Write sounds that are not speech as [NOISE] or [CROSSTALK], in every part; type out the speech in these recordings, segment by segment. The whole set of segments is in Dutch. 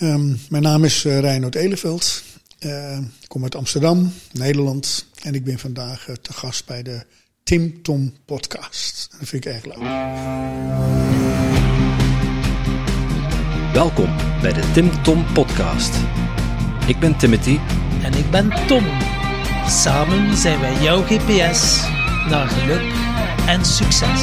Ehm, mijn naam is uh, Reinoud Eleveld. Uh, ik kom uit Amsterdam, Nederland. En ik ben vandaag uh, te gast bij de Tim Tom podcast. Dat vind ik erg leuk. Welkom bij de Tim Tom podcast. Ik ben Timothy. En ik ben Tom. Samen zijn wij jouw GPS naar geluk en succes.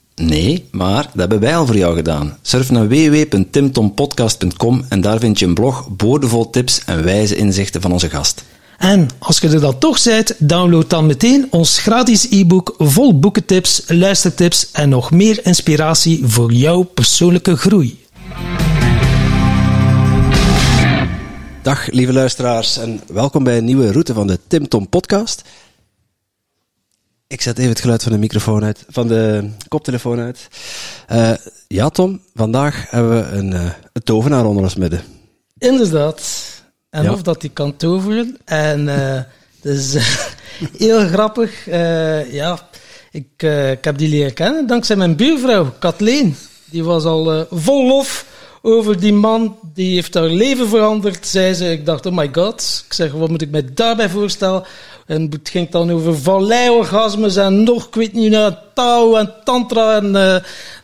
Nee, maar dat hebben wij al voor jou gedaan. Surf naar www.timtompodcast.com en daar vind je een blog boordevol tips en wijze inzichten van onze gast. En als je er dan toch bent, download dan meteen ons gratis e-book vol boekentips, luistertips en nog meer inspiratie voor jouw persoonlijke groei. Dag lieve luisteraars en welkom bij een nieuwe route van de Tim Tom podcast. Ik zet even het geluid van de microfoon uit, van de koptelefoon uit. Uh, ja, Tom, vandaag hebben we een, uh, een tovenaar onder ons midden. Inderdaad. En ja. of dat die kan toveren. En uh, [LAUGHS] dus heel grappig. ja, ik, ik heb die leren kennen dankzij mijn buurvrouw, Kathleen. Die was al vol lof over die man, die heeft haar leven veranderd, zei ze. Ik dacht, oh my god. Ik zeg, wat moet ik mij daarbij voorstellen? En het ging dan over valleiorgasmes en nog, ik weet niet, nou, touw en tantra. En uh,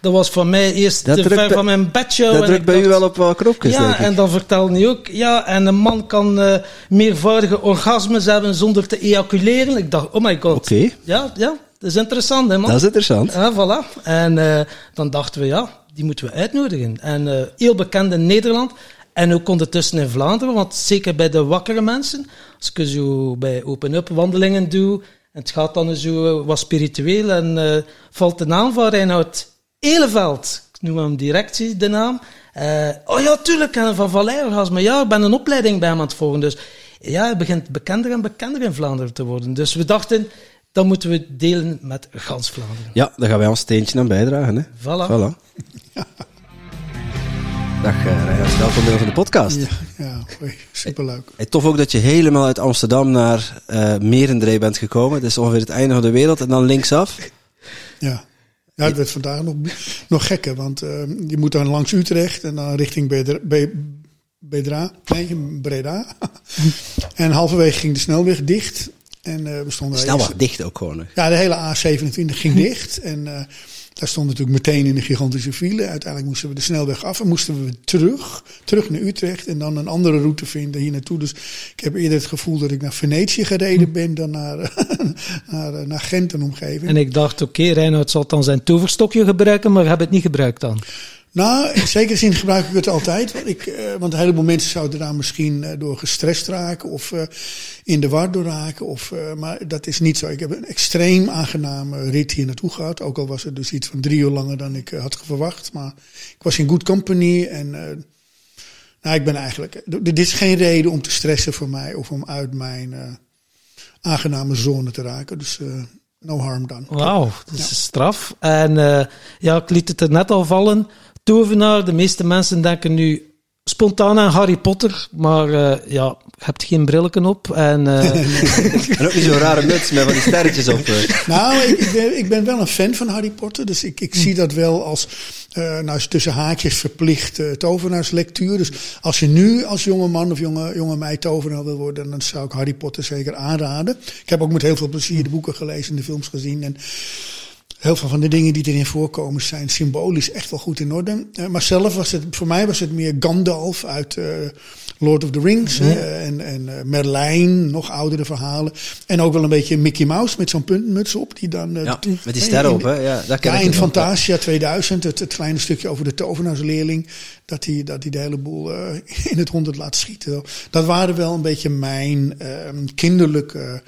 dat was voor mij eerst dat te ver van mijn bedshow. Dat drukt bij dacht, u wel op wat knopjes, Ja, en dan vertelde hij ook, ja, en een man kan uh, meervoudige orgasmes hebben zonder te ejaculeren. Ik dacht, oh my god. Oké. Okay. Ja, ja, dat is interessant, hè man. Dat is interessant. Ja, voilà. En uh, dan dachten we, ja, die moeten we uitnodigen. En heel bekend in Nederland. En ook ondertussen in Vlaanderen, want zeker bij de wakkere mensen, als ik zo bij open-up wandelingen doe, en het gaat dan zo wat spiritueel, en uh, valt de naam van Reinhard Eleveld, ik noem hem direct de naam. Uh, oh ja, tuurlijk, en van Valleiorgasme. Ja, ik ben een opleiding bij hem aan het volgen. Dus ja, hij begint bekender en bekender in Vlaanderen te worden. Dus we dachten, dat moeten we delen met gans Vlaanderen. Ja, daar gaan wij ons steentje aan bijdragen. Hè? Voilà. voilà. [LAUGHS] Dag uh, Rijn, welkom bij de podcast. Ja, ja superleuk. Hey, tof ook dat je helemaal uit Amsterdam naar uh, Merendree bent gekomen. Dat is ongeveer het einde van de wereld en dan linksaf. Ja, ja het werd vandaag nog, nog gekker, want uh, je moet dan langs Utrecht en dan richting Bedra, Be, Bedra, nee, Breda. [LAUGHS] en halverwege ging de snelweg dicht. En, uh, we stonden snelweg dicht ook gewoon. Ja, de hele A27 ging dicht en... Daar stond natuurlijk meteen in een gigantische file. Uiteindelijk moesten we de snelweg af en moesten we terug, terug naar Utrecht en dan een andere route vinden hier naartoe. Dus ik heb eerder het gevoel dat ik naar Venetië gereden ben dan naar, [LAUGHS] naar, naar Gent en omgeving. En ik dacht, oké, okay, Reinoud zal dan zijn toverstokje gebruiken, maar heb het niet gebruikt dan? Nou, in zekere zin gebruik ik het altijd. Want, ik, uh, want een heleboel mensen zouden daar misschien uh, door gestrest raken of uh, in de war door raken. Of, maar dat is niet zo. Ik heb een extreem aangename rit hier naartoe gehad. Ook al was het dus iets van drie uur langer dan ik had verwacht. Maar ik was in good company. En nou, ik ben eigenlijk. Dit is geen reden om te stressen voor mij of om uit mijn aangename zone te raken. Dus no harm done. Wauw, dat is ja. straf. En ja, ik liet het er net al vallen tovenaar. De meeste mensen denken nu spontaan aan Harry Potter, maar uh, ja, je hebt geen brillen op. En, [LAUGHS] uh... en ook niet zo'n rare muts met van die sterretjes op. Uh. Nou, ik, ben, ik ben wel een fan van Harry Potter, dus ik, ik zie dat wel als, nou, tussen haakjes verplicht tovenaarslectuur. Dus als je nu als jonge man of jonge, jonge meid tovenaar wil worden, dan zou ik Harry Potter zeker aanraden. Ik heb ook met heel veel plezier de boeken gelezen en de films gezien. En heel veel van de dingen die erin voorkomen zijn symbolisch echt wel goed in orde. Uh, maar zelf was het, voor mij was het meer Gandalf uit uh, Lord of the Rings. Ja. Uh, en en Merlijn, nog oudere verhalen. En ook wel een beetje Mickey Mouse met zo'n puntmuts op. Die dan, ja, met die sterren op, hè? Ja, dat ja, in Fantasia 2000, het, het, kleine stukje over de tovenaarsleerling. Dat hij dat die de hele boel [LAUGHS] in het honderd laat schieten. Dat waren wel een beetje mijn ehm, kinderlijke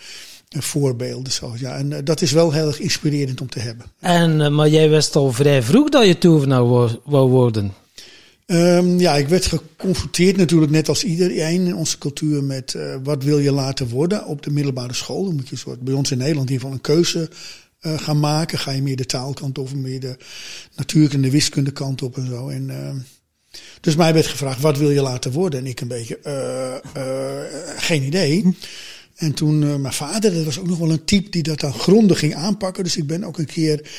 voorbeelden. Zo, ja. En uh, dat is wel heel erg inspirerend om te hebben. En, uh, maar jij wist al vrij vroeg dat je tovenaar wou, wou worden? Ehm, ja, ik werd geconfronteerd natuurlijk net als iedereen in onze cultuur met uh, wat wil je laten worden op de middelbare school. Dan moet je soort, bij ons in Nederland in ieder geval een keuze uh, gaan maken. Ga je meer de taalkant of meer de natuurlijke en de wiskunde kant op en zo. En, uh, dus mij werd gevraagd, wat wil je laten worden? En ik een beetje, geen idee. En toen uh, mijn vader, dat was ook nog wel een type die dat dan grondig ging aanpakken. Dus ik ben ook een keer,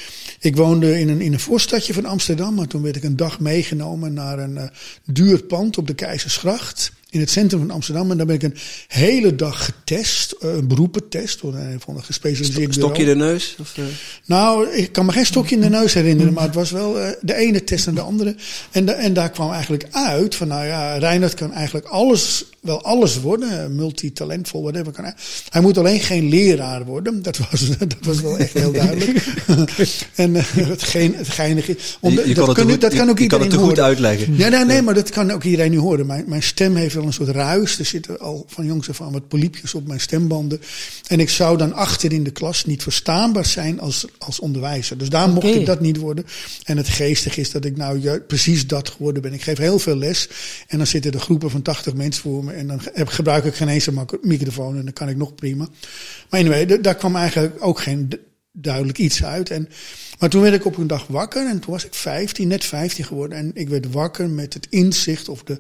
ik woonde in een, in een voorstadje van Amsterdam, maar toen werd ik een dag meegenomen naar een uh, duur pand op de Keizersgracht in het centrum van Amsterdam. En daar ben ik een hele dag getest, uh, een beroepentest, door een van de gespecialiseerde Stok, Stokje de neus? Of, uh... Nou, ik kan me geen stokje in de neus herinneren, maar het was wel uh, de ene test en de andere. En, de, en daar kwam eigenlijk uit van, nou ja, Reinhard kan eigenlijk alles, wel alles worden, multitalentvol, whatever. Kan hij. hij moet alleen geen leraar worden, dat was, [LAUGHS] dat was wel echt heel duidelijk. [LAUGHS] en het, geen, het geinige, om, je, je dat, kan, goed, dat kan ook je, iedereen kan het te horen. goed uitleggen. Ja, nee, nee, maar dat kan ook iedereen nu horen. Mijn, mijn stem heeft wel een soort ruis. Er zitten al van jongs af aan wat poliepjes op mijn stembanden. En ik zou dan achter in de klas niet verstaanbaar zijn als, als onderwijzer. Dus daar mocht ik dat niet worden. En het geestige is dat ik nou precies dat geworden ben. Ik geef heel veel les. En dan zitten er groepen van 80 mensen voor me. En dan heb, gebruik ik geen eens een microfoon. En dan kan ik nog prima. Maar anyway, daar kwam eigenlijk ook geen duidelijk iets uit. En, maar toen werd ik op een dag wakker. En toen was ik 15, net 15 geworden. En ik werd wakker met het inzicht of de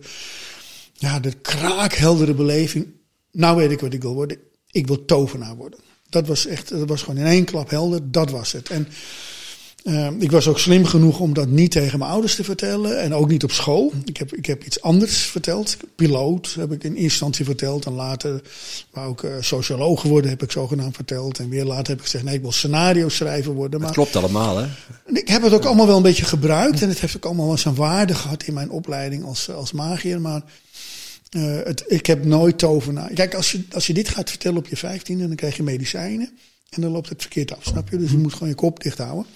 ja, de kraakheldere beleving. Nou weet ik wat ik wil worden. Ik wil tovenaar worden. Dat was echt, dat was gewoon in één klap helder. Dat was het. En uh, ik was ook slim genoeg om dat niet tegen mijn ouders te vertellen. En ook niet op school. Ik heb, ik heb iets anders verteld. Piloot heb ik in eerste instantie verteld. En later, wou ik uh, socioloog worden, heb ik zogenaamd verteld. En weer later heb ik gezegd, nee, ik wil scenario schrijver worden. Maar klopt allemaal, hè? ik heb het ook allemaal wel een beetje gebruikt. En het heeft ook allemaal wel zijn waarde gehad in mijn opleiding als, als magier. Maar uh, het, ik heb nooit tovenaar. Kijk, als je, als je dit gaat vertellen op je vijftiende, dan krijg je medicijnen. En dan loopt het verkeerd af, snap je? Dus je moet gewoon je kop dicht houden.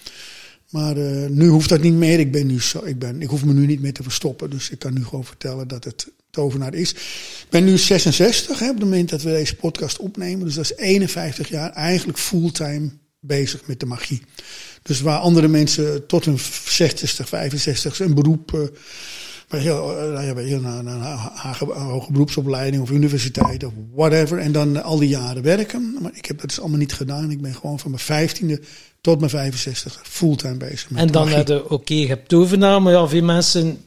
Maar uh, nu hoeft dat niet meer. Ik, ben nu zo, ik, ben, ik hoef me nu niet meer te verstoppen. Dus ik kan nu gewoon vertellen dat het tovenaar is. Ik ben nu 66 hè, op het moment dat we deze podcast opnemen. Dus dat is 51 jaar eigenlijk fulltime bezig met de magie. Dus waar andere mensen tot hun 60, 65 een beroep... Uh, bij heel, uh, ja, bij heel, naar, naar een hoge beroepsopleiding of universiteit of whatever. En dan al die jaren werken. Maar ik heb dat dus allemaal niet gedaan. Ik ben gewoon van mijn vijftiende tot mijn 65 fulltime bezig. Met en dan heb je, oké, okay, je hebt maar ja, veel mensen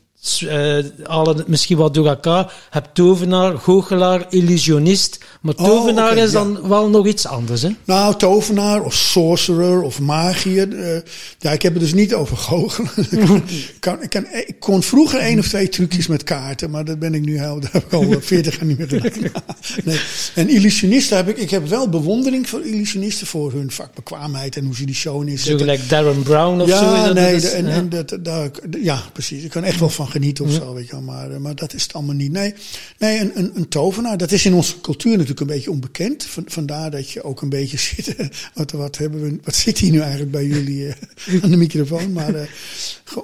uh, halen het misschien wat door elkaar. Je hebt tovenaar, goochelaar, illusionist. Maar tovenaar oh, okay, is dan ja. wel nog iets anders, hè? Nou, tovenaar of sorcerer of magier. Uh, ja, ik heb het dus niet over goochelen. [LAUGHS] ik, kan, ik, kan, ik, kon vroeger één of twee trucjes met kaarten, maar dat ben ik nu heel, [LAUGHS] dat heb ik al veertig jaar niet meer gedaan. [LAUGHS] nee. En illusionisten heb ik, ik heb wel bewondering voor illusionisten voor hun vakbekwaamheid en hoe ze die show neerzetten. Zo gelijk Darren Brown of ja, zo. Ja, nee, is, de, en, ja. en dat, daar, ja, precies. Ik kan echt wel van genieten of zo, weet je wel. Maar, maar dat is het allemaal niet. Nee, nee een, een, een tovenaar, dat is in onze cultuur natuurlijk een beetje onbekend. Vandaar dat je ook een beetje [LAUGHS] zit. Wat, wat, hebben we, wat zit hier nu eigenlijk bij jullie uh, aan de microfoon? Maar uh,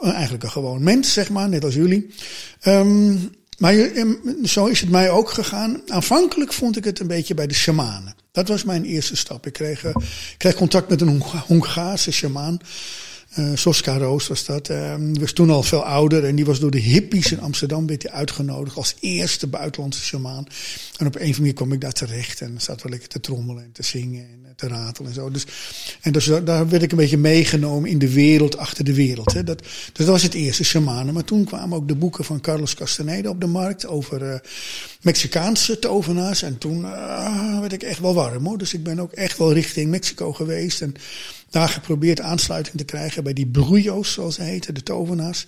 eigenlijk een gewoon mens, zeg maar, net als jullie. Um, maar zo is het mij ook gegaan. Aanvankelijk vond ik het een beetje bij de shamanen. Dat was mijn eerste stap. Ik kreeg, uh, ik kreeg contact met een Hongaarse shamaan. Uh, Soska Roos was dat. Uh, die was toen al veel ouder en die was door de hippies in Amsterdam werd uitgenodigd als eerste buitenlandse shamaan. En op een andere manier kwam ik daar terecht en zat wel lekker te trommelen en te zingen en te ratelen en zo. Dus, en dus daar werd ik een beetje meegenomen in de wereld achter de wereld. Hè. Dat, dat was het eerste shamanen. Maar toen kwamen ook de boeken van Carlos Castaneda op de markt over Mexicaanse tovenaars. En toen werd ik echt wel warm hoor. Dus ik ben ook echt wel richting Mexico geweest en daar geprobeerd aansluiting te krijgen bij die brujos, zoals ze heten, de tovenaars.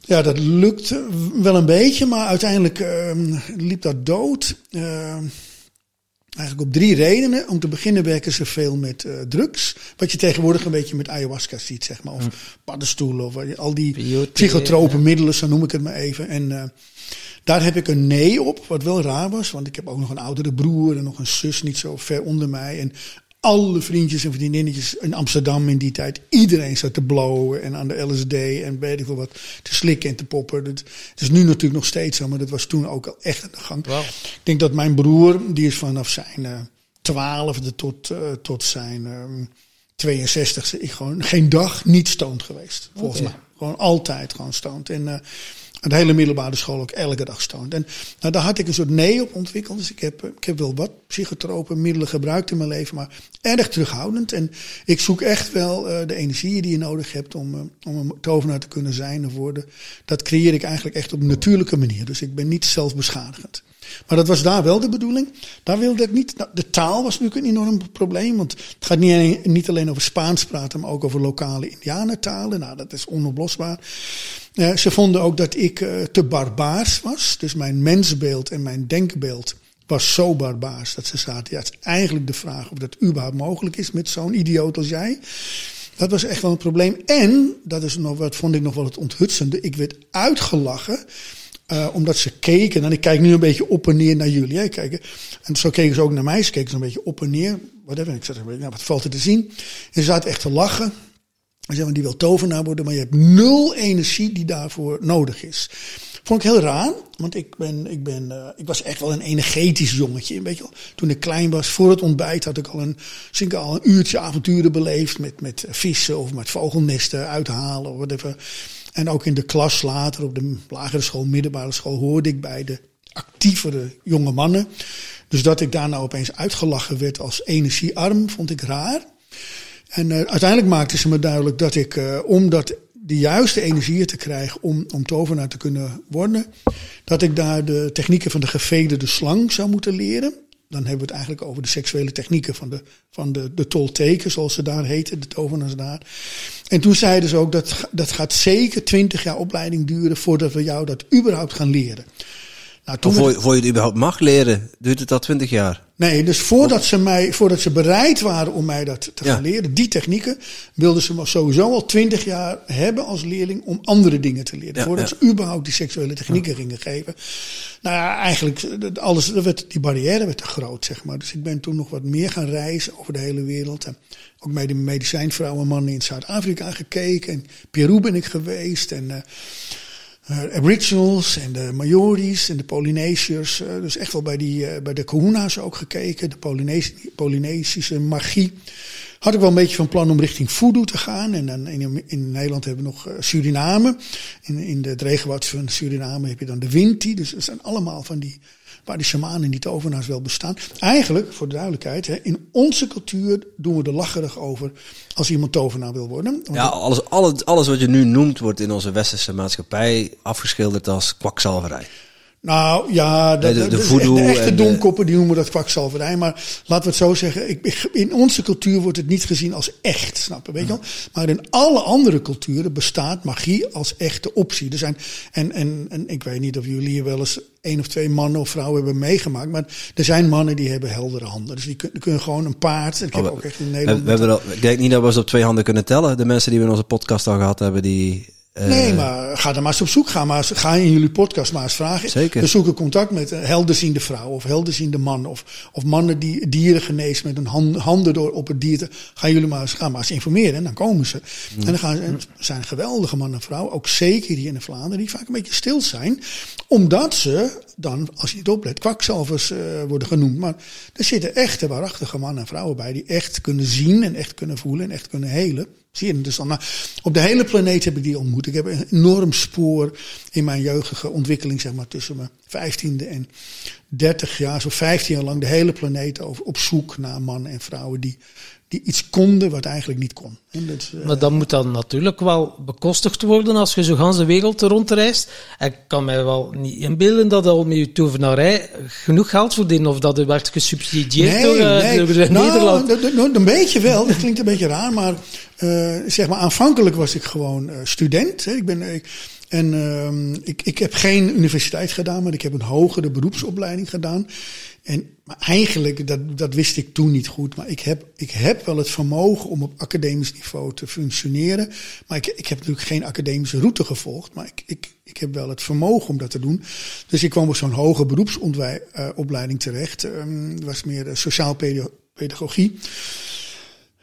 Ja, dat lukte wel een beetje, maar uiteindelijk uh, liep dat dood. Uh, eigenlijk op drie redenen. Om te beginnen werken ze veel met uh, drugs. Wat je tegenwoordig een beetje met ayahuasca ziet, zeg maar. Of mm. paddenstoelen, of al die psychotrope ja. middelen, zo noem ik het maar even. En uh, daar heb ik een nee op, wat wel raar was. Want ik heb ook nog een oudere broer en nog een zus niet zo ver onder mij. En alle vriendjes en vriendinnetjes in Amsterdam in die tijd. Iedereen zat te blowen en aan de LSD en weet ik wel wat te slikken en te poppen. Dat is nu natuurlijk nog steeds zo, maar dat was toen ook al echt aan de gang. Wow. Ik denk dat mijn broer, die is vanaf zijn twaalfde uh, tot, uh, tot zijn uh, 62 ik gewoon geen dag niet stoned geweest, volgens okay. mij. Gewoon altijd gewoon stoned. En uh, de hele middelbare school ook elke dag stoned. En nou, daar had ik een soort nee op ontwikkeld. Dus ik heb, ik heb wel wat psychotropen middelen gebruikt in mijn leven, maar erg terughoudend. En ik zoek echt wel uh, de energie die je nodig hebt om, uh, om een tovenaar te kunnen zijn of worden. Dat creëer ik eigenlijk echt op een natuurlijke manier. Dus ik ben niet zelfbeschadigend. Maar dat was daar wel de bedoeling. Daar wilde ik niet. Nou, de taal was natuurlijk een enorm probleem. Want het gaat niet, alleen over Spaans praten, maar ook over lokale Indianentalen. Nou, dat is onoplosbaar. Uh, ze vonden ook dat ik uh, te barbaars was. Dus mijn mensbeeld en mijn denkbeeld was zo barbaars dat ze zaten. Ja, het is eigenlijk de vraag of dat überhaupt mogelijk is met zo'n idioot als jij. Dat was echt wel een probleem. En, dat is nog wat vond ik nog wel het onthutsende. Ik werd uitgelachen uh, omdat ze keken, en ik kijk nu een beetje op en neer naar jullie. Hè, kijken. En zo keken ze ook naar mij, ze keken ze een beetje op en neer. Whatever. Ik zei, nou, wat valt er te zien? En ze zaten echt te lachen. En zeggen, die wil tovenaar worden, maar je hebt nul energie die daarvoor nodig is. Vond ik heel raar, want ik, ben, ik, ben, uh, ik was echt wel een energetisch jongetje. Weet je wel. Toen ik klein was, voor het ontbijt, had ik al een, ik al een uurtje avonturen beleefd met, met vissen of met vogelnesten uithalen of whatever. En ook in de klas later, op de lagere school, middelbare school, hoorde ik bij de actievere jonge mannen. Dus dat ik daar nou opeens uitgelachen werd als energiearm, vond ik raar. En uh, uiteindelijk maakte ze me duidelijk dat ik, uh, om dat, de juiste energieën te krijgen om, om tovenaar te kunnen worden, dat ik daar de technieken van de gevederde slang zou moeten leren dan hebben we het eigenlijk over de seksuele technieken van de, van de, de tolteken, zoals ze daar heten, de tovenaars daar. En toen zeiden ze ook dat dat gaat zeker twintig jaar opleiding duren voordat we jou dat überhaupt gaan leren. Nou, toen voor, voor je het überhaupt mag leren, duurt het al twintig jaar? Nee, dus voordat ze, mij, voordat ze bereid waren om mij dat te gaan leren, die technieken, wilden ze me sowieso al twintig jaar hebben als leerling om andere dingen te leren. voordat ze überhaupt die seksuele technieken gingen geven. Nou ja, eigenlijk, alles, werd, die barrière werd te groot, zeg maar. Dus ik ben toen nog wat meer gaan reizen over de hele wereld. En ook bij de medicijnvrouwen mannen in Zuid-Afrika gekeken. En Peru ben ik geweest. En... Uh, Aboriginals en de Maoris en de Polynesiërs. Uh, dus echt wel bij, die, uh, bij de Kahuna's ook gekeken. De Polynesi Polynesische magie. Had ik wel een beetje van plan om richting voodoo te gaan. En dan in, in Nederland hebben we nog Suriname. In, in de, het regenwoud van Suriname heb je dan de Winti. Dus dat zijn allemaal van die waar die shamanen en die tovenaars wel bestaan. Eigenlijk, voor de duidelijkheid, hè, in onze cultuur doen we er lacherig over als iemand tovenaar wil worden. Ja, alles, alles, alles wat je nu noemt wordt in onze westerse maatschappij afgeschilderd als kwakzalverij. Nou ja, de, de, de, voodoo de echte domkoppen die noemen dat kwakzalverij. Maar laten we het zo zeggen, ik, in onze cultuur wordt het niet gezien als echt, snappen, weet je wel? Maar in alle andere culturen bestaat magie als echte optie. Er zijn, en, en, en ik weet niet of jullie hier wel eens één of twee mannen of vrouwen hebben meegemaakt. Maar er zijn mannen die hebben heldere handen. Dus die kunnen, kunnen gewoon een paard. Ik heb oh, ook echt in Nederland. We, we hebben al, ik denk niet dat we ze op twee handen kunnen tellen. De mensen die we in onze podcast al gehad hebben, die nee, eh, maar ga er maar eens op zoek. Ga, maar ga in jullie podcast maar eens vragen. Zeker. We zoeken contact met een helderziende vrouw of helderziende man. Of, of mannen die dieren genezen met hun handen door op het dier. Te, gaan jullie maar eens, gaan maar eens informeren en dan komen ze. Mm. En dan gaan ze, zijn geweldige mannen en vrouwen, ook zeker hier in Vlaanderen, die vaak een beetje stil zijn. Omdat ze dan, als je het oplet, kwakzalvers uh, worden genoemd. Maar er zitten echte, waarachtige mannen en vrouwen bij die echt kunnen zien en echt kunnen voelen en echt kunnen helen. Zie je dus nou, op de hele planeet heb ik die ontmoet. Ik heb een enorm spoor in mijn jeugdige ontwikkeling, zeg maar, tussen mijn vijftiende en dertig jaar, zo vijftien jaar lang, de hele planeet over, op zoek naar mannen en vrouwen die die iets konden wat eigenlijk niet kon. Dat, uh, maar dat moet dan natuurlijk wel bekostigd worden als je zo gans de wereld rondreist. Ik kan mij wel niet inbeelden dat al met je tovenarij genoeg geld verdienen of dat er werd gesubsidieerd nee, door, uh, nee. door nou, Nederland. Een beetje wel, dat klinkt een beetje raar, maar uh, zeg maar aanvankelijk was ik gewoon student. Hè. Ik ben... Ik, en uh, ik, ik heb geen universiteit gedaan, maar ik heb een hogere beroepsopleiding gedaan. En maar eigenlijk, dat, dat wist ik toen niet goed. Maar ik heb, ik heb wel het vermogen om op academisch niveau te functioneren. Maar ik, ik heb natuurlijk geen academische route gevolgd. Maar ik, ik, ik heb wel het vermogen om dat te doen. Dus ik kwam op zo'n hoge beroepsopleiding terecht. Um, was meer sociaal pedagogie.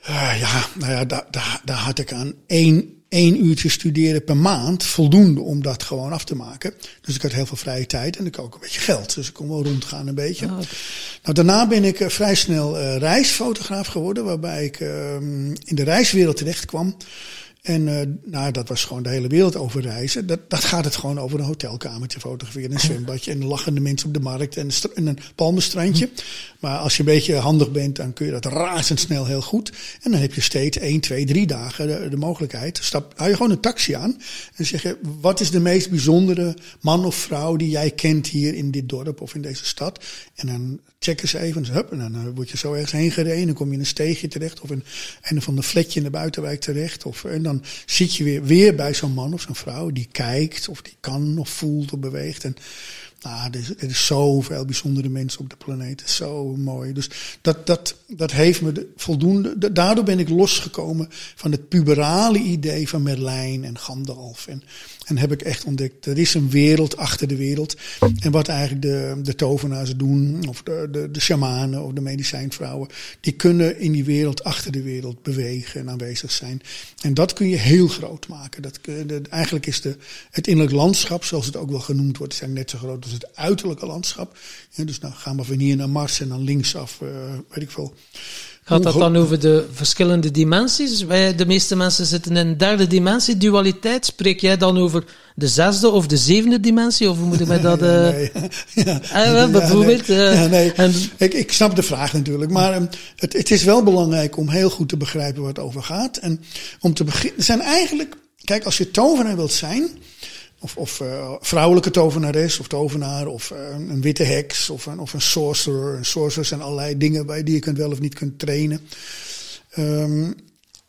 Uh, ja, nou ja, daar, daar, daar had ik aan één één uurtje studeren per maand voldoende om dat gewoon af te maken. Dus ik had heel veel vrije tijd en ik ook een beetje geld. Dus ik kon wel rondgaan een beetje. Oh, nou, daarna ben ik uh, vrij snel uh, reisfotograaf geworden, waarbij ik uh, in de reiswereld terecht kwam. En uh, nou, dat was gewoon de hele wereld over reizen. Dat, dat gaat het gewoon over een hotelkamertje fotograferen, een zwembadje en lachende mensen op de markt en, en een palmenstrandje. Maar als je een beetje handig bent, dan kun je dat razendsnel heel goed. En dan heb je steeds één, twee, drie dagen de, de mogelijkheid. Stap, hou je gewoon een taxi aan en zeg je, wat is de meest bijzondere man of vrouw die jij kent hier in dit dorp of in deze stad? En dan checken ze even, hup, en dan eh, word je zo ergens heen gereden. Dan kom je in een steegje terecht of in een of ander fletje in de buitenwijk terecht. Of, en dan zit je weer, weer bij zo'n man of zo'n vrouw die kijkt of die kan of voelt of beweegt. En nou, er, is, er zoveel bijzondere mensen op de planeet. Zo mooi. Dus dat, dat, dat heeft me de, voldoende. Daardoor ben ik losgekomen van het puberale idee van Merlijn en Gandalf. En, en heb ik echt ontdekt, er is een wereld achter de wereld. En wat eigenlijk de, de tovenaars doen, of de, de, de shamanen of de medicijnvrouwen, die kunnen in die wereld achter de wereld bewegen en aanwezig zijn. En dat kun je heel groot maken. Dat, eigenlijk is de, het innerlijk landschap, zoals het ook wel genoemd wordt, is net zo groot als het uiterlijke landschap. Ja, dus dan gaan we van hier naar Mars en dan linksaf, uh, weet ik veel. Gaat dat dan over de verschillende dimensies? Wij, de meeste mensen zitten in een derde dimensie, dualiteit. Spreek jij dan over de zesde of de zevende dimensie? Of moet ik mij [LAUGHS] dat... Uh... nee. [LAUGHS] ja. Bijvoorbeeld. Ja, nee. Ja, nee. En... ik, ik snap de vraag natuurlijk. Maar um, het, het is wel belangrijk om heel goed te begrijpen waar het over gaat. En om te beginnen... Er zijn eigenlijk... Kijk, als je tovenaar wilt zijn of, of uh, vrouwelijke tovenares of tovenaar. Of uh, een witte heks. Of een, of een sorcerer. Een sorcerer zijn allerlei dingen bij die je kunt wel of niet kunt trainen. Um,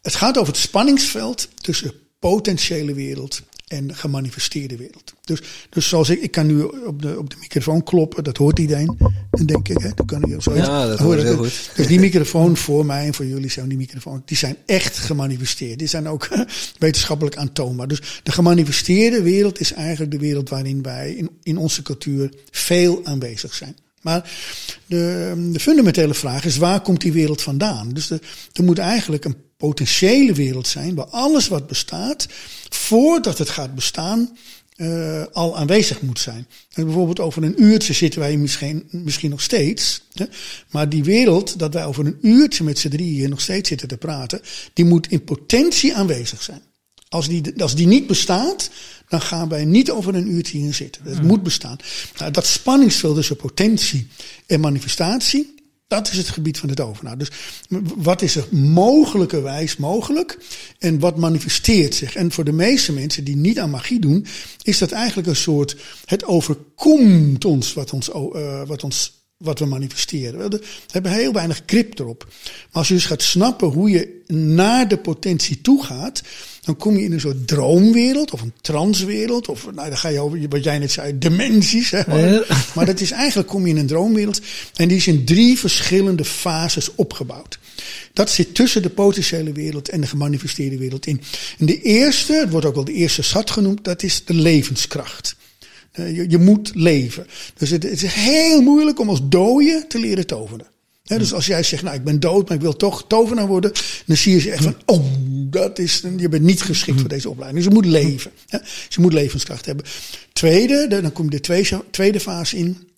het gaat over het spanningsveld tussen potentiële wereld en gemanifesteerde wereld. Dus, dus zoals ik, ik kan nu op de, op de microfoon kloppen, dat hoort iedereen. En denk ik, hè, dat kan je zo. Ja, dat hoort heel goed. Dus die microfoon voor mij en voor jullie zijn die microfoon, die zijn echt gemanifesteerd. Die zijn ook [LAUGHS] wetenschappelijk aantoonbaar. Dus de gemanifesteerde wereld is eigenlijk de wereld waarin wij in, in onze cultuur veel aanwezig zijn. Maar de, de fundamentele vraag is, waar komt die wereld vandaan? Dus de, er moet eigenlijk een potentiële wereld zijn waar alles wat bestaat, voordat het gaat bestaan, uh, al aanwezig moet zijn. En bijvoorbeeld over een uurtje zitten wij misschien, misschien nog steeds. Hè? Maar die wereld, dat wij over een uurtje met z'n drieën hier nog steeds zitten te praten, die moet in potentie aanwezig zijn. Als die, als die niet bestaat, dan gaan wij niet over een uurtje hier zitten. Het hmm. moet bestaan. Nou, dat spanningsveld tussen potentie en manifestatie, dat is het gebied van het tovenaar. Dus wat is er mogelijkerwijs mogelijk en wat manifesteert zich? En voor de meeste mensen die niet aan magie doen, is dat eigenlijk een soort, het overkomt ons wat ons, uh, wat ons wat we manifesteren. We hebben heel weinig grip erop. Maar als je dus gaat snappen hoe je naar de potentie toe gaat, dan kom je in een soort droomwereld of een transwereld. Of nou, dan ga je over wat jij net zei, dimensies. Hè, maar, maar dat is eigenlijk kom je in een droomwereld. En die is in drie verschillende fases opgebouwd. Dat zit tussen de potentiële wereld en de gemanifesteerde wereld in. En de eerste, het wordt ook wel de eerste zat genoemd, dat is de levenskracht. Eh, je, je moet leven. Dus het, het, is heel moeilijk om als dode te leren toveren. Dus als jij zegt, nou ik ben dood, maar ik wil toch tovenaar worden, dan zie je ze echt van, oh, dat is, je bent niet geschikt voor deze opleiding. Dus je moet leven. Dus je moet levenskracht hebben. Tweede, dan kom je de tweede fase in.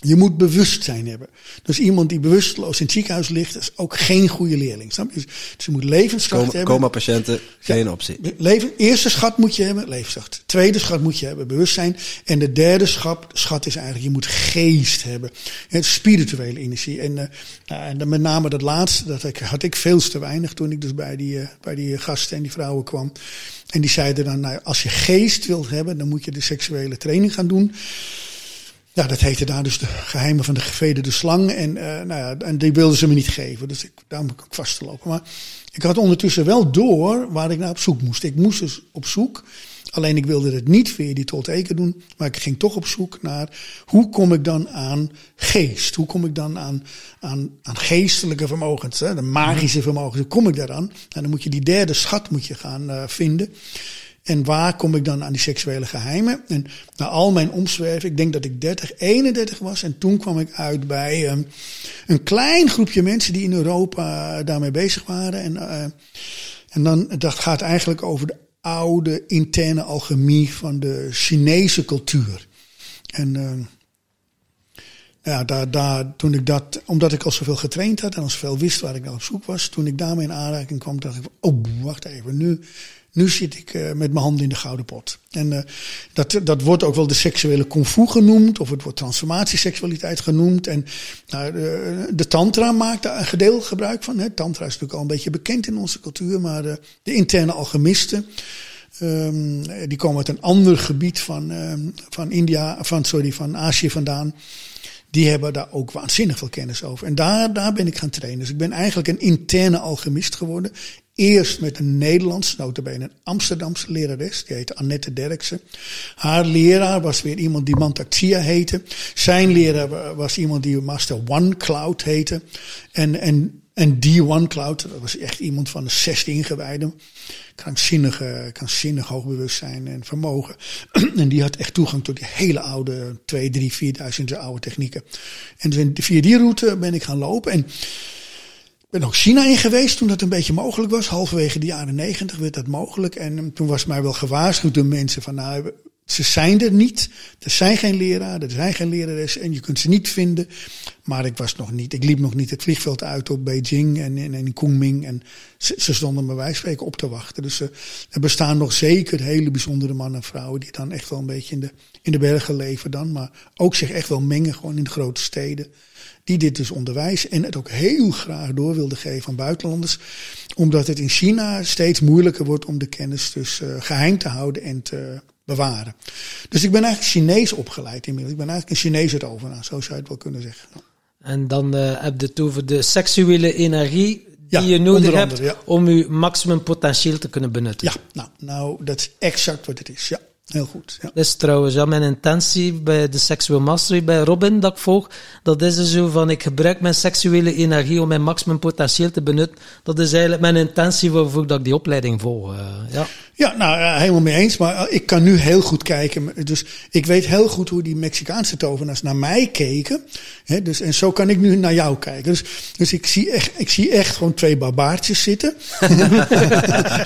Je moet bewustzijn hebben. Dus iemand die bewusteloos in het ziekenhuis ligt, is ook geen goede leerling. Snap je? Dus je moet levenskracht Coma, hebben. Coma-patiënten, geen ja, optie. Leven, eerste schat moet je hebben, levenskracht. Tweede schat moet je hebben, bewustzijn. En de derde schat, schat is eigenlijk, je moet geest hebben. Het spirituele energie. En, uh, en met name dat laatste, dat had ik veel te weinig toen ik dus bij die, uh, bij die gasten en die vrouwen kwam. En die zeiden dan, nou, als je geest wilt hebben, dan moet je de seksuele training gaan doen. Ja, dat heette daar dus de geheimen van de gevederde slang. En, uh, nou ja, en die wilden ze me niet geven. Dus ik, daar moet ik vast te lopen. Maar ik had ondertussen wel door waar ik naar op zoek moest. Ik moest dus op zoek. Alleen ik wilde het niet via die tolteken doen. Maar ik ging toch op zoek naar hoe kom ik dan aan geest? Hoe kom ik dan aan, aan, aan geestelijke vermogens? Hè? De magische vermogens. Hoe kom ik daaraan? En dan moet je die derde schat moet je gaan uh, vinden. En waar kom ik dan aan die seksuele geheimen? En na al mijn omzwerven, ik denk dat ik 30, 31 was. En toen kwam ik uit bij um, een klein groepje mensen die in Europa daarmee bezig waren. En, uh, en dan, dat gaat eigenlijk over de oude interne alchemie van de Chinese cultuur. En uh, ja, daar, daar, toen ik dat, omdat ik al zoveel getraind had en al zoveel wist waar ik naar op zoek was, toen ik daarmee in aanraking kwam, dacht ik: Oh, wacht even, nu Nu zit ik uh, met mijn handen in de gouden pot. En uh, dat, dat wordt ook wel de seksuele kung fu genoemd, of het wordt transformatieseksualiteit genoemd. En nou, de, de, tantra maakt daar een gedeelte gebruik van. Hè. Tantra is natuurlijk al een beetje bekend in onze cultuur, maar de, de interne alchemisten. Um, die komen uit een ander gebied van, um, van India, van, sorry, van Azië vandaan die hebben daar ook waanzinnig veel kennis over. En daar, daar ben ik gaan trainen. Dus ik ben eigenlijk een interne alchemist geworden. Eerst met een Nederlands, notabene een Amsterdamse lerares. Die heette Annette Derksen. Haar leraar was weer iemand die Mantaxia heette. Zijn leraar was iemand die Master One Cloud heette. En, en, en die One Cloud, dat was echt iemand van de 16 ingewijden krankzinnige, krankzinnig hoogbewustzijn en vermogen. [CLEARS THROAT] en die had echt toegang tot die hele oude, 2, 3, 4000 jaar oude technieken. En via die route ben ik gaan lopen. En ben ook China in geweest toen dat een beetje mogelijk was. Halverwege de jaren negentig werd dat mogelijk. En toen was mij wel gewaarschuwd door mensen van nou, ze zijn er niet. Er zijn geen leraren, er zijn geen lerares en je kunt ze niet vinden. Maar ik was nog niet, ik liep nog niet het vliegveld uit op Beijing en, en, in Kunming. En ze, stonden bij wijze spreken op te wachten. Dus uh, er bestaan nog zeker hele bijzondere mannen en vrouwen die dan echt wel een beetje in de, in de bergen leven dan. Maar ook zich echt wel mengen gewoon in de grote steden. Die dit dus onderwijzen en het ook heel graag door wilden geven aan buitenlanders. Omdat het in China steeds moeilijker wordt om de kennis dus uh, geheim te houden en te bewaren. Dus ik ben eigenlijk Chinees opgeleid inmiddels. Ik ben eigenlijk een Chinese tovenaar, zo zou je het wel kunnen zeggen. En dan uh, heb je het over de seksuele energie die je nodig hebt om je maximum potentieel te kunnen benutten. Ja, nou, nou, dat is exact wat het is. Ja. Heel goed. Ja. Dat is trouwens ja, mijn intentie bij de Sexual Mastery bij Robin dat ik volg. Dat is dus zo van, ik gebruik mijn seksuele energie om mijn maximum potentieel te benutten. Dat is eigenlijk mijn intentie waarvoor dat ik die opleiding volg. Uh, ja. Ja, nou helemaal mee eens. Maar ik kan nu heel goed kijken. Dus ik weet heel goed hoe die Mexicaanse tovenaars naar mij keken. He, dus, en zo kan ik nu naar jou kijken. Dus, dus ik, zie echt, ik zie echt gewoon twee barbaartjes zitten.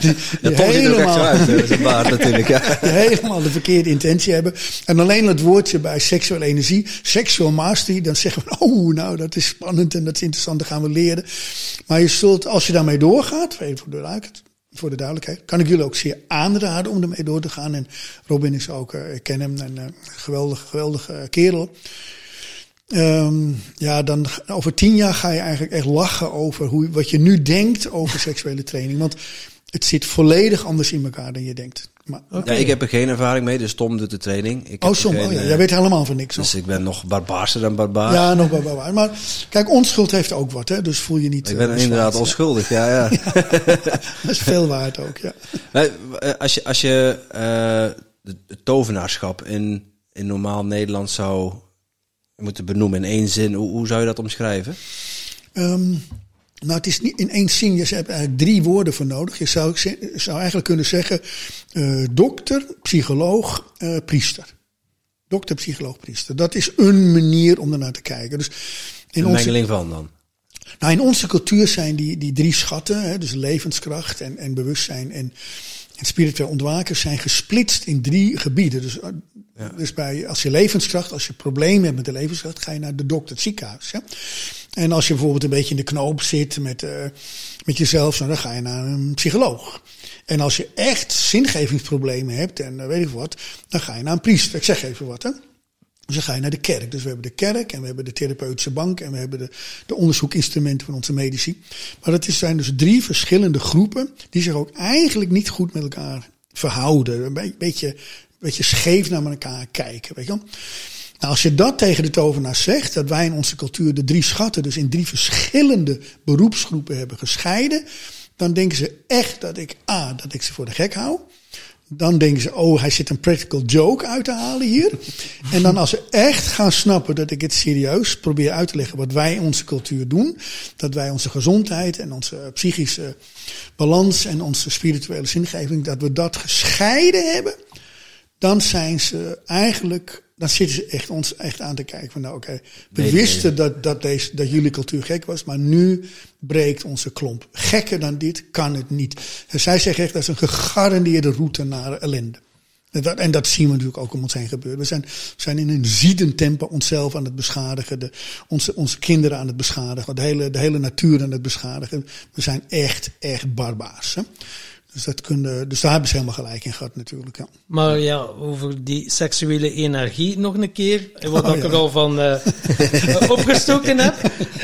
die, die helemaal, uit, baard natuurlijk. Ja. Die helemaal de verkeerde intentie hebben. En alleen het woordje bij seksuele energie, sexual mastery, dan zeggen we, oh, nou, dat is spannend en dat is interessant, dat gaan we leren. Maar je zult, als je daarmee doorgaat, even voor voor de duidelijkheid, kan ik jullie ook zeer aanraden om ermee door te gaan. En Robin is ook, uh, ken hem, een uh, geweldige, geweldige kerel. Um, ja, dan over tien jaar ga je eigenlijk echt lachen over hoe, wat je nu denkt over seksuele training. Want het zit volledig anders in elkaar dan je denkt. Maar, okay. Ja, ik heb er geen ervaring mee, dus Tom doet de training. Ik oh, Tom, oh, ja. jij weet helemaal van niks. Dus ik ben nog barbaarser dan barbaar. Ja, nog barbaar. Maar kijk, onschuld heeft ook wat, hè? dus voel je niet... Ik ben uh, inderdaad onschuldig, ja. ja. [LAUGHS] ja. dat is veel waard ook, ja. als je, als je uh, het tovenaarschap in, in normaal Nederland zou moeten benoemen in één zin, hoe, hoe zou je dat omschrijven? Um, nou, het is niet in één zin. Je hebt eigenlijk drie woorden voor nodig. Je zou, zou eigenlijk kunnen zeggen: uh, dokter, psycholoog, uh, priester. Dokter, psycholoog, priester. Dat is een manier om ernaar te kijken. Dus in een mengeling van dan? Nou, in onze cultuur zijn die, die drie schatten, hè, dus levenskracht en, en bewustzijn en, en spiritueel ontwaken, zijn gesplitst in drie gebieden. Dus, eh, ja. dus bij, als je levenskracht, als je problemen hebt met de levenskracht, ga je naar de dokter, het ziekenhuis. Ja? En als je bijvoorbeeld een beetje in de knoop zit met, uh, met jezelf, dan ga je naar een psycholoog. En als je echt zingevingsproblemen hebt en uh, weet ik wat, dan ga je naar een priester. Ik zeg even wat, hè. Dus dan ga je naar de kerk. Dus we hebben de kerk en we hebben de therapeutische bank en we hebben de, de onderzoekinstrumenten van onze medici. Maar dat zijn dus drie verschillende groepen die zich ook eigenlijk niet goed met elkaar verhouden. Een beetje, een beetje scheef naar elkaar kijken. Weet je wel? Nou, als je dat tegen de tovenaars zegt, dat wij in onze cultuur de drie schatten dus in drie verschillende beroepsgroepen hebben gescheiden, dan denken ze echt dat ik A, dat ik ze voor de gek hou. Dan denken ze, oh, hij zit een practical joke uit te halen hier. En dan als ze echt gaan snappen dat ik het serieus probeer uit te leggen wat wij in onze cultuur doen. Dat wij onze gezondheid en onze psychische balans en onze spirituele zingeving, dat we dat gescheiden hebben. Dan zijn ze eigenlijk dan zitten ze echt ons echt aan te kijken van nou oké, okay, we wisten Dat, dat, deze, dat jullie cultuur gek was, maar nu breekt onze klomp. Gekker dan dit kan het niet. En zij zeggen echt dat is een gegarandeerde route naar ellende. En dat, en dat zien we natuurlijk ook om ons heen gebeuren. We zijn, we zijn in een ziedend tempo onszelf aan het beschadigen, de, onze, onze kinderen aan het beschadigen, de hele, de hele natuur aan het beschadigen. We zijn echt, echt barbaars. Hè? Dus, dat kunnen, dus daar hebben ze helemaal gelijk in gehad natuurlijk. Ja. Maar ja, over die seksuele energie nog een keer. Wat Oh, ik ja. er al van eh, [LAUGHS] opgestoken heb.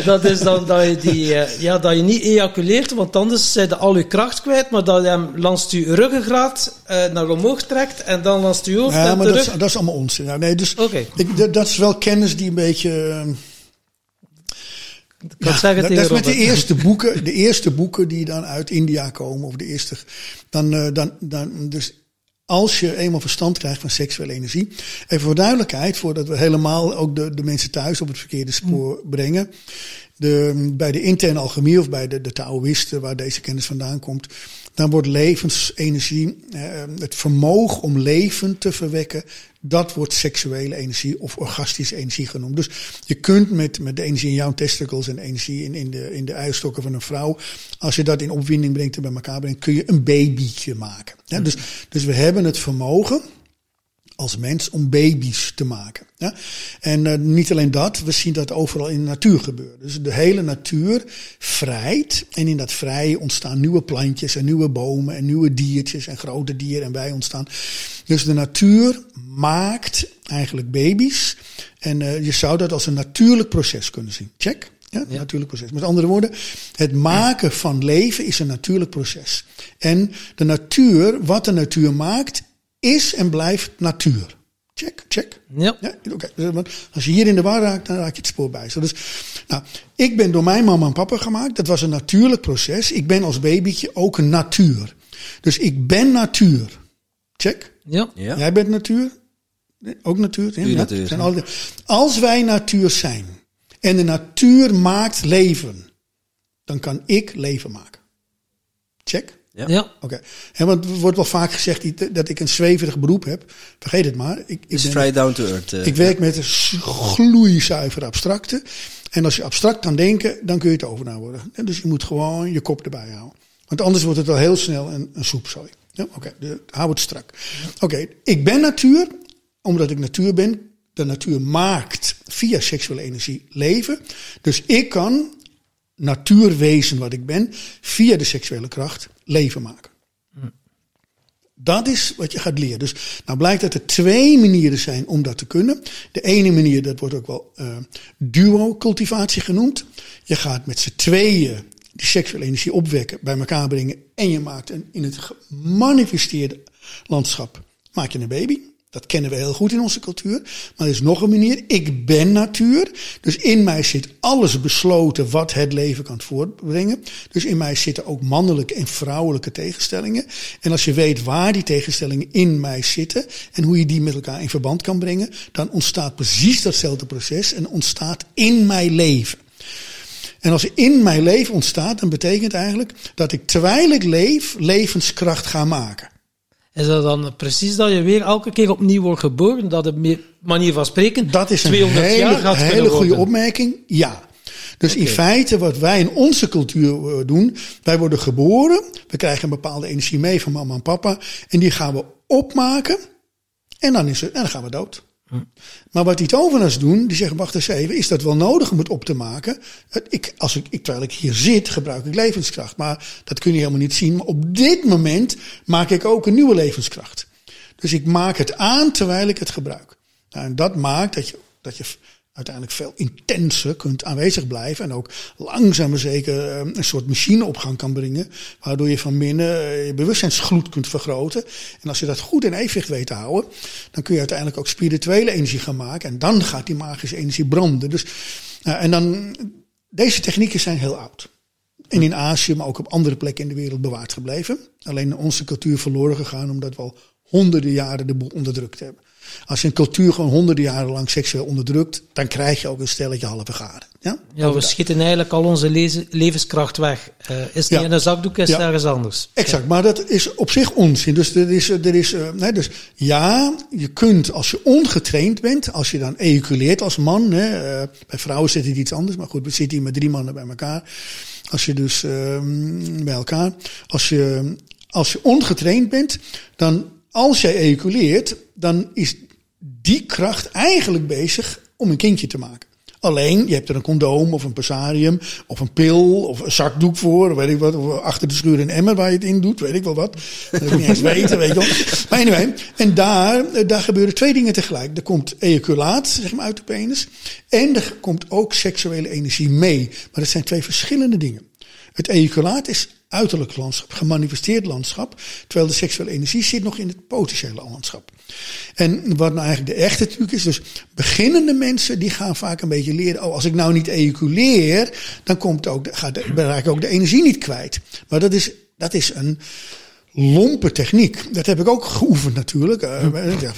Dat is dan dat je, die, eh, ja, dat je niet ejaculeert, want anders zijn je al je kracht kwijt. Maar dat je hem langs je ruggengraat eh, naar omhoog trekt en dan langs je hoofd Ja, maar dat is, dat is allemaal onzin. Ja, nee, dus ik, dat, dat is wel kennis die een beetje. Eh, Ik kan het zeggen dat, tegen dat is met de eerste boeken, de eerste boeken die dan uit India komen, of de eerste. Dan, eh, dan, dan, dus als je eenmaal verstand krijgt van seksuele energie. Even voor duidelijkheid, voordat we helemaal ook de, de mensen thuis op het verkeerde spoor brengen. De, bij de interne alchemie of bij de, de Taoïsten, waar deze kennis vandaan komt, dan wordt levensenergie, eh, het vermogen om leven te verwekken, dat wordt seksuele energie of orgastische energie genoemd. Dus je kunt met, met de energie in jouw testicles en energie in, in, de, in de eierstokken van een vrouw, als je dat in opwinding brengt en bij elkaar brengt, kun je een babytje maken. Ja, dus, dus we hebben het vermogen als mens om baby's te maken. Ja? En uh, niet alleen dat, we zien dat overal in de natuur gebeuren. Dus de hele natuur vrijt. En in dat vrije ontstaan nieuwe plantjes en nieuwe bomen en nieuwe diertjes en grote dieren en wij ontstaan. Dus de natuur maakt eigenlijk baby's. En uh, je zou dat als een natuurlijk proces kunnen zien. Check. Ja, ja. natuurlijk proces. Met andere woorden, het maken van leven is een natuurlijk proces. En de natuur, wat de natuur maakt, is en blijft natuur. Check, check. Ja. ja Oké, okay. als je hier in de war raakt, dan raak je het spoor bij. Dus, nou, ik ben door mijn mama en papa gemaakt. Dat was een natuurlijk proces. Ik ben als babytje ook een natuur. Dus ik ben natuur. Check. Ja. Ja. Jij bent natuur. Ook natuur. Ja, natuur. Zijn als wij natuur zijn en de natuur maakt leven, dan kan ik leven maken. Check. Ja. ja. Oké. Okay. want er wordt wel vaak gezegd dat ik een zweverig beroep heb. Vergeet het maar. Ik, ik ben, down to earth. Uh, ik werk met een gloeizuiver abstracte. En als je abstract kan denken, dan kun je het overnaam worden. En dus je moet gewoon je kop erbij houden. Want anders wordt het wel heel snel een, een soepzooi. Ja, Oké, okay, hou het strak. Oké, okay, ik ben natuur. Omdat ik natuur ben. De natuur maakt via seksuele energie leven. Dus ik kan natuurwezen wat ik ben, via de seksuele kracht leven maken. Dat is wat je gaat leren. Dus nou blijkt dat er twee manieren zijn om dat te kunnen. De ene manier, dat wordt ook wel uh, duo-cultivatie genoemd. Je gaat met z'n tweeën die seksuele energie opwekken, bij elkaar brengen. En je maakt een, in het gemanifesteerde landschap, maak je een baby. Dat kennen we heel goed in onze cultuur. Maar er is nog een manier. Ik ben natuur. Dus in mij zit alles besloten wat het leven kan voortbrengen. Dus in mij zitten ook mannelijke en vrouwelijke tegenstellingen. En als je weet waar die tegenstellingen in mij zitten en hoe je die met elkaar in verband kan brengen, dan ontstaat precies datzelfde proces en ontstaat in mij leven. En als in mijn leven ontstaat, dan betekent eigenlijk dat ik terwijl ik leef, levenskracht ga maken. Is dat dan precies dat je weer elke keer opnieuw wordt geboren? Dat de manier van spreken dat is een 200 hele, jaar gaat hele goede worden. opmerking. Ja. Dus okay. in feite wat wij in onze cultuur doen, wij worden geboren, we krijgen een bepaalde energie mee van mama en papa en die gaan we opmaken en dan, is het, en dan gaan we dood. Maar wat die tovenaars doen, die zeggen, wacht eens even, is dat wel nodig om het op te maken? Ik, als ik, ik, terwijl ik hier zit, gebruik ik levenskracht. Maar dat kun je helemaal niet zien. Maar op dit moment maak ik ook een nieuwe levenskracht. Dus ik maak het aan terwijl ik het gebruik. Nou, en dat maakt dat je, dat je uiteindelijk veel intenser kunt aanwezig blijven. En ook langzaam maar zeker een soort machine op gang kan brengen. Waardoor je van binnen je bewustzijnsgloed kunt vergroten. En als je dat goed in evenwicht weet te houden. Dan kun je uiteindelijk ook spirituele energie gaan maken. En dan gaat die magische energie branden. Dus, uh, en dan, deze technieken zijn heel oud. En in Azië, maar ook op andere plekken in de wereld bewaard gebleven. Alleen onze cultuur verloren gegaan omdat we al honderden jaren de boel onderdrukt hebben. Als je een cultuur gewoon honderden jaren lang seksueel onderdrukt, dan krijg je ook een stelletje halve garen. Ja, ja we schieten eigenlijk al onze le levenskracht weg. Uh, is niet ja. in een zakdoek, is ja. ergens anders. Exact, maar dat is op zich onzin. Dus, er is, er is, uh, nee, dus ja, je kunt als je ongetraind bent, als je dan ejaculeert als man, hè, uh, bij vrouwen zit het iets anders, maar goed, we zitten hier met drie mannen bij elkaar. Als je dus bij elkaar, als je, als je ongetraind bent, dan als jij ejaculeert, dan is die kracht eigenlijk bezig om een kindje te maken. Alleen, je hebt er een condoom of een passarium of een pil of een zakdoek voor, weet ik wat, of achter de schuur een emmer waar je het in doet, weet ik wel wat. Dat ik niet eens weten, weet je wel. Maar anyway, en daar, daar gebeuren twee dingen tegelijk. Er komt ejaculaat, zeg maar, uit de penis. En er komt ook seksuele energie mee. Maar dat zijn twee verschillende dingen. Het ejaculaat is uiterlijk landschap, gemanifesteerd landschap, terwijl de seksuele energie zit nog in het potentiële landschap. En wat nou eigenlijk de echte truc is, dus beginnende mensen die gaan vaak een beetje leren, oh als ik nou niet ejaculeer, dan komt ook, gaat raak ik ook de energie niet kwijt. Maar dat is, dat is een, lompe techniek. Dat heb ik ook geoefend natuurlijk. Uh,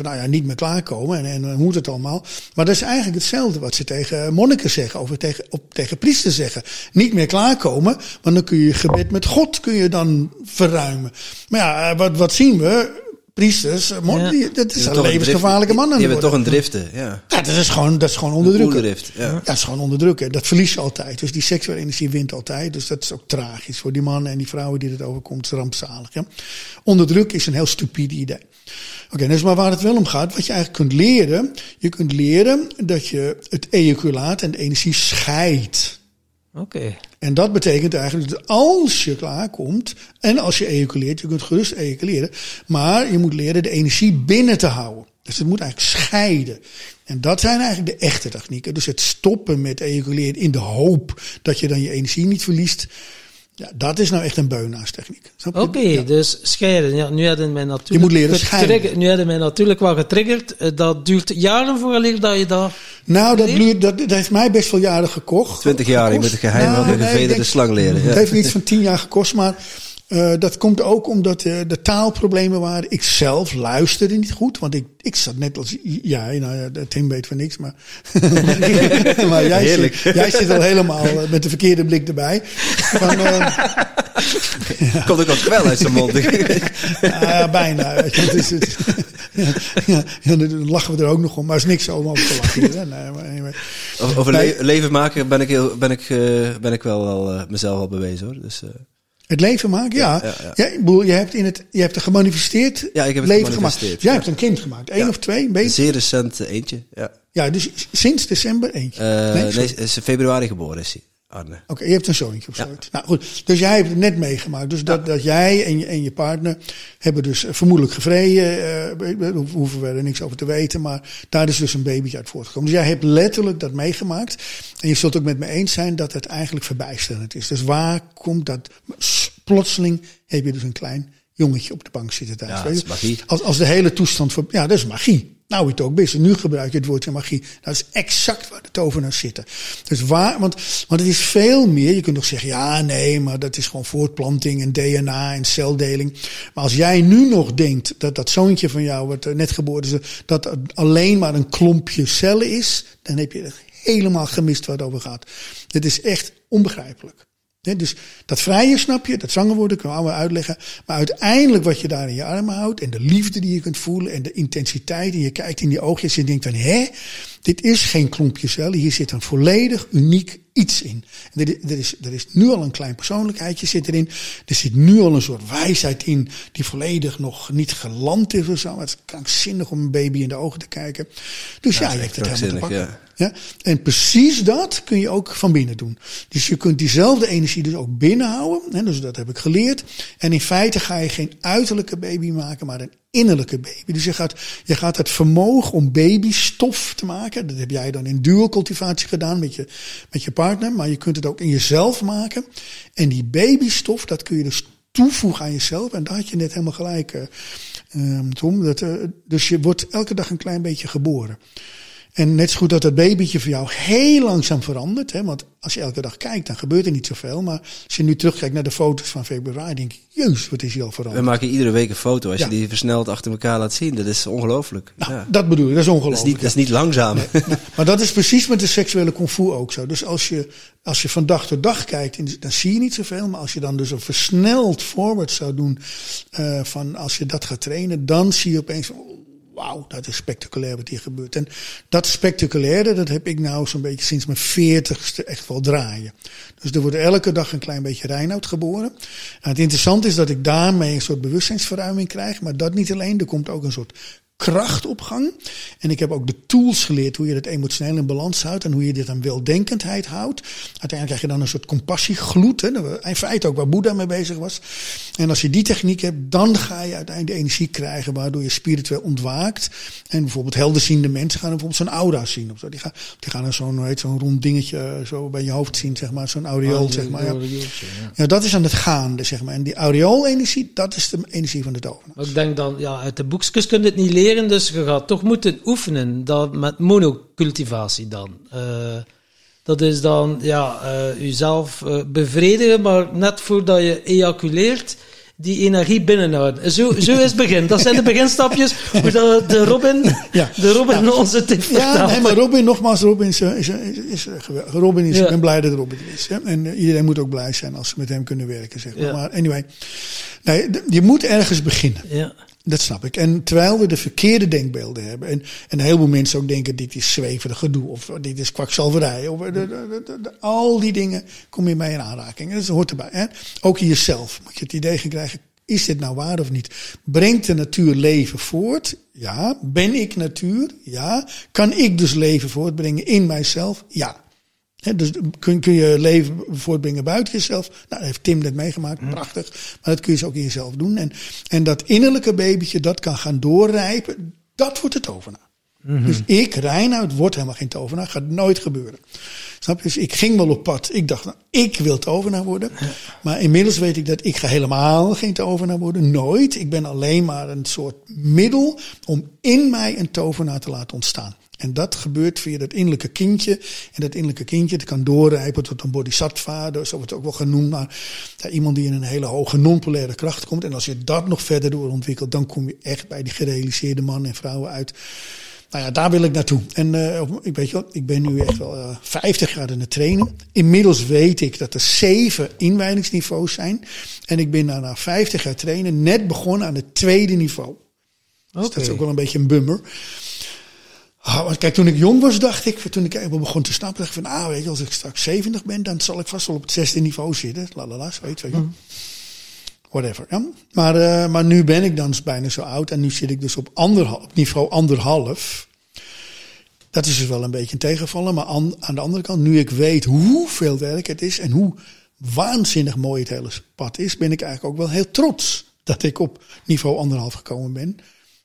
nou ja, niet meer klaarkomen en, en hoe moet het allemaal. Maar dat is eigenlijk hetzelfde wat ze tegen monniken zeggen, of tegen, op, tegen priesters zeggen. Niet meer klaarkomen, want dan kun je gebed met God kun je dan verruimen. Maar ja, wat, wat zien we? Priesters, ja. die, dat is een levensgevaarlijke man. Die hebben toch een driften, ja. ja. dat is gewoon, dat is gewoon onderdrukken. Ja. ja. dat is gewoon onderdrukken. Dat verlies je altijd. Dus die seksuele energie wint altijd. Dus dat is ook tragisch voor die mannen en die vrouwen die het overkomt. Is rampzalig. Ja. Onderdruk is een heel stupide idee. Oké, dus maar waar het wel om gaat, wat je eigenlijk kunt leren, je kunt leren dat je het ejaculaat en de energie scheidt. Oké. En dat betekent eigenlijk dat als je klaarkomt en als je ejaculeert, je kunt gerust ejaculeren, maar je moet leren de energie binnen te houden. Dus het moet eigenlijk scheiden. En dat zijn eigenlijk de echte technieken. Dus het stoppen met ejaculeren in de hoop dat je dan je energie niet verliest. Ja, dat is nou echt een beunaarstechniek. Oké, dus scheiden. Ja, nu hadden mij natuurlijk. Je moet leren scheiden. Nu hadden mij natuurlijk wel getriggerd. Eh, dat duurt jaren vooraleer dat je dat. Nou, dat, duurt, dat, dat heeft mij best wel jaren gekocht. Twintig jaar, je moet het geheim nou, van de gevederde slang leren. Het heeft iets van tien jaar gekost, maar uh, dat komt ook omdat uh, de taalproblemen waren. Ik zelf luisterde niet goed, want ik, ik zat net als jij. Nou ja, Tim weet van niks, maar, [LAUGHS] maar jij, Heerlijk. zit, jij zit al helemaal uh, met de verkeerde blik erbij. Van, ja. [LAUGHS] Komt ook wat kwel uit zijn mond. [LAUGHS] ja, bijna. Weet je, het is, het, ja, ja, dan lachen we er ook nog om, maar er is niks om over te lachen. Nee, maar anyway. Over leven maken ben ik, heel, ben ik, ben ik wel, wel mezelf al bewezen hoor. Dus, het leven maken, ja. ja, ja, ja. je hebt in het, je hebt een gemanifesteerd ja, ik heb het leven gemaakt. Jij hebt een kind gemaakt, één of twee, een beetje. Zeer recent eentje, ja. Ja, dus sinds december eentje. Uh, nee, nee, is februari geboren is hij. Oké, je hebt een zoontje zo. Nou goed, dus jij hebt het net meegemaakt. Dus dat, dat jij en je, en je partner hebben dus vermoedelijk gevreden. Uh, hoeven we er niks over te weten. Maar daar is dus een babytje uit voortgekomen. Dus jij hebt letterlijk dat meegemaakt. En je zult ook met me eens zijn dat het eigenlijk verbijsterend is. Dus waar komt dat? Plotseling heb je dus een klein jongetje op de bank zitten thuis. Ja, dat is magie. Als, als de hele toestand... Voor, ja, dat is magie. Nou, het ook best. Nu gebruik je het woordje magie. Dat is exact waar de tovenaars zitten. Dus waar, want, want het is veel meer. Je kunt nog zeggen, ja, nee, maar dat is gewoon voortplanting en DNA en celdeling. Maar als jij nu nog denkt dat dat zoontje van jou, wat net geboren is, dat alleen maar een klompje cellen is, dan heb je het helemaal gemist waar het over gaat. Dit is echt onbegrijpelijk dus dat vrije snap je, dat zwanger worden, kunnen we allemaal uitleggen. Maar uiteindelijk wat je daar in je armen houdt en de liefde die je kunt voelen en de intensiteit en je kijkt in die oogjes en je denkt van hé, dit is geen klompje cellen, hier zit een volledig uniek iets in. En er, er, is, er is nu al een klein persoonlijkheidje zit erin. Er zit nu al een soort wijsheid in die volledig nog niet geland is of zo. Het is krankzinnig om een baby in de ogen te kijken. Dus ja, ja je hebt het helemaal te pakken. Ja. Ja? En precies dat kun je ook van binnen doen. Dus je kunt diezelfde energie dus ook binnenhouden. Hè, dus dat heb ik geleerd. En in feite ga je geen uiterlijke baby maken, maar een innerlijke baby. Dus je gaat, je gaat het vermogen om babystof te maken. Dat heb jij dan in dualcultivatie gedaan met je, met je partner. Maar je kunt het ook in jezelf maken. En die babystof, dat kun je dus toevoegen aan jezelf. En daar had je net helemaal gelijk, uh, Tom. Dat, uh, dus je wordt elke dag een klein beetje geboren. En net zo goed dat dat babytje voor jou heel langzaam verandert. Hè, want als je elke dag kijkt, dan gebeurt er niet zoveel. Maar als je nu terugkijkt naar de foto's van februari, denk ik, jeus, wat is hier al veranderd. We maken iedere week een foto. Als je die versneld achter elkaar laat zien, dat is ongelooflijk. Nou, ja. Dat bedoel ik, dat is ongelooflijk. Dat is niet, dat is niet langzaam. maar dat is precies met de seksuele kung fu ook zo. Dus als je, als je van dag tot dag kijkt, dan zie je niet zoveel. Maar als je dan dus een versneld forward zou doen, uh, van als je dat gaat trainen, dan zie je opeens, wauw, dat is spectaculair wat hier gebeurt. En dat spectaculaire, dat heb ik nou zo'n beetje sinds mijn veertigste echt wel draaien. Dus er wordt elke dag een klein beetje Reinoud geboren. En het interessante is dat ik daarmee een soort bewustzijnsverruiming krijg. Maar dat niet alleen, er komt ook een soort krachtopgang. En ik heb ook de tools geleerd hoe je het emotioneel in balans houdt en hoe je dit aan weldenkendheid houdt. Uiteindelijk krijg je dan een soort compassiegloed. Hè, in feite ook waar Boeddha mee bezig was. En als je die techniek hebt, dan ga je uiteindelijk de energie krijgen waardoor je spiritueel ontwaakt. En bijvoorbeeld helderziende mensen gaan bijvoorbeeld zo'n aura zien. Of zo. Die gaan, die gaan zo'n zo'n rond dingetje eh, zo bij je hoofd zien, zeg maar. Zo'n aureool, zeg maar. Ja. ja. dat is aan het gaande, zeg maar. En die aureoolenergie, dat is de energie van de tovenaar. Ik denk dan, ja, uit de boekjes kun je het niet leren, dus je gaat toch moeten oefenen. Dat met monocultivatie dan. Uh, dat is dan, ja, uh, jezelf uh, bevredigen, maar net voordat je ejaculeert, die energie binnenhouden. Zo, zo is het begin. Dat zijn de beginstapjes [LAUGHS] hoe de, de Robin, ja. de Robin ja. onze tip Ja, nee, maar Robin, nogmaals, Robin is, is, is, is Robin is, ja. ik ben blij dat Robin is. Hè? En iedereen moet ook blij zijn als ze met hem kunnen werken, zeg maar. Maar anyway, nee, je moet ergens beginnen. Ja. Dat snap ik. En terwijl we de verkeerde denkbeelden hebben. En, en een heleboel mensen ook denken: dit is zweverig gedoe. Of dit is kwakzalverij. Of de, de, de, al die dingen kom je mee in aanraking. Dat hoort erbij. Hè? Ook jezelf moet je het idee gaan krijgen: is dit nou waar of niet? Brengt de natuur leven voort? Ja. Ben ik natuur? Ja. Kan ik dus leven voortbrengen in mijzelf? Ja. Dus kun, kun je leven voortbrengen buiten jezelf? Nou, dat heeft Tim net meegemaakt, prachtig. Maar dat kun je dus ook in jezelf doen. En, en dat innerlijke babytje, dat kan gaan doorrijpen, dat wordt het tovenaar. Mm Dus ik, Reinoud, word helemaal geen tovenaar, gaat nooit gebeuren. Snap je? Dus ik ging wel op pad. Ik dacht, nou, ik wil tovenaar worden. Maar inmiddels weet ik dat ik ga helemaal geen tovenaar worden. Nooit. Ik ben alleen maar een soort middel om in mij een tovenaar te laten ontstaan. En dat gebeurt via dat innerlijke kindje. En dat innerlijke kindje dat kan doorrijpen tot een bodhisattva. Zo wordt het ook wel genoemd. Maar ja, iemand die in een hele hoge non-polaire kracht komt. En als je dat nog verder doorontwikkelt, dan kom je echt bij die gerealiseerde mannen en vrouwen uit. Nou ja, daar wil ik naartoe. En uh, ik weet je wel, ik ben nu echt wel uh, 50 jaar in het trainen. Inmiddels weet ik dat er zeven inwijdingsniveaus zijn. En ik ben na 50 jaar trainen net begonnen aan het tweede niveau. Okay. Dus dat is ook wel een beetje een bummer. Ah, want kijk, toen ik jong was, dacht ik, toen ik even begon te snappen, dacht ik van, ah, weet je, als ik straks 70 ben, dan zal ik vast wel op het zesde niveau zitten. Lalala, weet je. Mm. Whatever. Ja. Maar, uh, maar nu ben ik dan bijna zo oud en nu zit ik dus op, anderhalf, op niveau anderhalf. Dat is dus wel een beetje een tegenvallen. Maar aan, aan de andere kant, nu ik weet hoeveel werk het is en hoe waanzinnig mooi het hele pad is, ben ik eigenlijk ook wel heel trots dat ik op niveau anderhalf gekomen ben.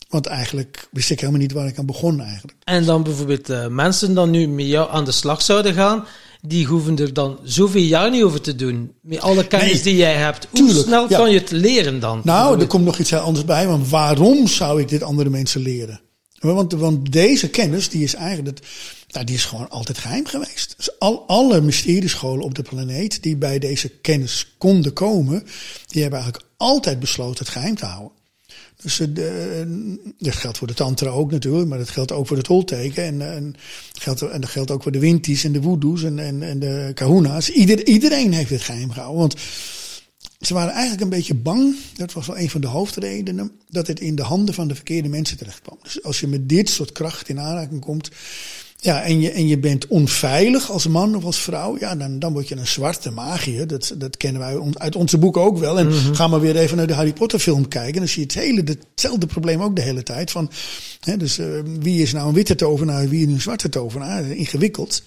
Want eigenlijk wist ik helemaal niet waar ik aan begon eigenlijk. En dan bijvoorbeeld uh, mensen dan nu met jou aan de slag zouden gaan, die hoeven er dan zoveel jaar niet over te doen. Met alle kennis nee, die jij hebt. Hoe tuurlijk, snel ja. kan je het leren dan? Nou, er komt nog iets heel anders bij. Want waarom zou ik dit andere mensen leren? Want, want deze kennis, die is eigenlijk, nou, die is gewoon altijd geheim geweest. Dus al, alle mysteriescholen op de planeet die bij deze kennis konden komen, die hebben eigenlijk altijd besloten het geheim te houden. Dus uh, dat geldt voor de tantra ook natuurlijk, maar dat geldt ook voor het holteken. En, en, geldt, en dat geldt ook voor de winties en de woedoes en, en, en de kahuna's. Ieder, iedereen heeft het geheim gehouden. Want ze waren eigenlijk een beetje bang, dat was wel een van de hoofdredenen, dat het in de handen van de verkeerde mensen terecht kwam. Dus als je met dit soort kracht in aanraking komt, ja, en je, en je bent onveilig als man of als vrouw, ja, dan, dan word je een zwarte magier. Dat, dat kennen wij uit onze boeken ook wel. En mm-hmm. ga maar weer even naar de Harry Potter film kijken. Dan zie je het hele, hetzelfde probleem ook de hele tijd. Van, hè, dus uh, wie is nou een witte tovenaar, wie is een zwarte tovenaar? Ingewikkeld.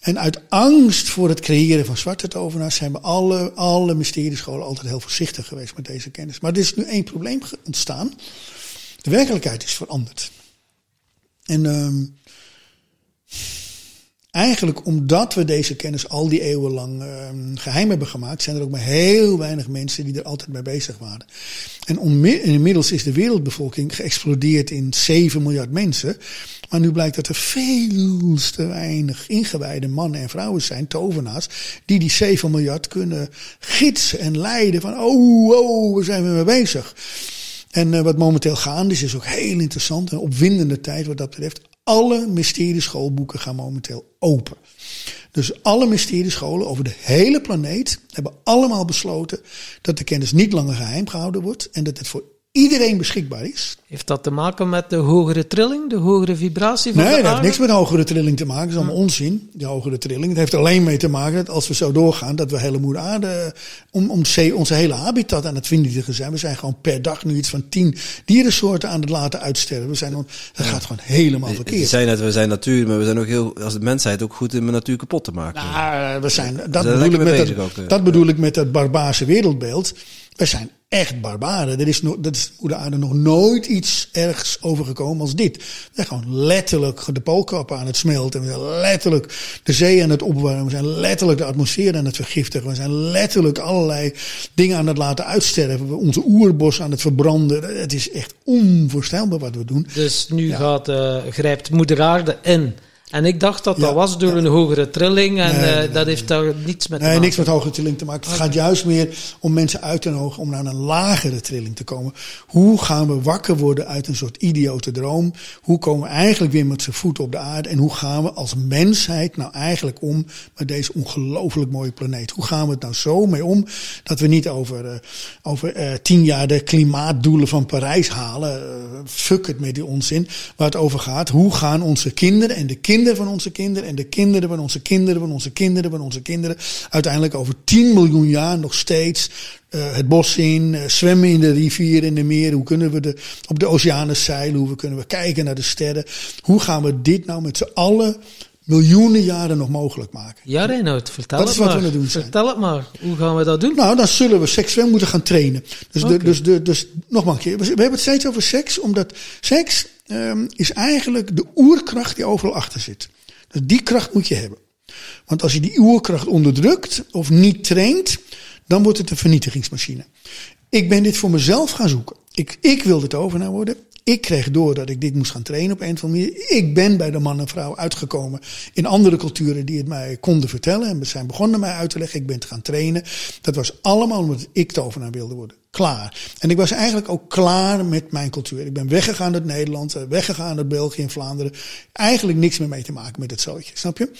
En uit angst voor het creëren van zwarte tovenaars zijn we alle, alle mysteriescholen altijd heel voorzichtig geweest met deze kennis. Maar er is nu één probleem ontstaan. De werkelijkheid is veranderd. En um, eigenlijk omdat we deze kennis al die eeuwen lang uh, geheim hebben gemaakt, zijn er ook maar heel weinig mensen die er altijd mee bezig waren. En inmiddels is de wereldbevolking geëxplodeerd in 7 miljard mensen. Maar nu blijkt dat er veel te weinig ingewijde mannen en vrouwen zijn, tovenaars, die die 7 miljard kunnen gidsen en leiden van, oh, oh, waar zijn we mee bezig? En uh, wat momenteel gaande is, is ook heel interessant. Een opwindende tijd wat dat betreft. Alle mysterieschoolboeken gaan momenteel open. Dus alle mysteriescholen over de hele planeet hebben allemaal besloten dat de kennis niet langer geheim gehouden wordt en dat het voor iedereen beschikbaar is. Heeft dat te maken met de hogere trilling, de hogere vibratie van Nee, de dat heeft aarde? niks met hogere trilling te maken. Dat is allemaal onzin, die hogere trilling. Het heeft alleen mee te maken dat als we zo doorgaan, dat we hele moeder aarde, om, om zee- onze hele habitat aan het vernietigen zijn. We zijn gewoon per dag nu iets van tien dierensoorten aan het laten uitsterven. We zijn, on- dat gaat gewoon helemaal Je verkeerd. zei net, we zijn natuur, maar we zijn ook heel, als de mensheid ook goed in de natuur kapot te maken. Nou, we zijn, dat, bedoel ik, met dat, ook, eh. dat bedoel ik met dat barbaarse wereldbeeld. We zijn echt barbaren. Er is, no, dat is moeder aarde nog nooit iets ergs overgekomen als dit. We zijn gewoon letterlijk de poolkappen aan het smelten. We zijn letterlijk de zee aan het opwarmen. We zijn letterlijk de atmosfeer aan het vergiftigen. We zijn letterlijk allerlei dingen aan het laten uitsterven. We onze oerbos aan het verbranden. Het is echt onvoorstelbaar wat we doen. Dus nu gaat, eh, grijpt moeder aarde in. En ik dacht dat dat Ja, was door een hogere trilling en Nee, eh, nee, dat nee. heeft daar niets met te Nee, maken. niks met hoge trilling te maken. Het gaat juist meer om mensen uit te nodigen om naar een lagere trilling te komen. Hoe gaan we wakker worden uit een soort idiote droom? Hoe komen we eigenlijk weer met z'n voeten op de aarde? En hoe gaan we als mensheid nou eigenlijk om met deze ongelooflijk mooie planeet? Hoe gaan we het nou zo mee om dat we niet over, eh, over eh, tien jaar de klimaatdoelen van Parijs halen? Fuck het met die onzin. Waar het over gaat. Hoe gaan onze kinderen en de kinderen van onze kinderen en de kinderen van onze kinderen van onze kinderen van onze kinderen uiteindelijk over 10 miljoen jaar nog steeds eh, het bos in, eh, zwemmen in de rivier, in de meer. Hoe kunnen we de, op de oceanen zeilen? Hoe kunnen we kijken naar de sterren? Hoe gaan we dit nou met z'n allen miljoenen jaren nog mogelijk maken? Ja, Reinoud, vertel Dat het is wat maar. we aan doen zijn. Vertel het maar. Hoe gaan we dat doen? Nou, dan zullen we seksueel moeten gaan trainen. Dus, de, Oké. dus, de, dus nog maar een keer. We we hebben het steeds over seks, omdat seks ehm, is eigenlijk de oerkracht die overal achter zit. Dus die kracht moet je hebben. Want als je die oerkracht onderdrukt of niet traint, dan wordt het een vernietigingsmachine. Ik ben dit voor mezelf gaan zoeken. Ik, ik wil overnemen worden. Ik kreeg door dat ik dit moest gaan trainen op een of andere manier. Ik ben bij de man en vrouw uitgekomen in andere culturen die het mij konden vertellen. En zijn begonnen mij uit te leggen. Ik ben te gaan trainen. Dat was allemaal omdat ik tovenaar wilde worden. Klaar. En ik was eigenlijk ook klaar met mijn cultuur. Ik ben weggegaan uit Nederland, eh, weggegaan uit België en Vlaanderen. Eigenlijk niks meer mee te maken met het zootje, snap je?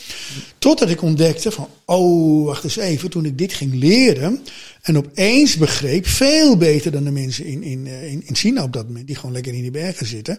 Totdat ik ontdekte van, oh, wacht eens even. Toen ik dit ging leren en opeens begreep, veel beter dan de mensen in, in, eh, in, in China op dat moment, die gewoon lekker in die bergen zitten.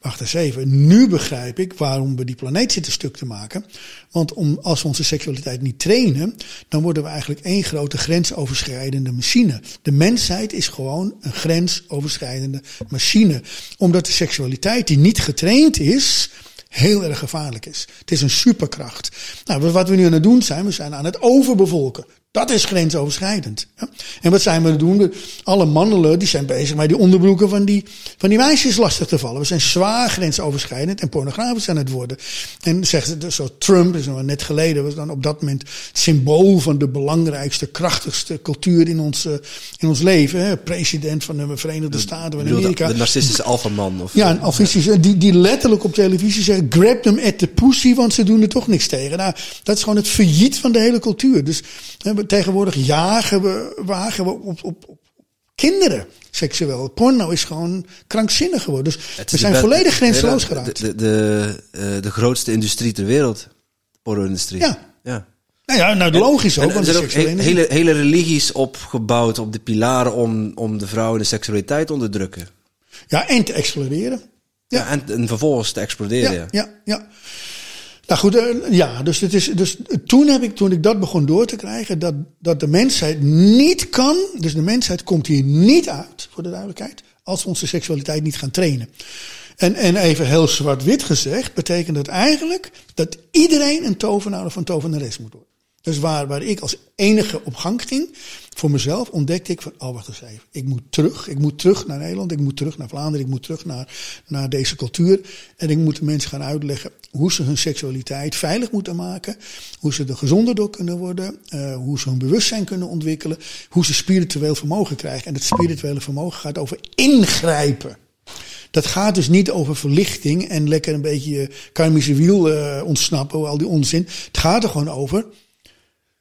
Wacht eens even, nu begrijp ik waarom we die planeet zitten stuk te maken. Want om, als we onze seksualiteit niet trainen, dan worden we eigenlijk één grote grensoverschrijdende machine. De mensheid is gewoon een grensoverschrijdende machine. Omdat de seksualiteit die niet getraind is, heel erg gevaarlijk is. Het is een superkracht. Nou, wat we nu aan het doen zijn, we zijn aan het overbevolken. Dat is grensoverschrijdend. Ja? En wat zijn we aan het doen? Alle mannen die zijn bezig met die onderbroeken van die, van die meisjes lastig te vallen. We zijn zwaar grensoverschrijdend en pornografisch aan het worden. En zegt ze, zo Trump, is nog net geleden, was dan op dat moment het symbool van de belangrijkste, krachtigste cultuur in ons, eh, in ons leven. Hè? President van de Verenigde Staten van Amerika. de narcistische alfaman. Of, Ja, een alfistische, eh, die, die letterlijk op televisie zeggen: grab them at the pussy, want ze doen er toch niks tegen. Nou, dat is gewoon het failliet van de hele cultuur. Dus hè, we- tegenwoordig jagen we, wagen we op, op, op kinderen seksueel. Porno is gewoon krankzinnig geworden. Dus Het we zijn volledig grenzeloos geraakt. De, de, de, eh, de grootste industrie ter wereld. De porno-industrie. Ja. ja. nou ja, nou logisch ook. En want ook he- hele, hele religies opgebouwd op de pilaren om, om de vrouw en de seksualiteit te onderdrukken. Ja, en te exploreren. Ja. Ja. en, en vervolgens te exploderen. Ja, ja. Nou goed, eh, ja, dus, het is, dus toen, heb ik, toen ik dat begon door te krijgen, dat, dat de mensheid niet kan, dus de mensheid komt hier niet uit, voor de duidelijkheid, als we onze seksualiteit niet gaan trainen. En, en even heel zwart-wit gezegd, betekent dat eigenlijk dat iedereen een tovenaar of een tovenares moet worden. Dus waar, waar ik als enige op gang ging, voor mezelf ontdekte ik van, oh wacht eens even, ik moet terug. Ik moet terug naar Nederland, ik moet terug naar Vlaanderen, ik moet terug naar, naar deze cultuur. En ik moet de mensen gaan uitleggen hoe ze hun seksualiteit veilig moeten maken. Hoe ze er gezonder door kunnen worden. eh, hoe ze hun bewustzijn kunnen ontwikkelen. Hoe ze spiritueel vermogen krijgen. En het spirituele vermogen gaat over ingrijpen. Dat gaat dus niet over verlichting en lekker een beetje karmische wiel eh, ontsnappen, al die onzin. Het gaat er gewoon over.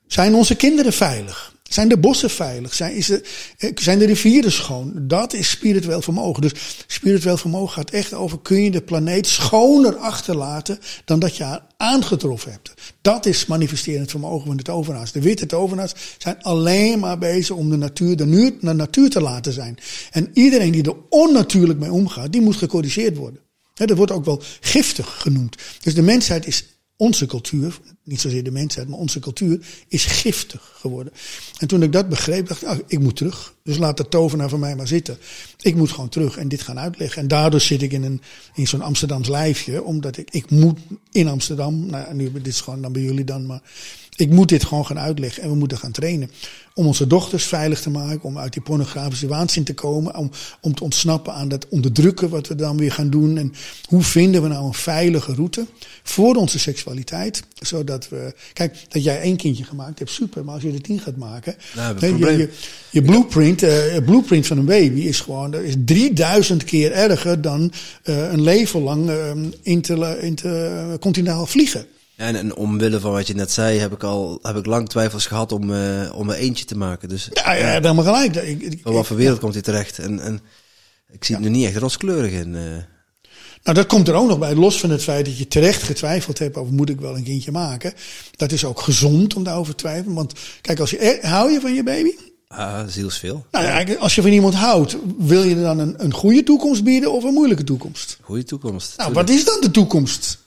Zijn onze kinderen veilig? Zijn de bossen veilig? Zijn, is er, eh, zijn de rivieren schoon? Dat is spiritueel vermogen. Dus spiritueel vermogen gaat echt over: kun je de planeet schoner achterlaten dan dat je haar aangetroffen hebt? Dat is manifesterend vermogen van de tovenaars. De witte tovenaars zijn alleen maar bezig om de natuur de, natuur, de te laten zijn. En iedereen die er onnatuurlijk mee omgaat, die moet gecorrigeerd worden. dat wordt ook wel giftig genoemd. Dus de mensheid is onze cultuur, niet zozeer de mensheid, maar onze cultuur is giftig geworden. En toen ik dat begreep, dacht ik, oh, ik moet terug. Dus laat de tovenaar van mij maar zitten. Ik moet gewoon terug en dit gaan uitleggen. En daardoor zit ik in, een, in zo'n Amsterdams lijfje, omdat ik, ik moet in Amsterdam, nou nu, dit is gewoon dan bij jullie dan, maar ik moet dit gewoon gaan uitleggen en we moeten gaan trainen. Om onze dochters veilig te maken, om uit die pornografische waanzin te komen, om, om te ontsnappen aan dat onderdrukken wat we dan weer gaan doen. En hoe vinden we nou een veilige route voor onze seksualiteit, zodat we, kijk, dat jij één kindje gemaakt hebt, super, maar als je er tien gaat maken, Nou, je, je, je, blueprint, uh, blueprint van een baby is gewoon, is 3000 keer erger dan uh, een leven lang uh, inter, inter, continentaal vliegen. En, en omwille van wat je net zei, heb ik al heb ik lang twijfels gehad om, uh, om er eentje te maken. Dus, ja, ja, ja. helemaal gelijk. Ik, ik, van wat voor wereld ja. komt hij terecht? En, en ik zie het nu niet echt rooskleurig in. Uh. Nou, dat komt er ook nog bij. Los van het feit dat je terecht getwijfeld hebt over moet ik wel een kindje maken. Dat is ook gezond om daarover te twijfelen. Want kijk, als je, hou je van je baby? Ah, zielsveel. Nou ja, als je van iemand houdt, wil je dan een, een goede toekomst bieden of een moeilijke toekomst? Goede toekomst. Nou, wat is dan de toekomst?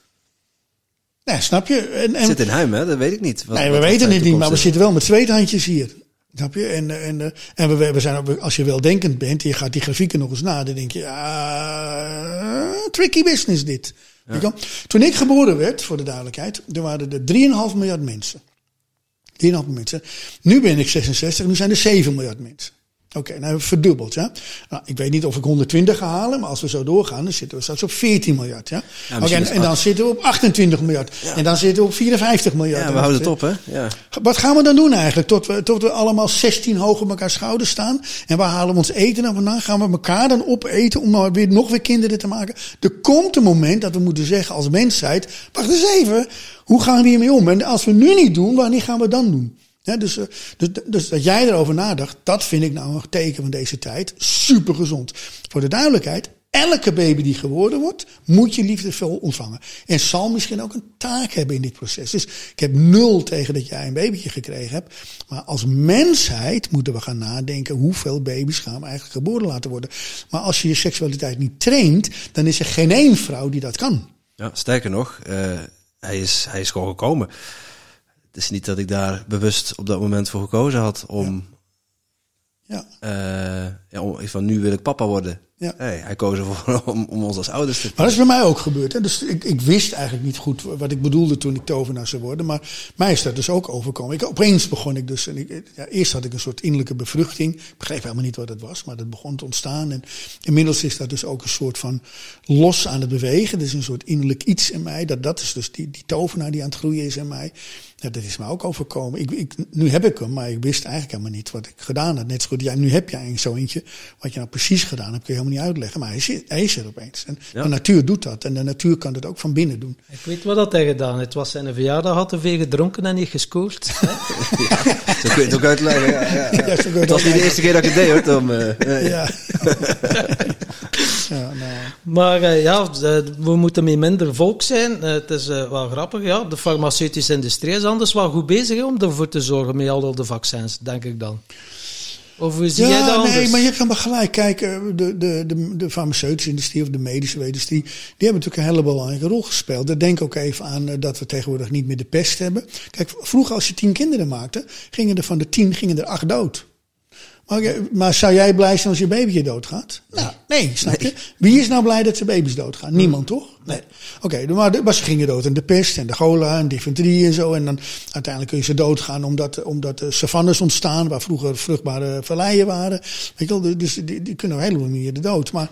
Nee, snap je? En, en, zit in Huim, hè? Dat weet ik niet. Wat, nee, we wat weten het niet, maar we zitten wel met zweethandjes hier. Snap je? En, en, en we, we zijn ook, als je weldenkend bent, je gaat die grafieken nog eens na, dan denk je, ja, tricky business dit. Ja. Toen ik geboren werd, voor de duidelijkheid, er waren er 3,5 miljard mensen. 3,5 mensen. Nu ben ik 66, nu zijn er 7 miljard mensen. Oké, okay, nou hebben we verdubbeld. Ja? Nou, ik weet niet of ik 120 ga halen, maar als we zo doorgaan, dan zitten we straks op 14 miljard. Ja? okay, en, en, dan zitten we op 28 miljard. Ja. En dan zitten we op 54 miljard. Ja, we houden het op, hè? Ja. Wat gaan we dan doen eigenlijk? Tot we, tot we allemaal 16 hoog op elkaar schouders staan. En waar halen we ons eten dan vandaan? Gaan we elkaar dan opeten om nou weer, nog weer kinderen te maken? Er komt een moment dat we moeten zeggen als mensheid, wacht eens even, hoe gaan we hiermee om? En als we nu niet doen, wanneer gaan we dan doen? Ja, dus, dus, dus dat jij erover nadacht, dat vind ik nou een teken van deze tijd. Super gezond. Voor de duidelijkheid, elke baby die geboren wordt, moet je liefdevol ontvangen. En zal misschien ook een taak hebben in dit proces. Dus ik heb nul tegen dat jij een babytje gekregen hebt. Maar als mensheid moeten we gaan nadenken hoeveel baby's gaan eigenlijk geboren laten worden. Maar als je je seksualiteit niet traint, dan is er geen één vrouw die dat kan. Ja, sterker nog, uh, hij, is, hij is gewoon gekomen. Het is niet dat ik daar bewust op dat moment voor gekozen had om. Ja. Uh, ja om, van nu wil ik papa worden. Ja. Nee, hij koos ervoor [LAUGHS] om, om ons als ouders te. Maar dat is bij mij ook gebeurd. Hè? Dus ik, ik wist eigenlijk niet goed wat ik bedoelde toen ik tovenaar zou worden. Maar mij is dat dus ook overkomen. Ik, opeens begon ik dus. En ik, ja, eerst had ik een soort innerlijke bevruchting. Ik begreep helemaal niet wat het was, maar dat begon te ontstaan. En inmiddels is dat dus ook een soort van los aan het bewegen. Is een soort innerlijk iets in mij. Dat, dat is dus die, die tovenaar die aan het groeien is in mij. Ja, dat is me ook overkomen. Ik, ik, nu heb ik hem, maar ik wist eigenlijk helemaal niet wat ik gedaan had. Net zo goed, ja, nu heb jij zo eentje. Wat je nou precies gedaan hebt, kun je helemaal niet uitleggen. Maar hij is, hij is er opeens. En ja. de natuur doet dat. En de natuur kan het ook van binnen doen. Ik weet wat dat hij gedaan Het was zijn verjaardag, had te veel gedronken en niet gescoord. [LAUGHS] ja, zo kun je het ook uitleggen. Ja, ja, ja. ja het was niet de eerste keer dat ik het deed hoor, Tom. Ja. [LAUGHS] [LAUGHS] ja. Maar uh, ja, we moeten met minder volk zijn. Uh, het is wel grappig, ja. De farmaceutische industrie is anders wel goed bezig hè, om ervoor te zorgen met al de vaccins, denk ik dan. Of hoe zie ja, jij dat anders? nee, maar je kan maar gelijk kijken. De, de, de, de farmaceutische industrie of de medische industrie, die hebben natuurlijk een hele belangrijke rol gespeeld. Denk ook even aan dat we tegenwoordig niet meer de pest hebben. Kijk, vroeger als je tien kinderen maakte, gingen er van de tien gingen er acht dood. Maar, maar zou jij blij zijn als je babyje doodgaat? Nou, nee, snap je? Wie is nou blij dat zijn baby's doodgaan? Niemand, toch? Nee. Oké, okay, maar, ze gingen dood aan de pest en de chola en difterie en zo. En dan uiteindelijk kun je ze doodgaan omdat, omdat de savannes ontstaan, waar vroeger vruchtbare valleien waren. Weet je wel, dus die, die kunnen op een heleboel manieren dood. Maar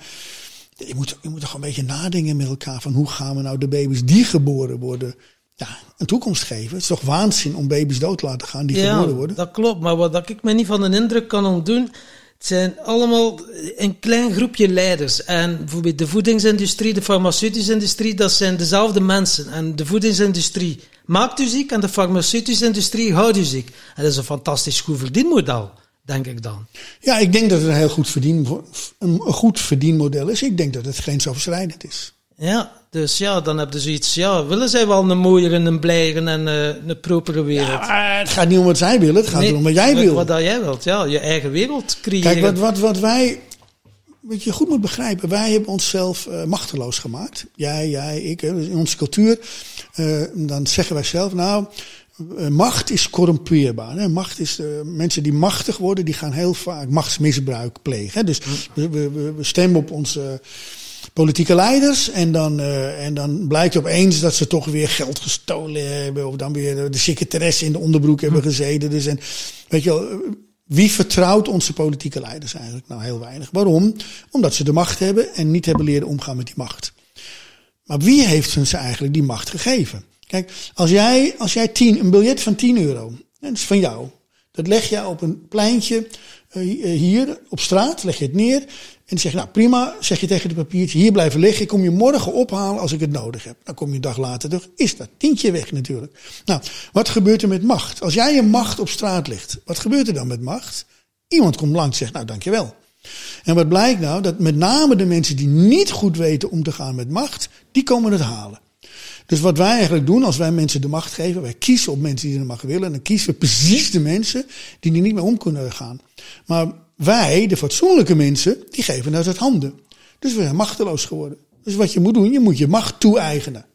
je moet, je moet toch een beetje nadenken met elkaar van hoe gaan we nou de baby's die geboren worden ja, een toekomst geven. Het is toch waanzin om baby's dood te laten gaan die ja, geboren worden? dat klopt. Maar wat ik me niet van een indruk kan ontdoen... Het zijn allemaal een klein groepje leiders. En bijvoorbeeld de voedingsindustrie, de farmaceutische industrie, dat zijn dezelfde mensen. En de voedingsindustrie maakt u ziek en de farmaceutische industrie houdt u ziek. En dat is een fantastisch goed verdienmodel, denk ik dan. Ja, ik denk dat het een heel goed, verdien, een goed verdienmodel is. Ik denk dat het grensoverschrijdend is. Ja, dus ja, dan heb je zoiets. Ja, willen zij wel een mooiere, een blijere en uh, een propere wereld? Ja, het gaat niet om wat zij willen, het gaat Nee, erom wat jij wil. Wat dat jij wilt, ja. Je eigen wereld creëren. Kijk, wat, wat, wat wij. Wat je goed moet begrijpen, wij hebben onszelf eh, machteloos gemaakt. Jij, jij, ik. Hè, in onze cultuur. eh, dan zeggen wij zelf, nou. eh, Macht is corrumpeerbaar. Hè? Macht is, eh, mensen die machtig worden, die gaan heel vaak machtsmisbruik plegen. Hè? Dus we, we, we we stemmen op onze politieke leiders. En dan, eh, en dan blijkt opeens dat ze toch weer geld gestolen hebben. Of dan weer de, secretaresse in de onderbroek hebben gezeten. Dus en, weet je wel, eh, wie vertrouwt onze politieke leiders eigenlijk? Nou, heel weinig. Waarom? Omdat ze de macht hebben en niet hebben leren omgaan met die macht. Maar wie heeft ze eigenlijk die macht gegeven? Kijk, als jij, als jij tien, een biljet van 10 euro, dat is van jou. Dat leg je op een pleintje eh, hier op straat, leg je het neer. En je, nou prima, zeg je tegen de papiertje, hier blijven liggen. Ik kom je morgen ophalen als ik het nodig heb. Dan kom je een dag later terug, is dat tientje weg natuurlijk. Nou, wat gebeurt er met macht? Als jij je macht op straat legt, wat gebeurt er dan met macht? Iemand komt langs en zegt, nou dankjewel. En wat blijkt nou? Dat met name de mensen die niet goed weten om te gaan met macht, die komen het halen. Dus wat wij eigenlijk doen als wij mensen de macht geven, wij kiezen op mensen die de macht willen. En dan kiezen we precies de mensen die er niet meer om kunnen gaan. Maar wij, de fatsoenlijke mensen, die geven dat uit handen. Dus we zijn machteloos geworden. Dus wat je moet doen, je moet je macht toe-eigenen.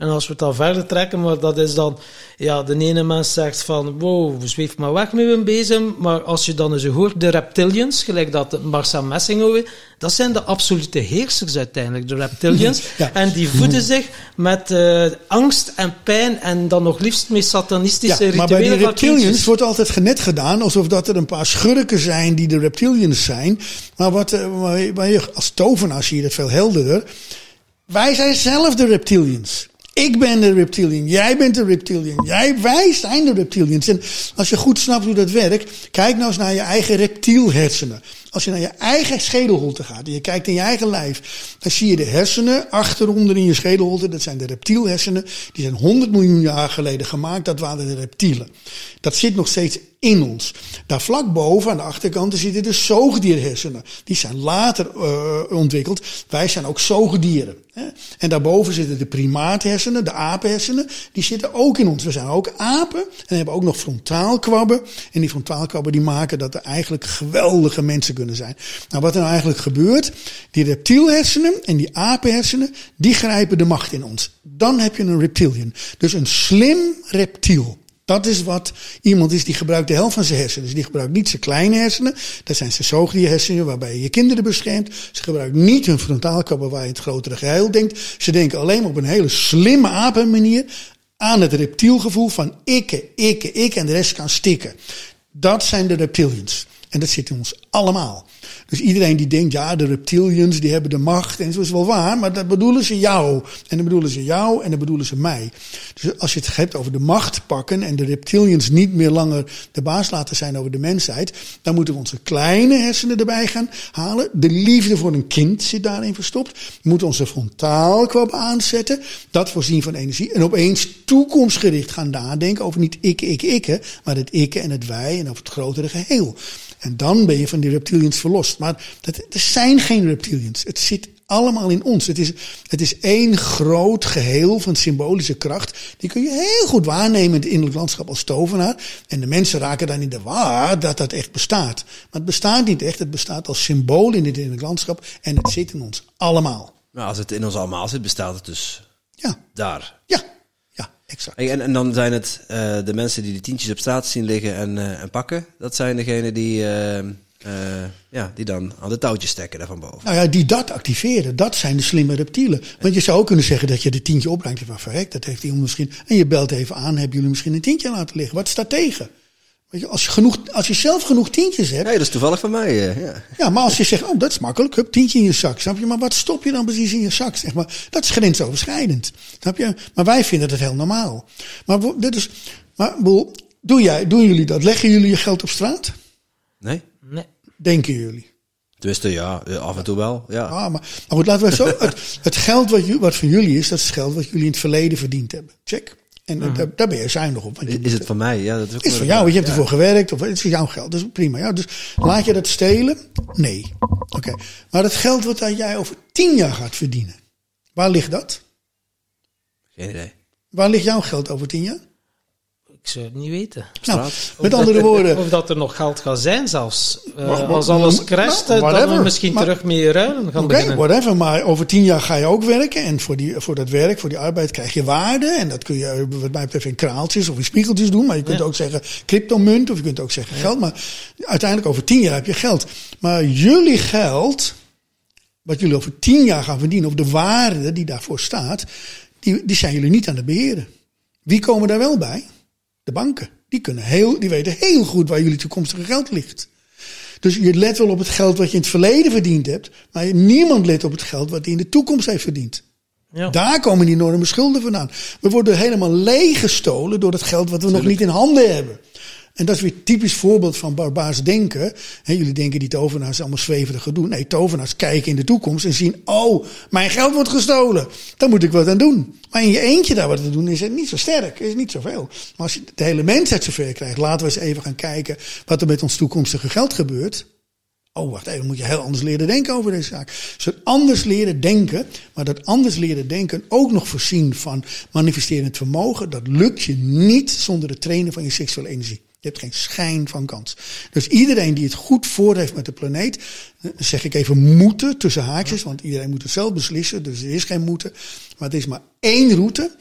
En als we het dan verder trekken, maar dat is dan, ja, de ene mens zegt van, wow, zweef maar weg met een bezem. Maar als je dan eens hoort, de reptilians, gelijk dat Marcel Messing dat zijn de absolute heersers uiteindelijk, de reptilians. [LAUGHS] Ja. En die voeden zich met eh, angst en pijn en dan nog liefst met satanistische Ja, maar bij van reptilians wordt altijd genet gedaan alsof dat er een paar schurken zijn die de reptilians zijn. Maar wat, eh, waar je, als tovenaar zie je dat veel helderder. Wij zijn zelf de reptilians. Ik ben de reptilian, jij bent de reptilian, jij, wij zijn de reptilians. En als je goed snapt hoe dat werkt, kijk nou eens naar je eigen reptielhersenen. Als je naar je eigen schedelholte gaat en je kijkt in je eigen lijf, dan zie je de hersenen achteronder in je schedelholte. Dat zijn de reptielhersenen. Die zijn 100 miljoen jaar geleden gemaakt. Dat waren de reptielen. Dat zit nog steeds in ons. Daar vlak boven aan de achterkant zitten de zoogdierhersenen. Die zijn later uh, ontwikkeld. Wij zijn ook zoogdieren. Hè? En daarboven zitten de primaathersenen, de apenhersenen. Die zitten ook in ons. We zijn ook apen en hebben ook nog frontaalkwabben. En die frontaalkwabben die maken dat er eigenlijk geweldige mensen kunnen zijn. Nou, wat er nou eigenlijk gebeurt, die reptielhersenen en die apenhersenen, die grijpen de macht in ons. Dan heb je een reptilian. Dus een slim reptiel. Dat is wat iemand is die gebruikt de helft van zijn hersenen. Dus die gebruikt niet zijn kleine hersenen. Dat zijn zijn zoogdierhersenen waarbij je je kinderen beschermt. Ze gebruiken niet hun frontaalkabel waar je het grotere geheel denkt. Ze denken alleen op een hele slimme apenmanier aan het reptielgevoel van ikke, ikke, ik en de rest kan stikken. Dat zijn de reptilians. En dat zit in ons allemaal. Dus iedereen die denkt, ja, de reptilians die hebben de macht. En zo is wel waar, maar dat bedoelen ze jou. En dan bedoelen ze jou en dan bedoelen ze mij. Dus als je het hebt over de macht pakken en de reptilians niet meer langer de baas laten zijn over de mensheid. Dan moeten we onze kleine hersenen erbij gaan halen. De liefde voor een kind zit daarin verstopt. We moeten onze frontaalkwab aanzetten. Dat voorzien van energie. En opeens toekomstgericht gaan nadenken over niet ik, ik, ik. Maar het ik en het wij en over het grotere geheel. En dan ben je van die reptilians verlost. Maar dat, er zijn geen reptilians. Het zit allemaal in ons. Het is, het is één groot geheel van symbolische kracht. Die kun je heel goed waarnemen in het innerlijk landschap als tovenaar. En de mensen raken dan in de war dat dat echt bestaat. Maar het bestaat niet echt. Het bestaat als symbool in het innerlijk landschap. En het zit in ons allemaal. Maar als het in ons allemaal zit, bestaat het dus Ja, daar. ja, exact. En, en dan zijn het eh, de mensen die de tientjes op straat zien liggen en, eh, en pakken. Dat zijn degenen die, eh, ja, die dan aan de touwtjes stekken daar van boven. Nou ja, die dat activeren, dat zijn de slimme reptielen. Want je zou ook kunnen zeggen dat je de tientje opbrengt. Van verrek, dat heeft iemand misschien. En je belt even aan, hebben jullie misschien een tientje laten liggen? Wat staat tegen? Weet je, als, je genoeg, als je zelf genoeg tientjes hebt. Nee, dat is toevallig van mij. eh, ja. Ja, maar als je zegt, oh, dat is makkelijk, hup, tientje in je zak. Snap je? Maar wat stop je dan precies in je zak? Zeg maar, dat is grensoverschrijdend. Snap je? Maar wij vinden dat heel normaal. Maar dit is, maar boel, doe jij, doen jullie dat? Leggen jullie je geld op straat? Nee? Nee. Denken jullie? Tenminste, ja, eh, af en toe wel. Ja. Ah, maar, maar goed, laten we het zo. Het, het geld wat, wat van jullie is, dat is het geld wat jullie in het verleden verdiend hebben. Check. En eh, daar, daar ben je zuinig op. Want je Is het van mij? Ja, dat is ook is van jou, want je hebt ervoor gewerkt, of het is jouw geld, dus prima. Ja, dus laat je dat stelen? Nee. Oké. Maar het geld wat dat jij over tien jaar gaat verdienen, waar ligt dat? Geen idee. Waar ligt jouw geld over tien jaar? Ik zou het niet weten. Nou, met Of andere dat- woorden, Of dat er nog geld gaat zijn zelfs. Eh, Maar- maar- als alles nou, crasht, dat whatever. we misschien Maar- terug mee ruilen gaan Oké, beginnen. whatever. Maar over tien jaar ga je ook werken. En voor, die, voor dat werk, voor die arbeid, krijg je waarde. En dat kun je, eh, wat mij betreft, in kraaltjes of in spiegeltjes doen. Maar je kunt Ja. ook zeggen cryptomunt of je kunt ook zeggen geld. Maar uiteindelijk over tien jaar heb je geld. Maar jullie geld, wat jullie over tien jaar gaan verdienen, of de waarde die daarvoor staat, die, die zijn jullie niet aan het beheren. Wie komen daar wel bij? De banken. Die, kunnen heel, die weten heel goed waar jullie toekomstige geld ligt. Dus je let wel op het geld wat je in het verleden verdiend hebt, maar niemand let op het geld wat hij in de toekomst heeft verdiend. Ja. Daar komen die enorme schulden vandaan. We worden helemaal leeggestolen door het geld wat we nog niet in handen hebben. En dat is weer typisch voorbeeld van barbaars denken. Jullie denken die tovenaars allemaal zweverig doen. Nee, tovenaars kijken in de toekomst en zien... oh, mijn geld wordt gestolen. Daar moet ik wat aan doen. Maar in je eentje daar wat aan doen is het niet zo sterk. Is niet zoveel. Maar als je de hele mensheid zover krijgt... laten we eens even gaan kijken wat er met ons toekomstige geld gebeurt... Oh, wacht even, dan moet je heel anders leren denken over deze zaak. Dus anders leren denken, maar dat anders leren denken ook nog voorzien van manifesterend vermogen, dat lukt je niet zonder het trainen van je seksuele energie. Je hebt geen schijn van kans. Dus iedereen die het goed voor heeft met de planeet, eh, zeg ik even moeten tussen haakjes, want iedereen moet het zelf beslissen, dus er is geen moeten. Maar het is maar één route.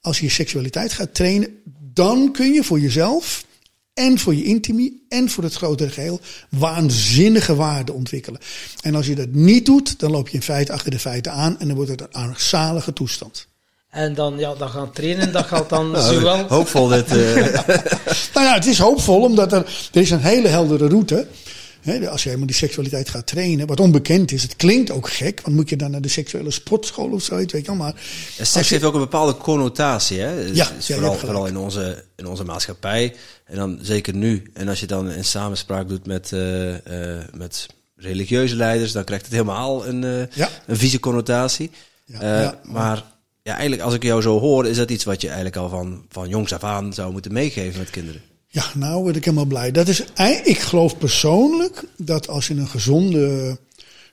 Als je je seksualiteit gaat trainen, dan kun je voor jezelf en voor je intimie en voor het grotere geheel waanzinnige waarden ontwikkelen. En als je dat niet doet, dan loop je in feite achter de feiten aan en dan wordt het een armzalige toestand. En dan, ja, dan gaan trainen, dat gaat dan [LAUGHS] Nou, zowel... Hoopvol dit. eh, [LAUGHS] Nou ja, het is hoopvol, omdat er, er is een hele heldere route. Hè, als je helemaal die seksualiteit gaat trainen, wat onbekend is, het klinkt ook gek, want moet je dan naar de seksuele sportschool of zoiets, weet je wel. Maar Ja, Seks heeft ook een bepaalde connotatie, hè? Ja, is ja, je vooral, vooral in onze, in onze maatschappij. En dan zeker nu. En als je dan in samenspraak doet met, eh, eh, met religieuze leiders, dan krijgt het helemaal een, eh, Ja. een vieze connotatie. Ja, Eh, ja. Maar ja, eigenlijk als ik jou zo hoor, is dat iets wat je eigenlijk al van, van jongs af aan zou moeten meegeven met kinderen. Ja, nou word ik helemaal blij. Dat is, ik geloof persoonlijk dat als je een gezonde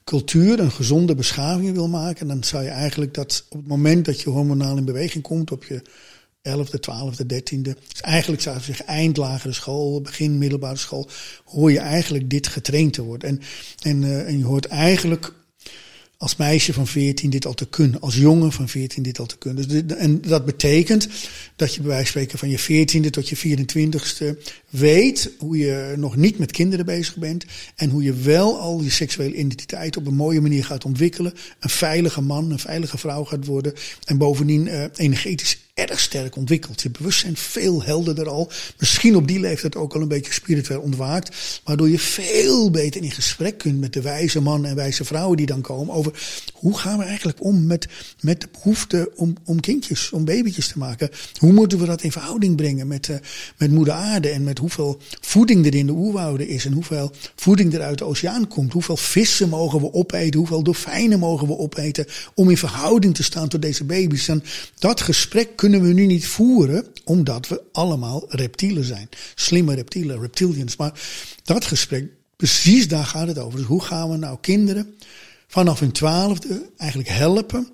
cultuur, een gezonde beschaving wil maken, dan zou je eigenlijk dat op het moment dat je hormonaal in beweging komt, op je 11e, 12e, 13e, dus eigenlijk zou ik zeggen eind lagere school, begin middelbare school, hoor je eigenlijk dit getraind te worden. En, en, eh, en je hoort eigenlijk als meisje van 14 dit al te kunnen. Als jongen van 14 dit al te kunnen. Dus en dat betekent dat je bij wijze van spreken van je 14e tot je 24ste weet hoe je nog niet met kinderen bezig bent. En hoe je wel al je seksuele identiteit op een mooie manier gaat ontwikkelen. Een veilige man, een veilige vrouw gaat worden. En bovendien eh, energetisch erg sterk ontwikkeld. Je bewustzijn veel helderder al. Misschien op die leeftijd ook al een beetje spiritueel ontwaakt. Waardoor je veel beter in gesprek kunt met de wijze mannen en wijze vrouwen die dan komen. Over hoe gaan we eigenlijk om met, met de behoefte om, om kindjes, om babytjes te maken. Hoe moeten we dat in verhouding brengen met, eh, met moeder aarde. En met hoeveel voeding er in de oerwouden is. En hoeveel voeding er uit de oceaan komt. Hoeveel vissen mogen we opeten. Hoeveel dolfijnen mogen we opeten. Om in verhouding te staan tot deze baby's. En dat gesprek kunnen we nu niet voeren. Omdat we allemaal reptielen zijn. Slimme reptielen, reptilians. Maar dat gesprek, precies daar gaat het over. Dus hoe gaan we nou kinderen vanaf hun twaalfde eigenlijk helpen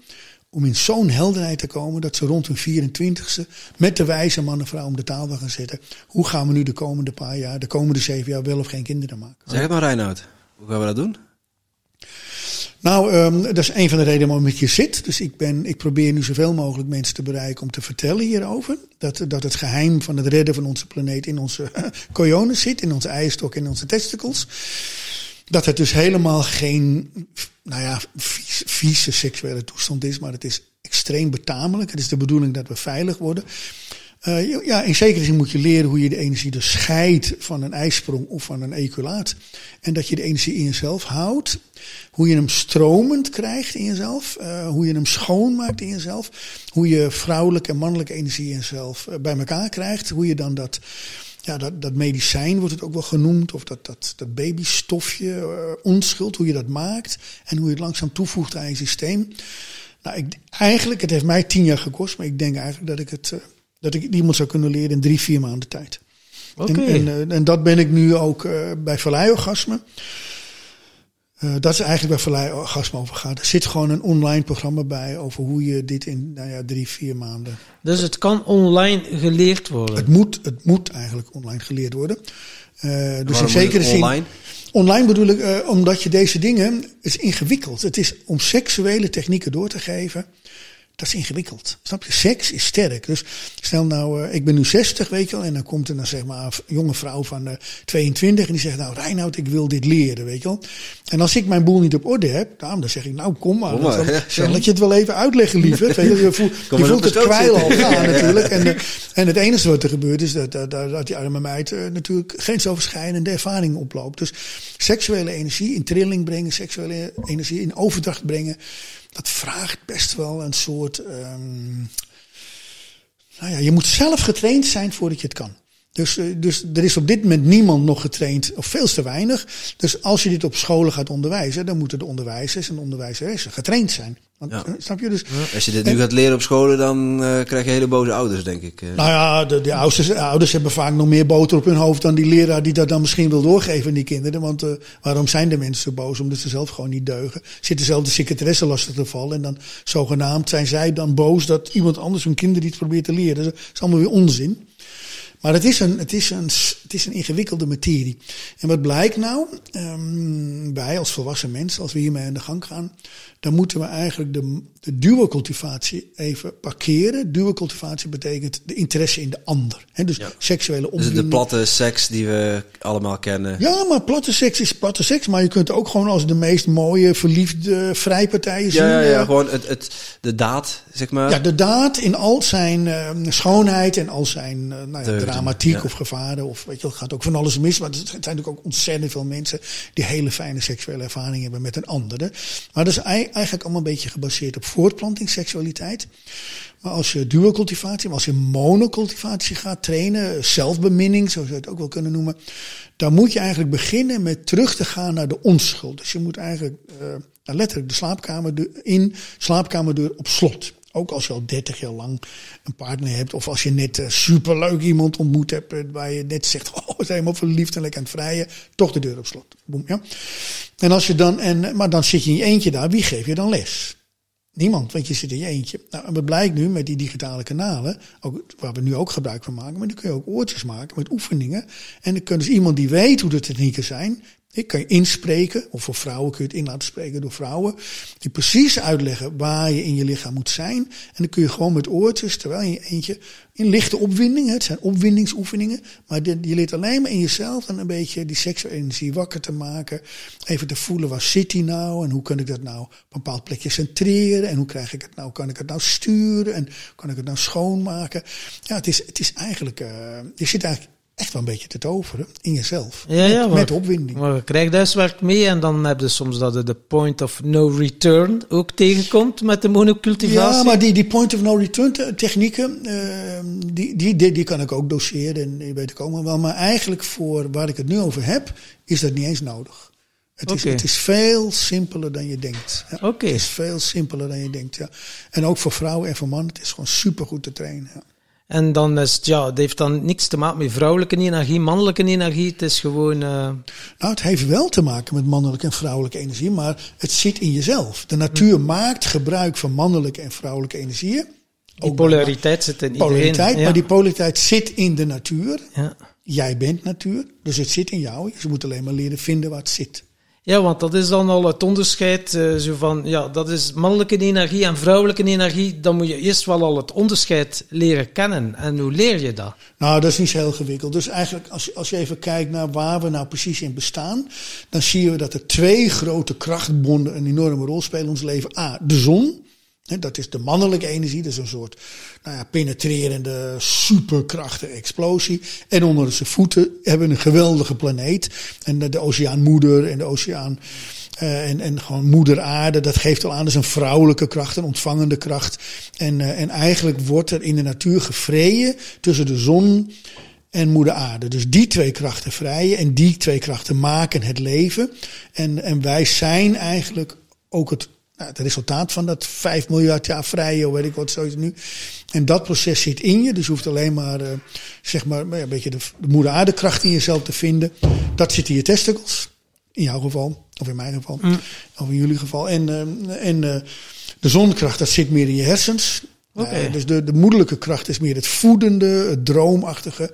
om in zo'n helderheid te komen dat ze rond hun 24ste met de wijze man en vrouw om de tafel gaan zitten. Hoe gaan we nu de komende paar jaar, de komende zeven jaar wel of geen kinderen maken? Zeg maar, Reinoud. Hoe gaan we dat doen? Nou, um, dat is een van de redenen waarom ik hier zit. Dus ik, ben, ik probeer nu zoveel mogelijk mensen te bereiken om te vertellen hierover. Dat, dat het geheim van het redden van onze planeet in onze [LAUGHS] kojonen zit, in onze eierstok en in onze testicles. Dat het dus helemaal geen, nou ja, vies, vieze seksuele toestand is, maar het is extreem betamelijk. Het is de bedoeling dat we veilig worden. Uh, ja, in zekere zin moet je leren hoe je de energie dus scheidt van een ijsprong of van een eculaat. En dat je de energie in jezelf houdt. Hoe je hem stromend krijgt in jezelf. Uh, hoe je hem schoonmaakt in jezelf. Hoe je vrouwelijke en mannelijke energie in jezelf uh, bij elkaar krijgt. Hoe je dan dat, ja, dat, dat medicijn wordt het ook wel genoemd. Of dat, dat, dat babystofje, onschuld, hoe je dat maakt. En hoe je het langzaam toevoegt aan je systeem. Nou, ik, eigenlijk, het heeft mij tien jaar gekost. Maar ik denk eigenlijk dat ik het Dat ik iemand zou kunnen leren in drie, vier maanden tijd. Oké. En, en, eh, en dat ben ik nu ook eh, bij Vallei Orgasme. Eh, dat is eigenlijk waar Vallei Orgasme over gaat. Er zit gewoon een online programma bij over hoe je dit in nou ja, drie, vier maanden. Dus het kan online geleerd worden. Het moet, het moet eigenlijk online geleerd worden. Dus in zekere zin. online? Online bedoel ik, omdat je deze dingen. Het is ingewikkeld. Het is om seksuele technieken door te geven. Dat is ingewikkeld. Snap je? Seks is sterk. Dus stel nou, eh, ik ben nu 60, weet je wel. En dan komt er dan zeg maar een jonge vrouw van eh 22. En die zegt, nou Reinoud, ik wil dit leren, weet je wel. En als ik mijn boel niet op orde heb, nou, dan zeg ik, nou kom maar. Kom maar, Dan ja. zal ik je het wel even uitleggen, lieve. [LAUGHS] Weet je, je voelt, je voelt het kwijlen al gaan [LAUGHS] natuurlijk. En, eh, en het enige wat er gebeurt is dat, dat, dat, dat die arme meid eh, natuurlijk grensoverschrijdende ervaring oploopt. Dus seksuele energie in trilling brengen, seksuele energie in overdracht brengen, dat vraagt best wel een soort. ehm, nou ja, je moet zelf getraind zijn voordat je het kan. Dus, eh, dus er is op dit moment niemand nog getraind, of veel te weinig. Dus als je dit op scholen gaat onderwijzen, dan moeten de onderwijzers en onderwijzeressen getraind zijn. Want, Ja. eh, Snap je? Dus Als je dit nu gaat leren op scholen, dan eh, krijg je hele boze ouders, denk ik. eh. Nou ja, de, de ouders, de ouders hebben vaak nog meer boter op hun hoofd dan die leraar die dat dan misschien wil doorgeven aan die kinderen. Want waarom zijn de mensen zo boos? Omdat ze zelf gewoon niet deugen. Zitten zelf de secretaresse lastig te vallen. En dan zogenaamd zijn zij dan boos dat iemand anders hun kinderen iets probeert te leren. Dat is allemaal weer onzin. Maar het is, een, het, is een, het is een ingewikkelde materie. En wat blijkt nou? Ehm, wij als volwassen mensen, als we hiermee aan de gang gaan, dan moeten we eigenlijk de, de duocultivatie even parkeren. Duocultivatie betekent de interesse in de ander. Hè? Dus Ja. seksuele dus opwinding. de platte seks die we allemaal kennen. Ja, maar platte seks is platte seks. Maar je kunt ook gewoon als de meest mooie, verliefde vrijpartijen zien. Ja, ja, ja, eh, gewoon het, het, de daad, zeg maar. Ja, de daad in al zijn eh, schoonheid en al zijn eh, nou ja, dramatiek of gevaren. Of het gaat ook van alles mis. Maar er zijn natuurlijk ook ontzettend veel mensen die hele fijne seksuele ervaring hebben met een ander. Maar dat is ei- eigenlijk allemaal een beetje gebaseerd op voortplantingsseksualiteit. Maar als je duocultivatie, maar als je monocultivatie gaat trainen, zelfbeminning, zo zou je het ook wel kunnen noemen, dan moet je eigenlijk beginnen met terug te gaan naar de onschuld. Dus je moet eigenlijk eh, letterlijk de slaapkamer in, slaapkamerdeur op slot. Ook als je al 30 jaar lang een partner hebt, of als je net eh, superleuk iemand ontmoet hebt, eh, waar je net zegt, [LAUGHS] oh, we zijn helemaal verliefd en lekker aan het vrijen, toch de deur op slot. Ja. En als je dan, en, maar dan zit je in je eentje daar, wie geeft je dan les? Niemand, want je zit in je eentje. Nou, en wat blijkt nu met die digitale kanalen, ook, waar we nu ook gebruik van maken, maar die kun je ook oortjes maken met oefeningen. En dan kun dus iemand die weet hoe de technieken zijn, ik kan je inspreken, of voor vrouwen kun je het in laten spreken door vrouwen, die precies uitleggen waar je in je lichaam moet zijn. En dan kun je gewoon met oortjes, terwijl je eentje, in lichte opwinding, het zijn opwindingsoefeningen, maar je leert alleen maar in jezelf dan een beetje die seksuele energie wakker te maken. Even te voelen, waar zit die nou en hoe kan ik dat nou op een bepaald plekje centreren en hoe krijg ik het nou, kan ik het nou sturen en kan ik het nou schoonmaken. Ja, het is, het is eigenlijk, eh, je zit eigenlijk echt wel een beetje te toveren in jezelf. Ja, ja, met, maar- met opwinding. Maar je krijgt huiswerk mee en dan heb je soms dat je de point of no return ook tegenkomt met de monocultivatie. Ja, maar die, die point of no return te- technieken, eh, die, die, die, die kan ik ook doseren en die weet ik ook wel. Maar eigenlijk voor waar ik het nu over heb, is dat niet eens nodig. Het, is, Oké. het is veel simpeler dan je denkt. Ja, Oké. Het is veel simpeler dan je denkt, ja. En ook voor vrouwen en voor mannen, het is gewoon supergoed te trainen. Ja. En dan is het, ja, het heeft dan niks te maken met vrouwelijke energie, mannelijke energie. Het is gewoon, eh, Nou, het heeft wel te maken met mannelijke en vrouwelijke energie, maar het zit in jezelf. De natuur maakt gebruik van mannelijke en vrouwelijke energieën. die polariteit zit in iedereen. polariteit, ja. maar die polariteit zit in de natuur. Ja. Jij bent natuur, dus het zit in jou. Je moet alleen maar leren vinden waar het zit. Ja, want dat is dan al het onderscheid. eh, zo van, ja, dat is mannelijke energie en vrouwelijke energie. Dan moet je eerst wel al het onderscheid leren kennen. En hoe leer je dat? Nou, dat is niet zo heel gewikkeld. Dus eigenlijk, als, als je even kijkt naar waar we nou precies in bestaan, dan zien we dat er twee grote krachtbonden een enorme rol spelen in ons leven. A, de zon. Dat is de mannelijke energie, dat is een soort nou ja, penetrerende, superkrachtige explosie. En onder zijn voeten hebben we een geweldige planeet. En de, de oceaanmoeder en de oceaan. eh, en, en gewoon moeder aarde, dat geeft al aan, dat is een vrouwelijke kracht, een ontvangende kracht. En, eh, en eigenlijk wordt er in de natuur gevreden tussen de zon en moeder aarde. Dus die twee krachten vrijen en die twee krachten maken het leven. En, en wij zijn eigenlijk ook het, nou, het resultaat van dat 5 miljard jaar vrije, weet ik wat, zoiets nu. En dat proces zit in je, dus je hoeft alleen maar, uh, zeg maar, ja, een beetje de, de moeder aardekracht in jezelf te vinden. Dat zit in je testicles, in jouw geval, of in mijn geval, mm. of in jullie geval. En, uh, en uh, de zonkracht, dat zit meer in je hersens. Okay. dus de, de moederlijke kracht is meer het voedende, het droomachtige.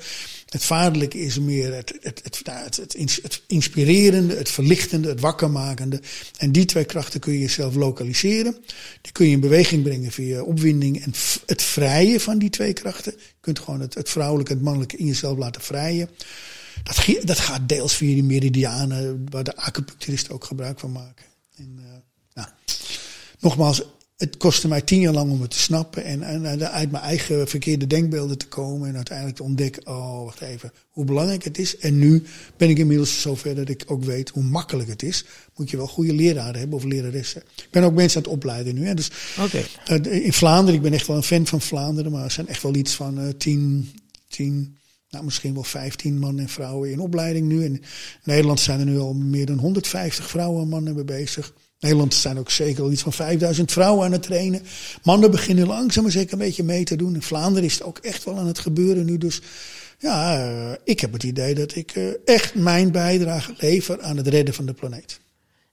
Het vaderlijke is meer het, het, het, het, het, inspirerende, het verlichtende, het wakkermakende. En die twee krachten kun je jezelf lokaliseren. Die kun je in beweging brengen via opwinding en het vrije van die twee krachten. Je kunt gewoon het, het vrouwelijke en het mannelijke in jezelf laten vrijen. Dat, dat gaat deels via die meridianen, waar de acupuncturisten ook gebruik van maken. En, uh, nou, nogmaals, het kostte mij tien jaar lang om het te snappen en, en, uit mijn eigen verkeerde denkbeelden te komen en uiteindelijk te ontdekken, oh wacht even, hoe belangrijk het is. En nu ben ik inmiddels zover dat ik ook weet hoe makkelijk het is. Moet je wel goede leraren hebben of leraressen. Ik ben ook mensen aan het opleiden nu. Hè. Dus okay. uh, in Vlaanderen, ik ben echt wel een fan van Vlaanderen, maar er zijn echt wel iets van uh, tien, tien, nou misschien wel 15 mannen en vrouwen in opleiding nu. En in Nederland zijn er nu al meer dan 150 vrouwen en mannen mee bezig. Nederland zijn ook zeker al iets van 5000 vrouwen aan het trainen. Mannen beginnen langzaam maar zeker een beetje mee te doen. In Vlaanderen is het ook echt wel aan het gebeuren nu. Dus ja, uh, ik heb het idee dat ik uh, echt mijn bijdrage lever aan het redden van de planeet.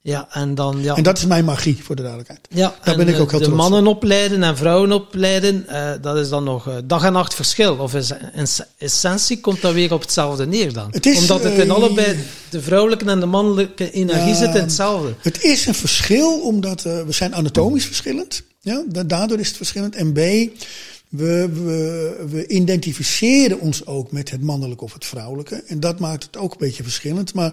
Ja, en dan... Ja. En dat is mijn magie, voor de duidelijkheid. Ja, Daar ben ik ook heel de mannen opleiden en vrouwen opleiden, uh, dat is dan nog uh, dag en nacht verschil. Of is, in essentie komt dat weer op hetzelfde neer dan? Het is, Omdat het in uh, allebei, de vrouwelijke en de mannelijke energie zit in hetzelfde. Het is een verschil, omdat we zijn anatomisch verschillend. Ja, daardoor is het verschillend. En B, we, we, we, identificeren ons ook met het mannelijke of het vrouwelijke. En dat maakt het ook een beetje verschillend. Maar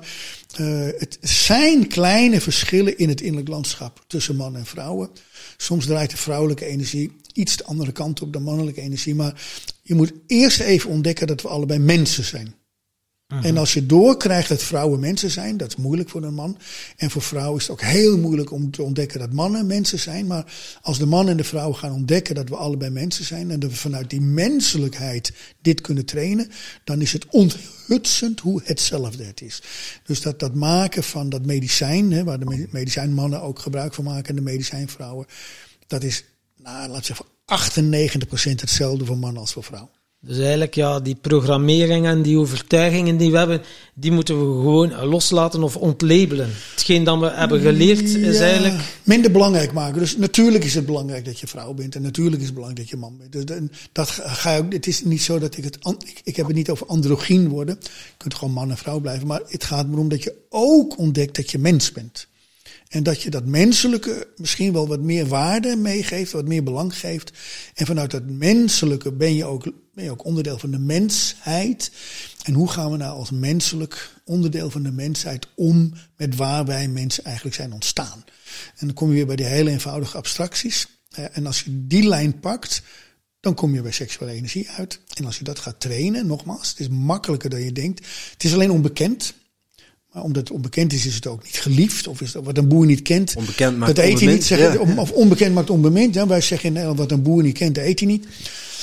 uh, het zijn kleine verschillen in het innerlijk landschap tussen mannen en vrouwen. Soms draait de vrouwelijke energie iets de andere kant op dan mannelijke energie. Maar je moet eerst even ontdekken dat we allebei mensen zijn. En als je doorkrijgt dat vrouwen mensen zijn, dat is moeilijk voor een man. En voor vrouwen is het ook heel moeilijk om te ontdekken dat mannen mensen zijn. Maar als de man en de vrouw gaan ontdekken dat we allebei mensen zijn en dat we vanuit die menselijkheid dit kunnen trainen, dan is het onthutsend hoe hetzelfde het is. Dus dat, dat maken van dat medicijn, hè, waar de medicijnmannen ook gebruik van maken en de medicijnvrouwen, dat is, nou, laat zeggen, 98% hetzelfde voor mannen als voor vrouwen. Dus eigenlijk, ja, die programmering en die overtuigingen die we hebben, die moeten we gewoon loslaten of ontlabelen. Hetgeen dat we hebben geleerd is eigenlijk... Minder belangrijk maken. Dus natuurlijk is het belangrijk dat je vrouw bent en natuurlijk is het belangrijk dat je man bent. Dus dat ga je ook, het is niet zo dat ik het... Ik, ik heb het niet over androgyn worden. Je kunt gewoon man en vrouw blijven. Maar het gaat erom dat je ook ontdekt dat je mens bent. En dat je dat menselijke misschien wel wat meer waarde meegeeft, wat meer belang geeft. En vanuit dat menselijke ben je ook, ben je ook onderdeel van de mensheid. En hoe gaan we nou als menselijk onderdeel van de mensheid om met waar wij mensen eigenlijk zijn ontstaan? En dan kom je weer bij die hele eenvoudige abstracties. En als je die lijn pakt, dan kom je bij seksuele energie uit. En als je dat gaat trainen, nogmaals, het is makkelijker dan je denkt. Het is alleen onbekend. Maar omdat het onbekend is, is het ook niet geliefd. Of is dat wat een boer niet kent, onbekend maakt dat eet hij niet. Zeggen, ja. Of onbekend maakt onbemind. Ja, wij zeggen in Nederland, wat een boer niet kent, dat eet hij niet.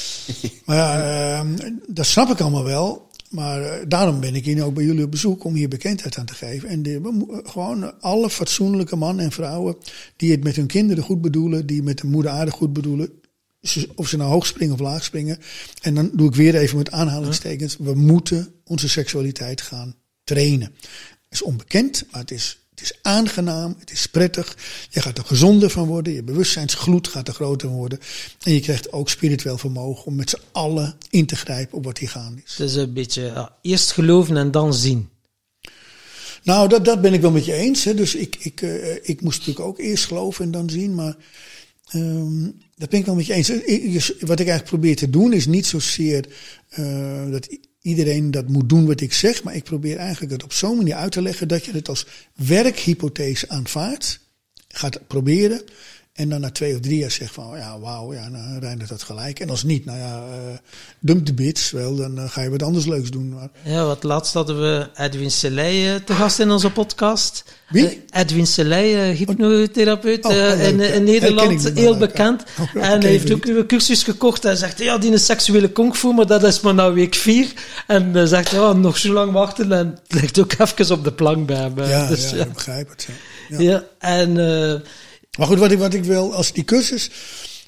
[LAUGHS] maar ja, uh, dat snap ik allemaal wel. Maar uh, daarom ben ik hier ook bij jullie op bezoek om hier bekendheid aan te geven. En de, we, gewoon alle fatsoenlijke mannen en vrouwen die het met hun kinderen goed bedoelen, die met de moeder aarde goed bedoelen, of ze nou hoog springen of laag springen. En dan doe ik weer even met aanhalingstekens. We moeten onze seksualiteit gaan trainen is onbekend, maar het is, het is aangenaam, het is prettig. Je gaat er gezonder van worden, je bewustzijnsgloed gaat er groter worden. En je krijgt ook spiritueel vermogen om met z'n allen in te grijpen op wat hier gaande is. Het is een beetje ja, eerst geloven en dan zien. Nou, dat, dat ben ik wel met je eens. Hè. Dus ik, ik, uh, ik moest natuurlijk ook eerst geloven en dan zien. Maar um, dat ben ik wel met je eens. Wat ik eigenlijk probeer te doen is niet zozeer uh, dat iedereen dat moet doen wat ik zeg. Maar ik probeer eigenlijk het op zo'n manier uit te leggen dat je het als werkhypothese aanvaardt. Gaat proberen. En dan na twee of drie jaar zegt van, ja, wauw, ja, nou, Reindert dat gelijk. En als niet, nou ja, uh, dump de bits, wel, dan uh, ga je wat anders leuks doen. Maar... Ja, wat laatst hadden we Edwin Selei te gast in onze podcast. Wie? Edwin Selei, hypnotherapeut oh, oh, in, in, Nederland, heel bekend. [LAUGHS] Oh, en hij heeft ook een cursus gekocht en zegt, ja, die is seksuele kungfu, maar dat is maar nou week vier. En zegt, ja, nog zo lang wachten en het ligt ook even op de plank bij hem. Ja, dus, ja, ja, begrijp het. Ja, ja. en... Maar goed, wat ik, wat ik wil, als die cursus.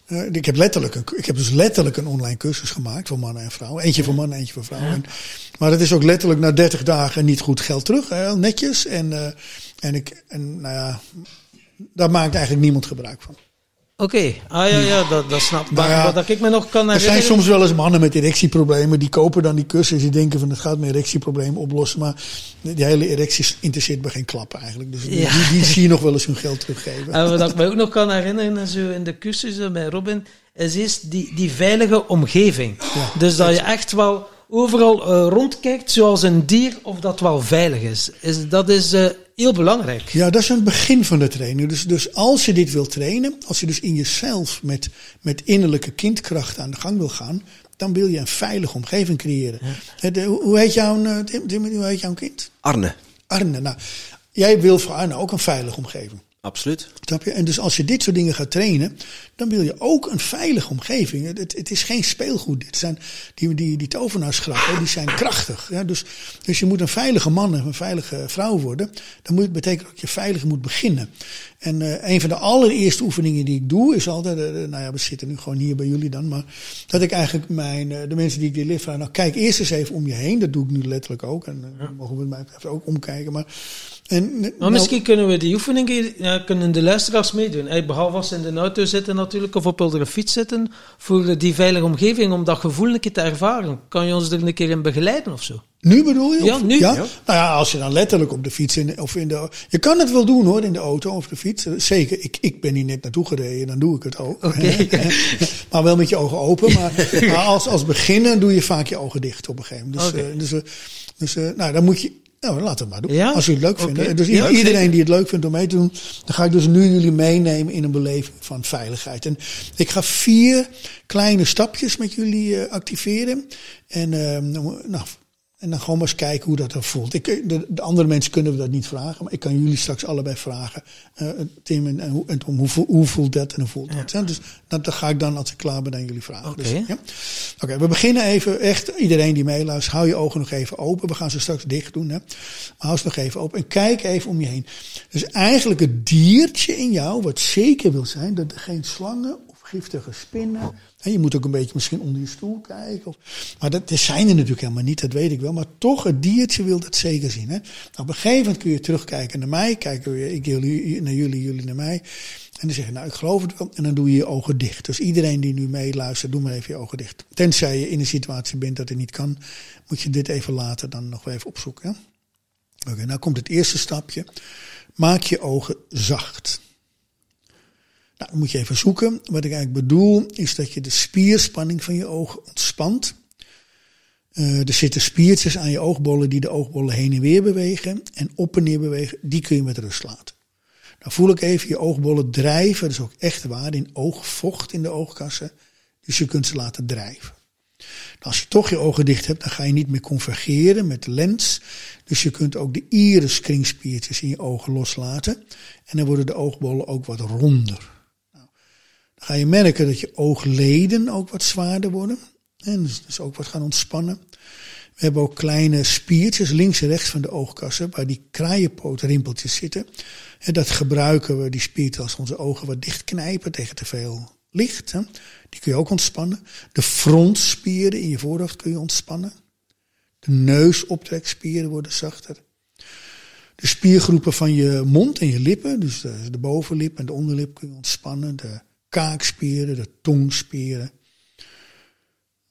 Uh, ik, heb letterlijk een, ik heb dus letterlijk een online cursus gemaakt voor mannen en vrouwen. Eentje voor mannen, eentje voor vrouwen. En, maar het is ook letterlijk na 30 dagen niet goed geld terug. Hè, netjes. En, uh, en, ik, en nou ja, daar maakt eigenlijk niemand gebruik van. Oké, okay. ah ja, ja, dat, dat snap ik. Nou ja, wat ik me nog kan herinneren... Er zijn soms wel eens mannen met erectieproblemen, die kopen dan die cursus. Die denken van het gaat mijn erectieprobleem oplossen. Maar die hele erectie interesseert me geen klappen eigenlijk. Dus die, die, zie je nog wel eens hun geld teruggeven. En wat ik me ook nog kan herinneren zo in de cursussen bij Robin, is, is die, die veilige omgeving. Ja, dus dat je echt wel overal uh, rondkijkt zoals een dier of dat wel veilig is. is dat is uh, heel belangrijk. Ja, dat is het begin van de training. Dus, dus als je dit wil trainen, als je dus in jezelf met, met innerlijke kindkracht aan de gang wil gaan, dan wil je een veilige omgeving creëren. Ja. De, hoe, heet jouw, Tim, hoe heet jouw kind? Arne. Arne. Nou, jij wil voor Arne ook een veilige omgeving. Absoluut. Snap je? En dus als je dit soort dingen gaat trainen, dan wil je ook een veilige omgeving. Het, het is geen speelgoed. Dit zijn, die, die, die tovenaarsgrappen, die zijn krachtig. Ja? Dus, dus je moet een veilige man en een veilige vrouw worden. Dan moet het betekenen dat je veilig moet beginnen. En uh, een van de allereerste oefeningen die ik doe, is altijd, uh, nou ja, we zitten nu gewoon hier bij jullie dan, maar dat ik eigenlijk mijn, uh, de mensen die ik die lift vraag, nou kijk eerst eens even om je heen. Dat doe ik nu letterlijk ook. En uh, mogen we mij ook omkijken. Maar en, maar nou, misschien kunnen we die oefeningen, ja, kunnen de luisteraars meedoen. Hey, behalve als ze in de auto zitten natuurlijk, of op de fiets zitten, voor die veilige omgeving, om dat gevoel een keer te ervaren. Kan je ons er een keer in begeleiden of zo? Nu bedoel je? Ja, nu. Ja? Nou ja, als je dan letterlijk op de fiets in, of in de. Je kan het wel doen hoor, in de auto of de fiets. Zeker, ik, ik ben hier net naartoe gereden, dan doe ik het ook. Okay. [LAUGHS] maar wel met je ogen open. Maar, maar, als, als beginner doe je vaak je ogen dicht op een gegeven moment. Dus, okay. uh, dus, uh, dus uh, nou, dan moet je nou, laat het maar doen. Ja? Als u het leuk vindt. Okay. Dus ja, iedereen die het leuk vindt om mee te doen, dan ga ik dus nu jullie meenemen in een beleving van veiligheid. En ik ga vier kleine stapjes met jullie uh, activeren. En uh, nou, en dan gewoon maar eens kijken hoe dat er voelt. Ik, de, de, andere mensen kunnen we dat niet vragen, maar ik kan jullie straks allebei vragen. Uh, Tim en, en, en Tom, hoe, hoe, voelt dat en hoe voelt dat? Ja. Dus dat, dat, ga ik dan, als ik klaar ben, aan jullie vragen. Oké, okay. dus, ja? okay, we beginnen even, echt iedereen die meeluistert, hou je ogen nog even open. We gaan ze straks dicht doen, hè? maar hou ze nog even open. En kijk even om je heen. Dus eigenlijk het diertje in jou, wat zeker wil zijn, dat er geen slangen of giftige spinnen je moet ook een beetje misschien onder je stoel kijken. Of, maar dat, zijn er natuurlijk helemaal niet, dat weet ik wel. Maar toch, het diertje wil dat zeker zien. Hè? Nou, op een gegeven moment kun je terugkijken naar mij. Kijken we, ik jullie, naar jullie, jullie naar mij. En dan zeg je, nou, ik geloof het wel. En dan doe je je ogen dicht. Dus iedereen die nu meeluistert, doe maar even je ogen dicht. Tenzij je in een situatie bent dat het niet kan, moet je dit even later dan nog even opzoeken. Oké, nou komt het eerste stapje. Maak je ogen zacht. Nou, dan moet je even zoeken. Wat ik eigenlijk bedoel, is dat je de spierspanning van je ogen ontspant. Uh, er zitten spiertjes aan je oogbollen die de oogbollen heen en weer bewegen. En op en neer bewegen, die kun je met rust laten. Nou voel ik even je oogbollen drijven. Dat is ook echt waar, in oogvocht in de oogkassen. Dus je kunt ze laten drijven. Nou, als je toch je ogen dicht hebt, dan ga je niet meer convergeren met de lens. Dus je kunt ook de iriskringspiertjes in je ogen loslaten. En dan worden de oogbollen ook wat ronder ga je merken dat je oogleden ook wat zwaarder worden. En dus, dus ook wat gaan ontspannen. We hebben ook kleine spiertjes links en rechts van de oogkassen, waar die kraaienpootrimpeltjes zitten. En dat gebruiken we, die spiertjes, als onze ogen wat dichtknijpen tegen te veel licht. Hè. Die kun je ook ontspannen. De frontspieren in je voorhoofd kun je ontspannen. De neusoptrekspieren worden zachter. De spiergroepen van je mond en je lippen, dus de, bovenlip en de onderlip kun je ontspannen. De kaakspieren, de tongspieren.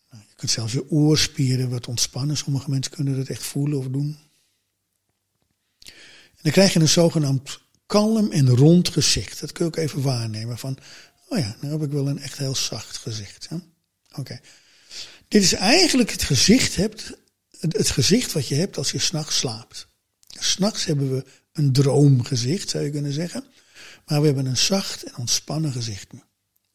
Nou, je kunt zelfs je oorspieren wat ontspannen. Sommige mensen kunnen dat echt voelen of doen. En dan krijg je een zogenaamd kalm en rond gezicht. Dat kun je ook even waarnemen. Van, oh ja, nu heb ik wel een echt heel zacht gezicht. Oké. Dit is eigenlijk het gezicht, hebt, het gezicht wat je hebt als je s'nachts slaapt. S'nachts hebben we een droomgezicht, zou je kunnen zeggen. Maar we hebben een zacht en ontspannen gezicht.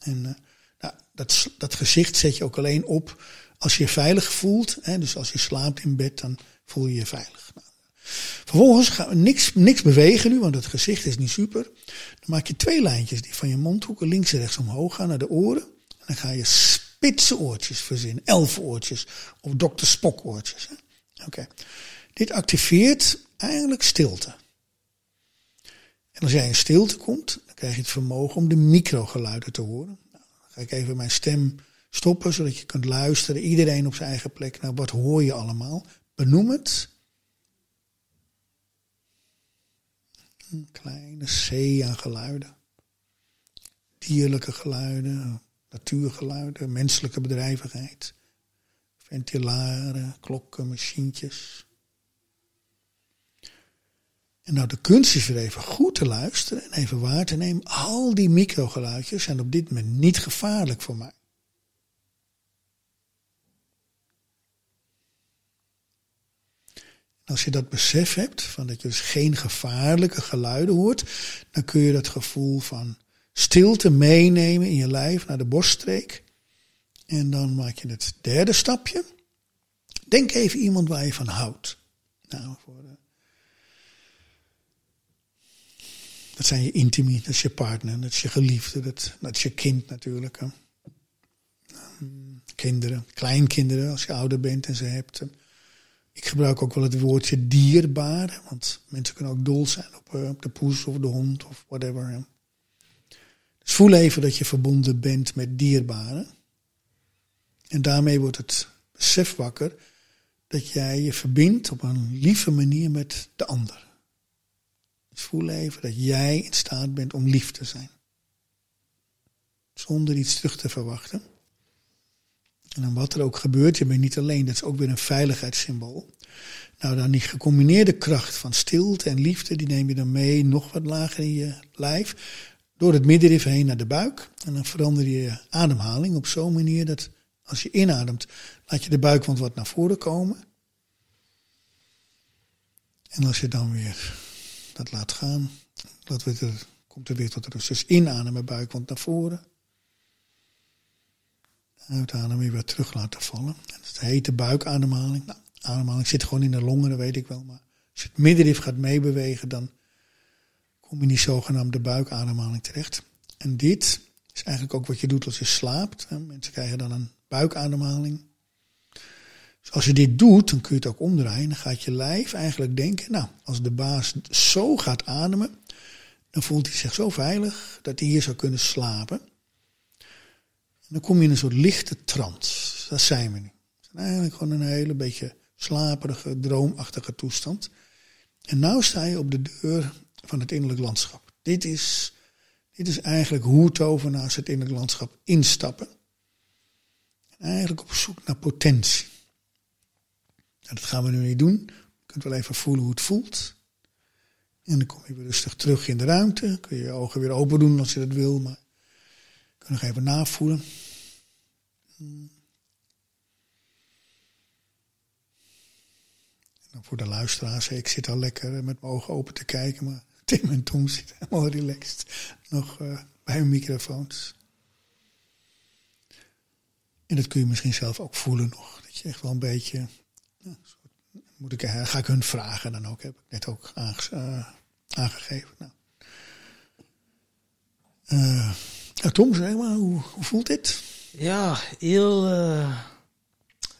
En uh, nou, dat, dat gezicht zet je ook alleen op als je je veilig voelt. Hè, dus als je slaapt in bed, dan voel je je veilig. Nou, vervolgens gaan we niks, niks bewegen nu, want het gezicht is niet super. Dan maak je twee lijntjes die van je mondhoeken links en rechts omhoog gaan naar de oren. En dan ga je spitse oortjes verzinnen, elfenoortjes of dokter Spock oortjes. Oké. Dit activeert eigenlijk stilte. En als jij in stilte komt, krijg je het vermogen om de microgeluiden te horen. Nou, dan ga ik even mijn stem stoppen, zodat je kunt luisteren. Iedereen op zijn eigen plek. Nou, wat hoor je allemaal? Benoem het. Een kleine zee aan geluiden. Dierlijke geluiden, natuurgeluiden, menselijke bedrijvigheid. Ventilaren, klokken, machientjes. En nou, de kunst is weer even goed te luisteren en even waar te nemen. Al die microgeluidjes zijn op dit moment niet gevaarlijk voor mij. als je dat besef hebt, van dat je dus geen gevaarlijke geluiden hoort, dan kun je dat gevoel van stilte meenemen in je lijf naar de borststreek. En dan maak je het derde stapje. Denk even iemand waar je van houdt. Nou, voor de... Dat zijn je intimie, dat is je partner, dat is je geliefde, dat, is je kind natuurlijk. Hè. Kinderen, kleinkinderen als je ouder bent en ze hebt. Ik gebruik ook wel het woordje dierbaar, want mensen kunnen ook dol zijn op, eh, op de poes of de hond of whatever. Dus voel even dat je verbonden bent met dierbaren. En daarmee wordt het besef wakker dat jij je verbindt op een lieve manier met de ander. Voel even dat jij in staat bent om lief te zijn. Zonder iets terug te verwachten. En dan wat er ook gebeurt, je bent niet alleen, dat is ook weer een veiligheidssymbool. Nou, dan die gecombineerde kracht van stilte en liefde, die neem je dan mee nog wat lager in je lijf. Door het middenrif heen naar de buik. En dan verander je je ademhaling op zo'n manier dat als je inademt, laat je de buikwand wat naar voren komen. En als je dan weer dat laat gaan, dat er, komt er weer tot rust. Dus inademen, buikwand naar voren. Uitademen weer terug laten vallen. En dat heet de buikademhaling. Nou, ademhaling zit gewoon in de longen, dat weet ik wel. Maar als je het middenrif gaat meebewegen, dan kom je in die zogenaamde buikademhaling terecht. En dit is eigenlijk ook wat je doet als je slaapt. Mensen krijgen dan een buikademhaling. Dus als je dit doet, dan kun je het ook omdraaien. Dan gaat je lijf eigenlijk denken, nou, als de baas zo gaat ademen, dan voelt hij zich zo veilig dat hij hier zou kunnen slapen dan kom je in een soort lichte trance. Dat zijn we nu. eigenlijk gewoon een hele beetje slaperige, droomachtige toestand. En nu sta je op de deur van het innerlijk landschap. Dit is, dit is eigenlijk hoe tovenaars het innerlijk landschap instappen. En eigenlijk op zoek naar potentie. Dat gaan we nu niet doen. Je kunt wel even voelen hoe het voelt. En dan kom je weer rustig terug in de ruimte. Kun je je ogen weer open doen als je dat wil. Maar kun nog even navoelen. En voor de luisteraars, ik zit al lekker met mijn ogen open te kijken, maar [LAUGHS] Tim en Tom zitten helemaal relaxed nog uh, bij hun microfoons. En dat kun je misschien zelf ook voelen nog. Dat je echt wel een beetje. Moet ik, ga ik hun vragen dan ook, heb ik net ook uh, aangegeven. Nou. Uh, Tom, zeg maar, hoe, voelt dit? Ja, heel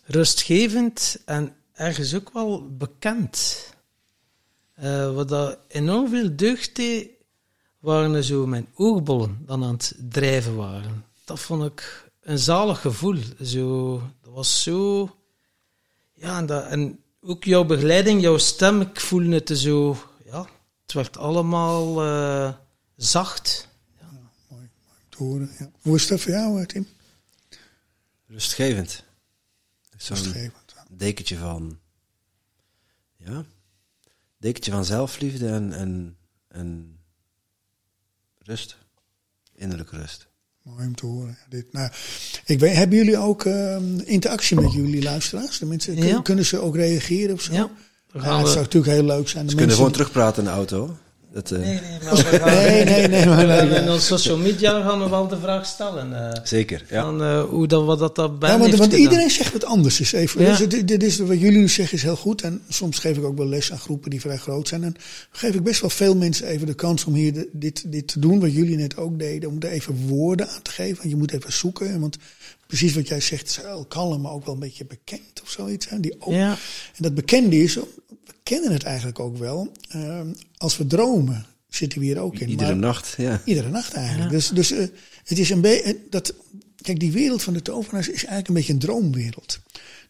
rustgevend en ergens ook wel bekend. Wat dat enorm veel deugd waren zo mijn oogbollen dan aan het drijven waren. Dat vond ik een zalig gevoel. Zo, dat was zo... Ja, en, dat, en ook jouw begeleiding, jouw stem, ik voelde het zo... Ja, het werd allemaal uh, zacht. Ja. ja mooi, mooi te horen. Ja. Hoe is dat voor jou, Tim? Rustgevend. Zo'n dekentje van, ja, dekentje van zelfliefde en, en, en rust. Innerlijke rust. Mooi om te horen. Dit, nou, ik weet, hebben jullie ook uh, interactie met jullie luisteraars? De mensen, ja. Kunnen ze ook reageren of zo? Ja. Ja, het zou natuurlijk heel leuk zijn. De ze kunnen gewoon terugpraten in de auto. Dat, uh... nee, nee, maar [LAUGHS] gaan, nee, nee, nee, maar, nee, In onze social media gaan we wel de vraag stellen. Uh, Zeker, ja. Van, uh, hoe dan, wat dat daarbij ja, want, want iedereen zegt wat anders is. Even. Ja. Dus, dit, dit is, wat jullie nu zeggen is heel goed. En soms geef ik ook wel les aan groepen die vrij groot zijn. En geef ik best wel veel mensen even de kans om hier de, dit, dit te doen. Wat jullie net ook deden. Om er even woorden aan te geven. Want je moet even zoeken. Want precies wat jij zegt, is heel kalm, maar ook wel een beetje bekend of zoiets. Hè? Die ook, ja. En dat bekende is, we kennen het eigenlijk ook wel. Uh, als we dromen zitten we hier ook in. Iedere Maar- nacht, ja. Iedere nacht eigenlijk. Dus, dus eh, het is een beetje. dat Kijk, die wereld van de tovenaars is eigenlijk een beetje een droomwereld.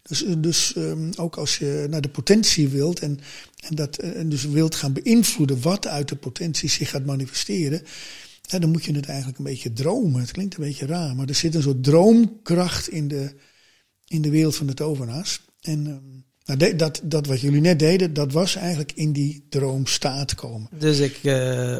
Dus, eh, dus ehm, ook als je naar de potentie wilt en, en dat eh, en dus wilt gaan beïnvloeden wat uit de potentie zich gaat manifesteren. Ja, dan moet je het eigenlijk een beetje dromen. Het klinkt een beetje raar, maar er zit een soort droomkracht in de, in de wereld van de tovenaars. En ehm, nou, de- dat, dat wat jullie net deden, dat was eigenlijk in die droomstaat komen. Dus ik, eh,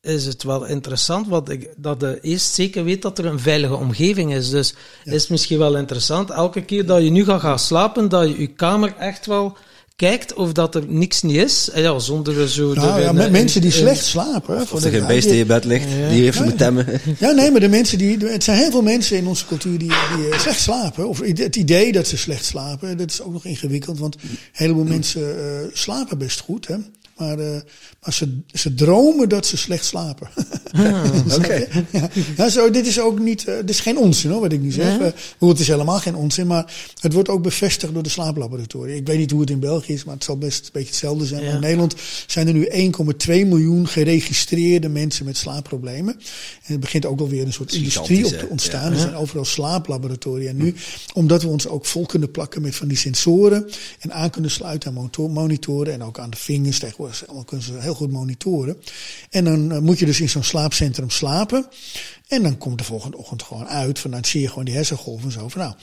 is het wel interessant, want ik, dat je eerst zeker weet dat er een veilige omgeving is. Dus is het misschien wel interessant, elke keer dat je nu gaat gaan slapen, dat je je kamer echt wel kijkt of dat er niks niet is. Ja, zonder zo... Nou ja, een- met mensen die een- slecht slapen. voor Als er de- geen beest in je bed ligt, die je even moet temmen. Ja, nee, maar de mensen die. Het zijn heel veel mensen in onze cultuur die, die eh, slecht slapen. Of het idee dat ze slecht slapen, dat is ook nog ingewikkeld. Want een heleboel mensen eh, slapen best goed, hè. Maar, eh, maar ze, ze dromen dat ze slecht slapen. [LAUGHS] Oké. ja, ja, zo, dit is ook niet, eh, dit is geen onzin hoor, wat ik nu zeg. Eh, hoe het is helemaal geen onzin, maar het wordt ook bevestigd door de slaaplaboratoria. Ik weet niet hoe het in België is, maar het zal best een beetje hetzelfde zijn. Ja. In Nederland zijn er nu 1,2 miljoen geregistreerde mensen met slaapproblemen. En het begint ook alweer een soort industrie op te ontstaan. Ja. Er zijn overal slaaplaboratoria nu. Omdat we ons ook vol kunnen plakken met van die sensoren. En aan kunnen sluiten aan motor- monitoren. En ook aan de vingers. Tegenwoordig allemaal kunnen ze heel goed monitoren. En dan eh, moet je dus in zo'n slaapcentrum slapen. En dan komt de volgende ochtend gewoon uit. Van dan zie je gewoon die hersengolven en zo. Van nou,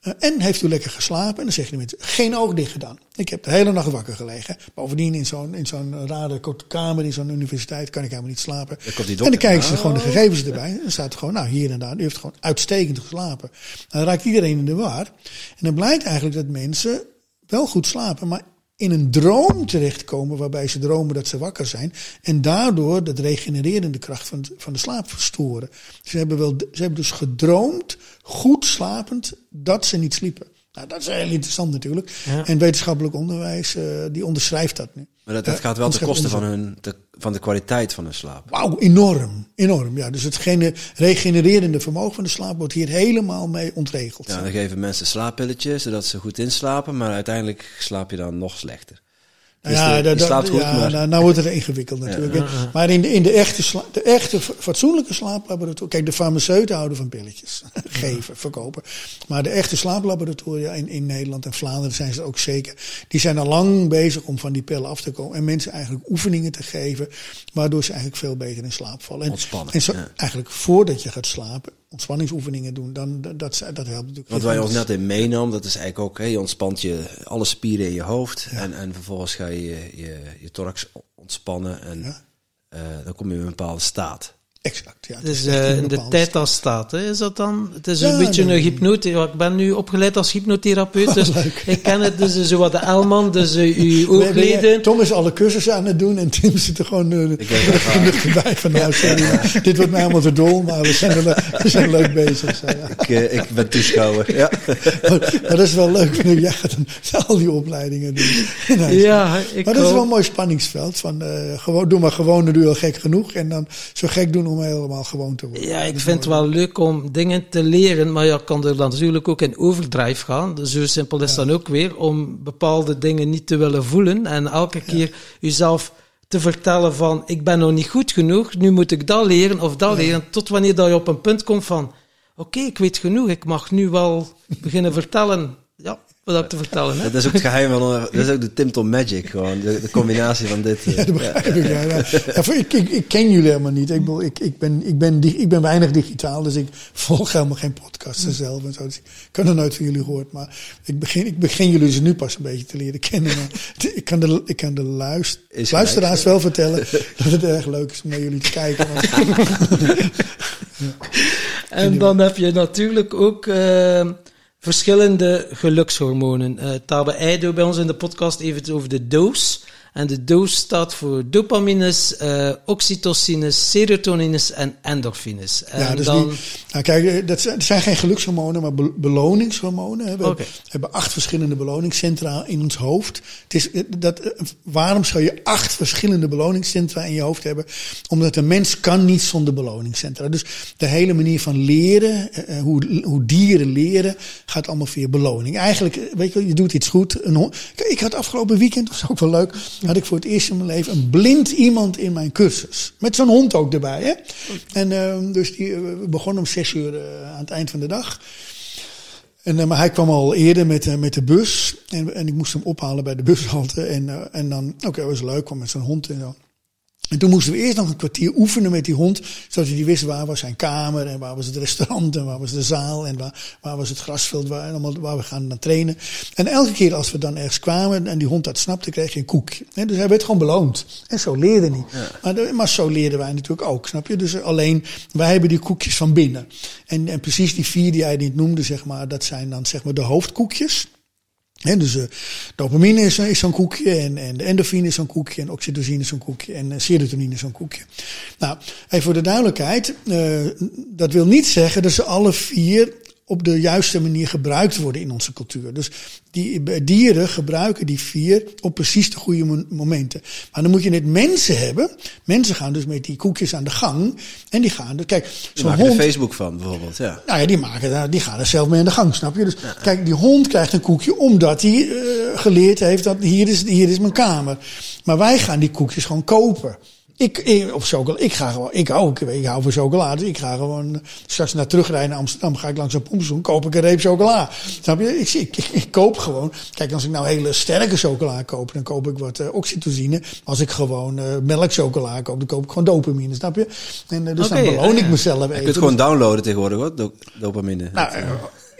eh, en heeft u lekker geslapen? En dan zeggen die mensen, geen oog dicht gedaan. Ik heb de hele nacht wakker gelegen. Bovendien in zo'n, in zo'n rare korte kamer, in zo'n universiteit, kan ik helemaal niet slapen. En dan kijken ze Oh. gewoon de gegevens erbij. En dan staat er gewoon, nou hier en daar, u heeft gewoon uitstekend geslapen. Dan raakt iedereen in de war. En dan blijkt eigenlijk dat mensen wel goed slapen, maar in een droom terechtkomen waarbij ze dromen dat ze wakker zijn. En daardoor dat regenererende kracht van, van de slaap verstoren. Ze hebben, wel, ze hebben dus gedroomd, goed slapend, dat ze niet sliepen. Nou, dat is heel interessant natuurlijk. Ja. En wetenschappelijk onderwijs, eh, die onderschrijft dat nu. Maar dat, dat Ja, gaat wel ten koste van, hun, de, van de kwaliteit van hun slaap. Wauw, enorm. Enorm, ja. Dus hetgene regenererende vermogen van de slaap wordt hier helemaal mee ontregeld. Ja, dan geven mensen slaappilletjes, zodat ze goed inslapen, maar uiteindelijk slaap je dan nog slechter. Dus ja, de- dat- slaapt goed, ja, maar... nou, nou wordt het ingewikkeld natuurlijk. Maar in de, in de echte, sla- de echte fa- fatsoenlijke slaaplaboratoria... Kijk, de farmaceuten houden van pilletjes. [LAUGHS] Geven, verkopen. Maar de echte slaaplaboratoria in, in Nederland en Vlaanderen zijn ze ook zeker. Die zijn al lang bezig om van die pillen af te komen. En mensen eigenlijk oefeningen te geven... waardoor ze eigenlijk veel beter in slaap vallen. En, Ontspannen, En zo, ja. eigenlijk voordat je gaat slapen... ontspanningsoefeningen doen, dan, dat, dat, dat helpt natuurlijk. Wat wij ons net in meenam, dat is eigenlijk ook, hè, je ontspant je alle spieren in je hoofd. En, en vervolgens ga je je, je, je thorax ontspannen. En Ja. eh, dan kom je in een bepaalde staat. Exact, ja. Dus eh, in de bepaalde tijd als staat, hè, is dat dan? Het is Ja, een beetje nee. een hypnote. Ja, ik ben nu opgeleid als hypnotherapeut, [LAUGHS] dus Leuk. ik ken het. Dus zo wat de Elman, dus eh, uw Nee, nee, oogleden. Tom is alle cursussen aan het doen en Tim zit er gewoon uh, Ik heb ervaring. bij van nou, sorry, dit wordt mij helemaal te dol, maar we zijn, wel, we zijn leuk bezig. Zo, ja. Ik, eh, ik ben toeschouwer. Ja. maar, [LAUGHS] maar dat is wel leuk, nu jij gaat dan al die opleidingen doen. [LAUGHS] Nou, Ja, ik maar dat is wel een mooi spanningsveld. Van, eh, gewoon, doe maar gewoon, dan doe je al gek genoeg. En dan zo gek doen om helemaal gewoon te worden. Ja, ik vind het wel leuk om dingen te leren, maar je kan er dan natuurlijk ook in overdrive gaan. Dus zo simpel is dan ook weer, om bepaalde dingen niet te willen voelen en elke keer jezelf te vertellen van, ik ben nog niet goed genoeg, nu moet ik dat leren of dat leren, tot wanneer dat je op een punt komt van, oké, ik weet genoeg, ik mag nu wel beginnen vertellen, wat ik te vertellen heb. Dat is ook het geheim van, dat is ook de Tim Tom Magic gewoon. De, de combinatie van dit. eh, Ja, dat begrijp ik. Ja, ja. Ja, voor- ik, ik, ik ken jullie helemaal niet. Ik, bedoel, ik, ik, ben, ik, ben, ik ben weinig digitaal, dus ik volg helemaal geen podcasten zelf en zo. Dus ik kan er nooit van jullie gehoord. Maar ik begin, ik begin jullie dus nu pas een beetje te leren kennen. [LAUGHS] Ik kan de, ik kan de luist, Is luisteraars wel vertellen dat het erg leuk is om naar jullie te kijken. [LAUGHS] En dan heb je natuurlijk ook eh, verschillende gelukshormonen. Eh Tabe Eido bij ons in de podcast even over de dose. En de dose staat voor dopamines, eh, oxytocines, serotonines en endorfines. En ja, dus dan, die, nou kijk, eh, dat zijn, geen gelukshormonen, maar be- beloningshormonen. hè. We hebben acht verschillende beloningscentra in ons hoofd. Het is, eh, dat, waarom zou je acht verschillende beloningscentra in je hoofd hebben? Omdat een mens kan niet zonder beloningscentra. Dus de hele manier van leren, hoe, hoe dieren leren, gaat allemaal via beloning. Eigenlijk, weet je, je doet iets goed. Een ik had afgelopen weekend, dat was ook wel leuk, had ik voor het eerst in mijn leven een blind iemand in mijn cursus. Met zo'n hond ook erbij. Hè? En uh, dus die we begonnen om zes uur uh, aan het eind van de dag. En, uh, maar hij kwam al eerder met, met de bus. En, en ik moest hem ophalen bij de bushalte. En, en dan, oké, okay, was leuk, kwam met zijn hond en zo. En toen moesten we eerst nog een kwartier oefenen met die hond. Zodat hij wist waar was zijn kamer en waar was het restaurant en waar was de zaal en waar, waar was het grasveld waar, allemaal, waar we gaan dan trainen. En elke keer als we dan ergens kwamen en die hond dat snapte, kreeg je een koekje. dus hij werd gewoon beloond. En zo leerde hij. Ja. Maar, maar zo leerden wij natuurlijk ook, snap je? Dus alleen, wij hebben die koekjes van binnen. En, en precies die vier die jij niet noemde, zeg maar, dat zijn dan zeg maar de hoofdkoekjes. He, dus uh, dopamine is, is zo'n koekje en, en de endorfine is zo'n koekje en oxytocine is zo'n koekje en uh, serotonine is zo'n koekje. Nou, even voor de duidelijkheid, uh, dat wil niet zeggen dat ze alle vier op de juiste manier gebruikt worden in onze cultuur. Dus die dieren gebruiken die vier op precies de goede momenten. Maar dan moet je net mensen hebben. Mensen gaan dus met die koekjes aan de gang. En die gaan, dus, kijk, zo'n hond. er Facebook van bijvoorbeeld, ja. Nou ja, die, maken, die gaan er zelf mee aan de gang, snap je? Dus ja. kijk, die hond krijgt een koekje omdat hij uh, geleerd heeft dat hier is, hier is mijn kamer. Maar wij gaan die koekjes gewoon kopen. Ik, ik, of chocola, ik ga gewoon, ik hou, ik hou van chocolade. Ik ga gewoon straks naar terugrijden naar Amsterdam. Ga ik langs een pompschoen, koop ik een reep chocola. Snap je? Ik, ik, ik, koop gewoon. Kijk, als ik nou hele sterke chocola koop, dan koop ik wat uh, oxytocine. Als ik gewoon uh, melkchocola koop, dan koop ik gewoon dopamine. Snap je? En uh, dus okay, dan beloon ik mezelf even. Je kunt gewoon downloaden tegenwoordig hoor, Do dopamine. Nou,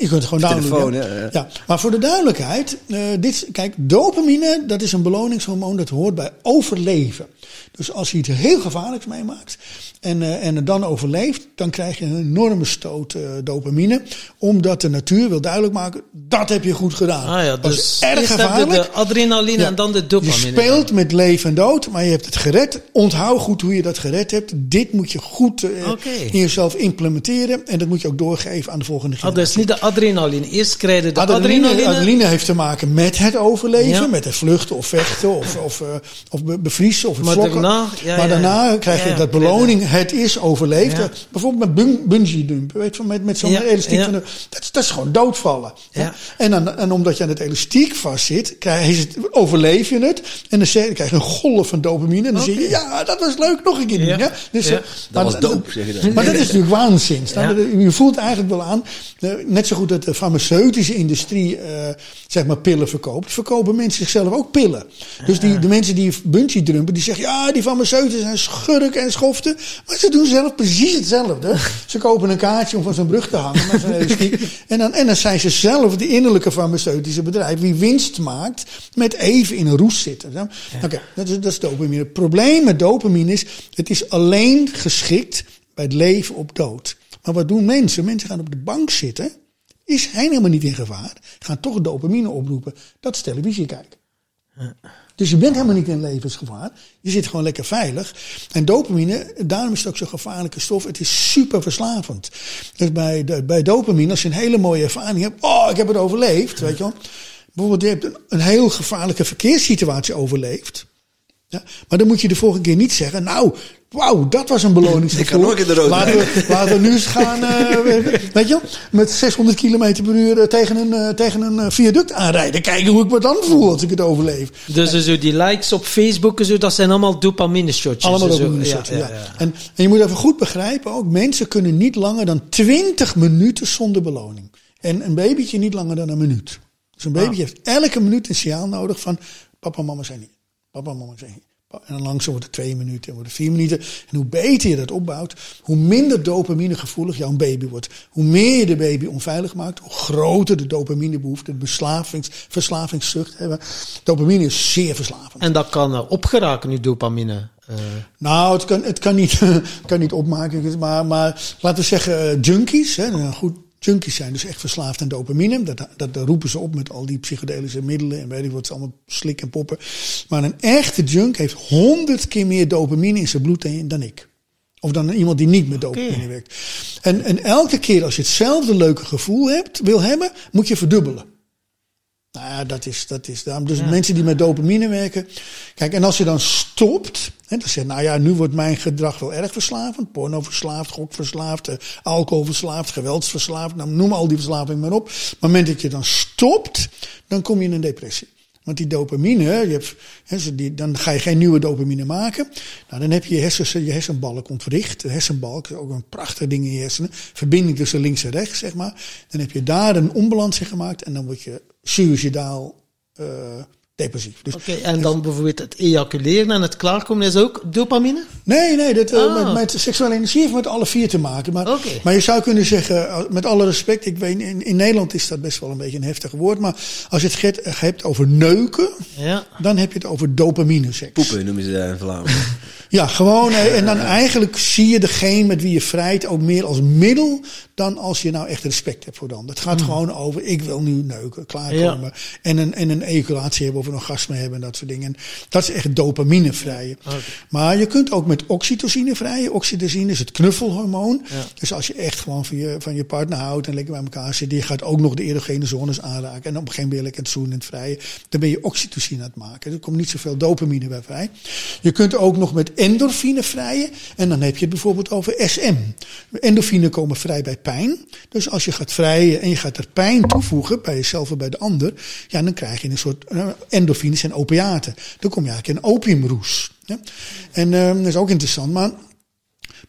je kunt het gewoon downloaden. Telefoon, ja. ja. Maar voor de duidelijkheid, uh, dit, kijk, dopamine, dat is een beloningshormoon dat hoort bij overleven. Dus als je iets heel gevaarlijks meemaakt en, uh, en het dan overleeft, dan krijg je een enorme stoot uh, dopamine. Omdat de natuur wil duidelijk maken, dat heb je goed gedaan. Ah ja, dus is erg gevaarlijk. de adrenaline ja, en dan de dopamine. Je speelt met leven en dood, maar je hebt het gered. Onthoud goed hoe je dat gered hebt. Dit moet je goed uh, okay. in jezelf implementeren. En dat moet je ook doorgeven aan de volgende generatie. Oh, dus niet de adrenaline. Eerst krijg je de adrenaline. Adrenaline, adrenaline heeft te maken met het overleven. Ja. Met het vluchten of vechten of, of, of bevriezen of het maar daarna, ja, maar daarna krijg je dat beloning. Het is overleefd. Bijvoorbeeld met bungee dumpen. Weet je, met, met zo'n elastiek. Van de, dat, dat, is gewoon doodvallen. En, dan, en omdat je aan het elastiek vastzit, krijg je het, overleef je het. En dan krijg je een golf van dopamine. En dan okay. zeg je, ja, dat was leuk, nog een keer doen. Ja. Dus, dat maar, was doop, zeg je. Maar dat is natuurlijk waanzin. Je voelt eigenlijk wel aan, net zo goed dat de farmaceutische industrie, uh, zeg maar, pillen verkoopt, verkopen mensen zichzelf ook pillen. Dus die, de mensen die bungee dumpen, die zeggen, ja, die farmaceuten zijn schurken en schoften. Maar ze doen zelf precies hetzelfde. Ze kopen een kaartje om van zo'n brug te hangen met zo'n elastiek. En dan, en dan zijn ze zelf de innerlijke farmaceutische bedrijf die winst maakt met even in een roes zitten. Ja. Oké, okay, dat, is, dat is dopamine. Het probleem met dopamine is, het is alleen geschikt bij het leven op dood. Maar wat doen mensen? Mensen gaan op de bank zitten, is hij helemaal niet in gevaar, gaan toch dopamine oproepen. Dat is televisie kijken. Dus je bent helemaal niet in levensgevaar. Je zit gewoon lekker veilig. En dopamine, daarom is het ook zo'n gevaarlijke stof. Het is super verslavend. Dus bij, de, bij dopamine, als je een hele mooie ervaring hebt. Oh, ik heb het overleefd. Weet je wel. Bijvoorbeeld, je hebt een, een heel gevaarlijke verkeerssituatie overleefd. Ja, maar dan moet je de volgende keer niet zeggen, nou, wauw, dat was een beloningsgevoel. [LAUGHS] Ik kan nooit in de rood laten we, laten we nu eens [LAUGHS] gaan, uh, weet je met 600 km per uur uh, tegen een, uh, tegen een viaduct aanrijden. Kijken hoe ik me dan voel als ik het overleef. Dus ja. zo die likes op Facebook en zo, dat zijn allemaal dopamine shotjes. Allemaal dopamine shotjes, ja, ja, ja. En, en je moet even goed begrijpen ook, mensen kunnen niet langer dan 20 minuten zonder beloning. En een babytje niet langer dan een minuut. Dus een baby ah. heeft elke minuut een signaal nodig van papa en mama zijn hier. Papa mama hier. En dan langzaam wordt het twee minuten en wordt het vier minuten. En hoe beter je dat opbouwt, hoe minder dopamine gevoelig jouw baby wordt. Hoe meer je de baby onveilig maakt, hoe groter de dopaminebehoefte, de beslavings, verslavingszucht hebben. Dopamine is zeer verslavend. En dat kan uh, opgeraken, nu dopamine. Uh. Nou, het kan, het kan, niet, [LAUGHS] kan niet opmaken, maar, maar laten we zeggen uh, junkies. Hè, goed, junkies zijn dus echt verslaafd aan dopamine. Dat, dat, dat, roepen ze op met al die psychedelische middelen en weet ik wat, ze allemaal slik en poppen. Maar een echte junk heeft honderd keer meer dopamine in zijn bloed dan ik. Of dan iemand die niet met dopamine okay. werkt. En, en elke keer als je hetzelfde leuke gevoel hebt, wil hebben, moet je verdubbelen. Nou ja, dat is, dat is daarom. Dus ja. mensen die met dopamine werken. Kijk, en als je dan stopt. En dan zegt, nou ja, nu wordt mijn gedrag wel erg verslavend. Porno verslaafd, gokverslaafd, uh, alcoholverslaafd, geweldsverslaafd. Nou, noem al die verslavingen maar op. Maar op het moment dat je dan stopt, dan kom je in een depressie. Want die dopamine, je hebt, hè, ze- die, dan ga je geen nieuwe dopamine maken. Nou, dan heb je je, hersens, je hersenbalk ontwricht. De hersenbalk is ook een prachtig ding in je hersenen. Verbinding tussen links en rechts, zeg maar. Dan heb je daar een onbalans in gemaakt. En dan word je suicidaal eh, depressief. Dus Oké, en dan bijvoorbeeld het ejaculeren en het klaarkomen is ook dopamine? Nee, nee, dat, eh, Ah. met, met seksuele energie heeft met alle vier te maken. Maar, Oké. maar je zou kunnen zeggen, eh, met alle respect, ik weet, in, in Nederland is dat best wel een beetje een heftig woord. Maar als je het get- hebt over neuken, Ja. dan heb je het over dopamine seks. Poepen noemen ze dat in Vlaanderen. Ja, gewoon. En dan eigenlijk zie je degene met wie je vrijt ook meer als middel dan als je nou echt respect hebt voor de ander. Het gaat gewoon over, ik wil nu neuken, klaarkomen. En, een, en een ejaculatie hebben of een orgasme hebben en dat soort dingen. En dat is echt dopamine vrijen. Maar je kunt ook met oxytocine vrijen. Oxytocine is het knuffelhormoon. Ja. Dus als je echt gewoon van je, van je partner houdt en lekker bij elkaar zit, die gaat ook nog de erogene zones aanraken. En op een gegeven moment lekker het zoenen en het vrijen. Dan ben je oxytocine aan het maken. Er komt niet zoveel dopamine bij vrij. Je kunt ook nog met endorfine vrijen. En dan heb je het bijvoorbeeld over SM. Endorfine komen vrij bij pijn. Dus als je gaat vrijen en je gaat er pijn toevoegen bij jezelf of bij de ander. Ja, dan krijg je een soort eh, endorfines en opiaten. Dan kom je eigenlijk in opiumroes. Ja? En eh, dat is ook interessant. Maar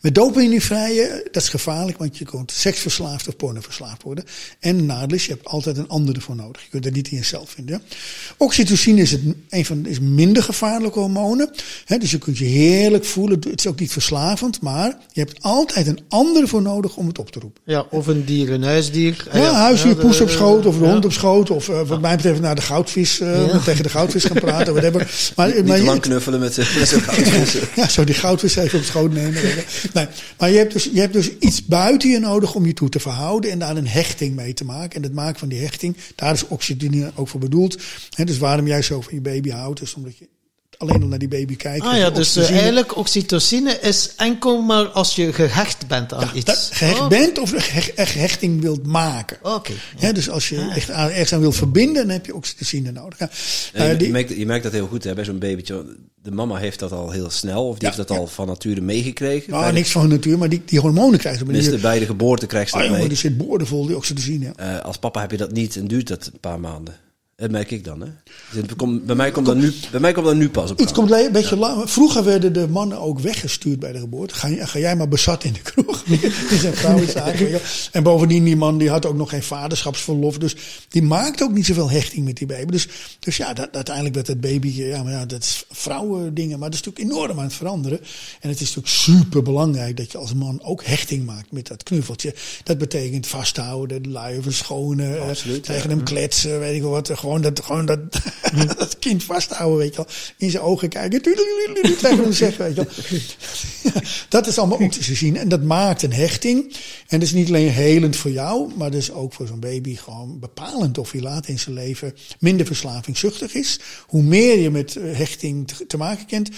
met dopamine vrijen, dat is gevaarlijk, want je kunt seksverslaafd of pornoverslaafd worden. En nadeel is, je hebt altijd een andere voor nodig. Je kunt dat niet in jezelf vinden. ja. Oxytocine is, het, een van, is minder gevaarlijke hormonen. Hè, dus je kunt je heerlijk voelen. Het is ook niet verslavend, maar je hebt altijd een andere voor nodig om het op te roepen. Ja, of een dier, een huisdier. Ah, Ja, huisdier, poes op schoot of de ja. hond op schoot. Of eh, wat mij betreft naar de goudvis, eh, Ja. [LAUGHS] tegen de goudvis gaan praten. Whatever. Maar, Niet maar te je- lang knuffelen met met zo'n [LAUGHS] goudvis. ja, zo die goudvis even op schoot nemen. [LAUGHS] Nee, maar je hebt, dus, je hebt dus iets buiten je nodig om je toe te verhouden en daar een hechting mee te maken. En het maken van die hechting, daar is oxytocine ook voor bedoeld. Dus waarom jij zo van je baby houdt, is omdat je alleen al naar die baby kijkt. Ah ja, dus eh, oxytocine. eigenlijk oxytocine is enkel maar als je gehecht bent aan Ja, iets. dat gehecht Oh, bent of echt hechting wilt maken. Oké. Hè, dus als je Ah. echt aan, ergens aan wilt verbinden, dan heb je oxytocine nodig. Ja, Ja, je, die- je, merkt, je merkt dat heel goed hè, bij zo'n babytje. De mama heeft dat al heel snel, of die Ja, heeft dat ja. al van nature meegekregen. nou, de, niks van natuur, maar die, die hormonen krijgen ze. tenminste, bij de geboorte krijgt ze ah, dat jongen, mee. die zit boordevol, die oxytocine. ja. Eh, als papa heb je dat niet en duurt dat een paar maanden. Dat merk ik dan. Hè. Dus het komt- bij, mij komt dat nu, bij mij komt dat nu pas op. Gang. komt een beetje lang. Vroeger werden de mannen ook weggestuurd bij de geboorte. Ga, ga jij maar bezat in de kroeg. [LAUGHS] Die zijn wel. En bovendien, die man die had ook nog geen vaderschapsverlof. Dus die maakte ook niet zoveel hechting met die baby. Dus, dus ja, dat, uiteindelijk werd het baby, ja, maar ja, dat is vrouwendingen. Maar dat is natuurlijk enorm aan het veranderen. En het is natuurlijk super belangrijk dat je als man ook hechting maakt met dat knuffeltje. Dat betekent vasthouden, de luier verschonen, eh, Absoluut, tegen ja. hem kletsen, weet ik wel wat. Gewoon dat, gewoon dat, dat kind vasthouden, weet je wel. In zijn ogen kijken, tegen hem zeggen, weet je wel. Dat is allemaal oxytocine en dat maakt een hechting. En dat is niet alleen helend voor jou, maar dus ook voor zo'n baby gewoon bepalend of hij later in zijn leven minder verslavingszuchtig is. Hoe meer je met eh, hechting te, te maken kent,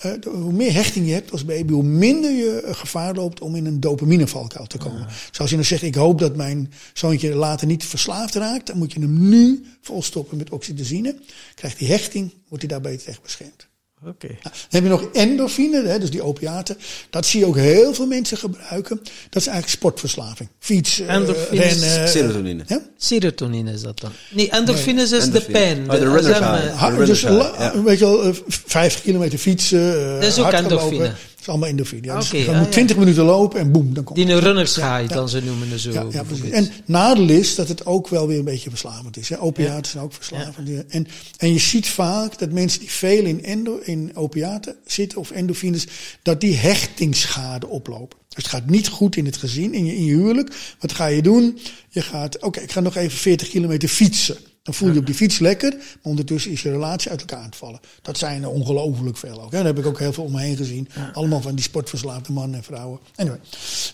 eh, hoe meer hechting je hebt als baby, hoe minder je eh, gevaar loopt om in een dopaminevalkuil te komen. Dus als je dan zegt, ik hoop dat mijn zoontje later niet verslaafd raakt, dan moet je hem nu volstoppen met oxytocine. Krijgt hij hechting, wordt hij daar beter tegen beschermd. Oké. Nou, dan heb je nog endorfine, hè, dus die opiaten. Dat zie je ook heel veel mensen gebruiken. Dat is eigenlijk sportverslaving. Fietsen, eh, Endorfines. rennen. Serotonine. hè? Serotonine is dat dan? Nee, endorfines is endorfine. de pijn. Oh, de runners high. eh, dus ja. weet je wel, eh, 50 kilometer fietsen, eh, Dat is ook hardlopen. endorfine. Is allemaal endorfine. Ja, dus je moet ja. 20 minuten lopen en boem, dan komt Die een runners ja. dan ze noemen ze zo. Ja. En nadeel is dat het ook wel weer een beetje verslavend is. Hè. Opiaten zijn ook verslavend. En, en je ziet vaak dat mensen die veel in, endo, in opiaten zitten of endorfines, dat die hechtingsschade oplopen. Dus het gaat niet goed in het gezin, in je, in je huwelijk. Wat ga je doen? Je gaat, oké, ik ga nog even 40 kilometer fietsen. Dan voel je op die fiets lekker, maar ondertussen is je relatie uit elkaar aan het vallen. Dat zijn er ongelooflijk veel ook. Hè. Daar heb ik ook heel veel om me heen gezien. Allemaal van die sportverslaafde mannen en vrouwen. Anyway.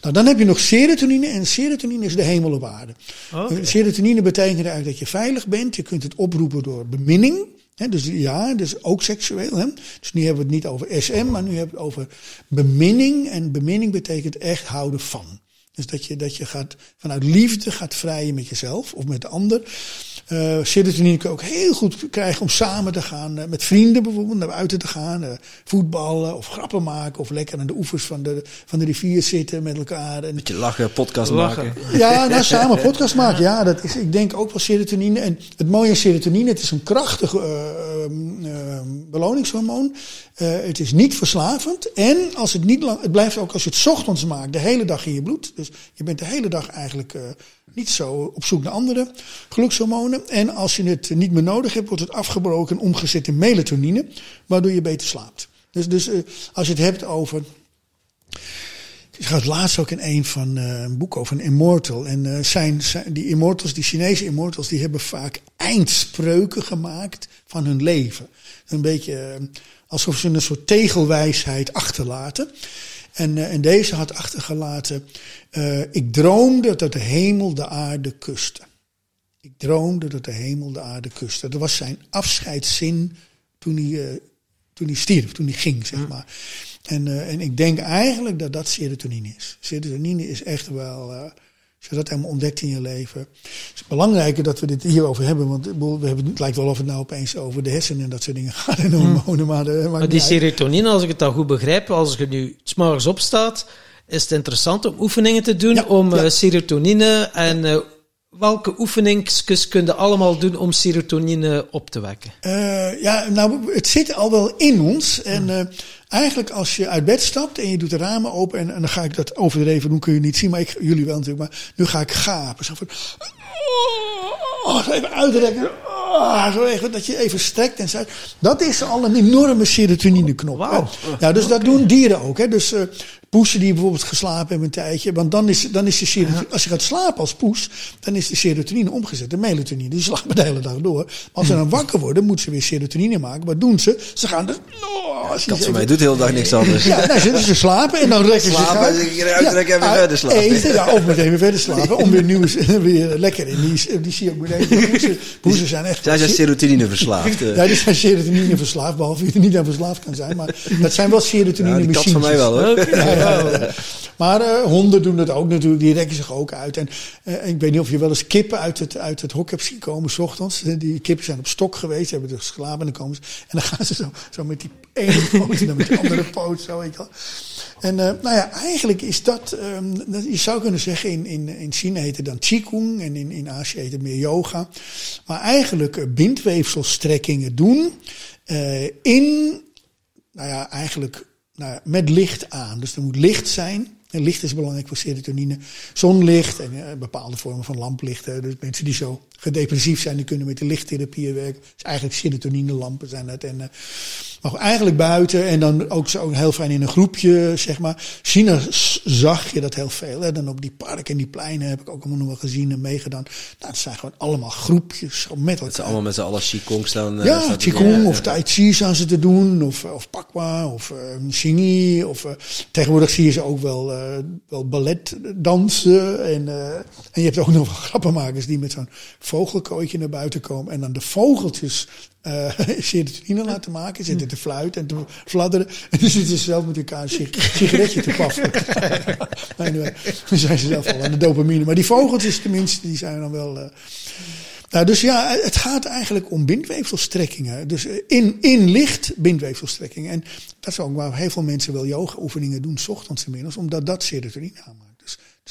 Nou, dan heb je nog serotonine. En serotonine is de hemel op aarde. Oké. Serotonine betekent eigenlijk dat je veilig bent. Je kunt het oproepen door beminning. Dus ja, dus ook seksueel. Hè. Dus nu hebben we het niet over SM, maar nu hebben we het over beminning. En beminning betekent echt houden van. Dus dat je, dat je gaat, vanuit liefde gaat vrijen met jezelf of met de ander. Uh, serotonine kun je ook heel goed krijgen om samen te gaan. Uh, met vrienden bijvoorbeeld, naar buiten te gaan. Uh, voetballen of grappen maken. Of lekker aan de oevers van de, van de rivier zitten met elkaar. En, Beetje lachen, podcast lachen. maken. Ja, nou samen podcast maken. Ja, dat is ik denk ook wel serotonine. En het mooie aan serotonine, het is een krachtig beloningshormoon. het is niet verslavend. En als het niet lang, het blijft ook als je het ochtends maakt, de hele dag in je bloed. Dus je bent de hele dag eigenlijk niet zo op zoek naar andere gelukshormonen. En als je het niet meer nodig hebt, wordt het afgebroken en omgezet in melatonine, waardoor je beter slaapt. Dus, dus uh, als je het hebt over. Ik had laatst ook in een van uh, een boek over een immortal. En uh, zijn, zijn, die immortals, die Chinese immortals, die hebben vaak eindspreuken gemaakt van hun leven. Een beetje alsof ze een soort tegelwijsheid achterlaten. En, uh, en deze had achtergelaten: uh, Ik droomde dat de hemel de aarde kuste. Ik droomde dat de hemel de aarde kuste. Dat was zijn afscheidszin toen hij, uh, toen hij stierf, toen hij ging, zeg maar. En, en ik denk eigenlijk dat dat serotonine is. Serotonine is echt wel als je dat helemaal ontdekt in je leven. Het is belangrijker dat we dit hierover hebben. Want we hebben, het lijkt wel of het nou opeens over de hersenen en dat soort dingen gaat. En hormonen, maar, de, maar die serotonine, als ik het dan goed begrijp, als je nu s'morgens opstaat, is het interessant om oefeningen te doen ja, om ja. uh, serotonine en uh, welke oefeningetjes kun je allemaal doen om serotonine op te wekken? Uh, ja, nou, het zit al wel in ons. En uh, eigenlijk als je uit bed stapt en je doet de ramen open... en, en dan ga ik dat overdreven doen, kun je niet zien, maar ik, jullie wel natuurlijk. Maar nu ga ik gapen. Zo van... Oh, zo even uitrekken. Oh, zo even, dat je even strekt en zo. Dat is al een enorme serotonine-knop. Wow. Ja, dus okay. dat doen dieren ook. Hè. Dus uh, poesen die bijvoorbeeld geslapen hebben een tijdje. Want dan is, dan is de serotonine, als je gaat slapen als poes, dan is de serotonine omgezet. De melatonine. Die slapen de hele dag door. Maar als ze dan wakker worden, moeten ze weer serotonine maken. Wat doen ze? Ze gaan dus. Oh, Kat van mij doet de hele dag niks anders. Ja, nou, ze, ze [LAUGHS] slapen en dan rekken slapen, ze zich uit. Uitrekken en weer verder slapen. Eten, ja, of meteen weer verder slapen. Om weer nieuw, [LAUGHS] weer lekker in. Die, die zie je ook. Poesen, poesen zijn echt. Zij zijn serotonine verslaafd. [LAUGHS] Ja, die zijn serotonine verslaafd. Behalve je er niet aan verslaafd kan zijn. Maar dat zijn wel serotonine ja, machines. kat van mij wel hoor. Okay. [LAUGHS] Ja, ja, [LAUGHS] maar uh, honden doen dat ook natuurlijk. Die rekken zich ook uit. En uh, ik weet niet of je wel eens kippen uit het, uit het hok hebt zien komen s ochtends. Die kippen zijn op stok geweest. Hebben dus geslapen. En dan komen ze. En dan gaan ze zo, zo met die ene poot en dan met die andere poot. Zo, weet je wel. En uh, nou ja, eigenlijk is dat, um, dat, je zou kunnen zeggen, in, in, in China heet het dan Qigong en in, in Azië heet het meer yoga. Maar eigenlijk uh, bindweefselstrekkingen doen uh, in, nou ja, eigenlijk nou met licht aan. Dus er moet licht zijn. En licht is belangrijk voor serotonine. Zonlicht en uh, bepaalde vormen van lamplichten. Dus mensen die zo gedepressief zijn, die kunnen met de lichttherapieën werken. Dus eigenlijk serotonine lampen zijn dat. En, uh, maar eigenlijk buiten en dan ook zo heel fijn in een groepje, zeg maar. China zag je dat heel veel. Hè. Dan op die parken en die pleinen heb ik ook allemaal nog wel gezien en meegedaan. Nou, het zijn gewoon allemaal groepjes met elkaar. Ze allemaal met z'n allen Qigong staan. Uh, ja, Qigong of Tai Chi staan ze te doen. Of, of Pakwa of uh, Xingyi. Of, uh, tegenwoordig zie je ze ook wel, uh, wel ballet dansen. En, en je hebt ook nog wel grappenmakers die met zo'n vogelkooitje naar buiten komen. En dan de vogeltjes uh, [LAUGHS] serotonine laten maken. Zitten te fluiten en te fladderen. [LAUGHS] En dan zitten ze zelf met elkaar een [LAUGHS] sigaretje te paffen. anyway, dan zijn ze zelf al aan de dopamine. Maar die vogeltjes tenminste, die zijn dan wel... Uh, nou, dus ja, het gaat eigenlijk om bindweefselstrekkingen. Dus in, in licht bindweefselstrekkingen. En dat is ook waar heel veel mensen wel yoga-oefeningen doen, s ochtends inmiddels, omdat dat serotonine aanmaakt.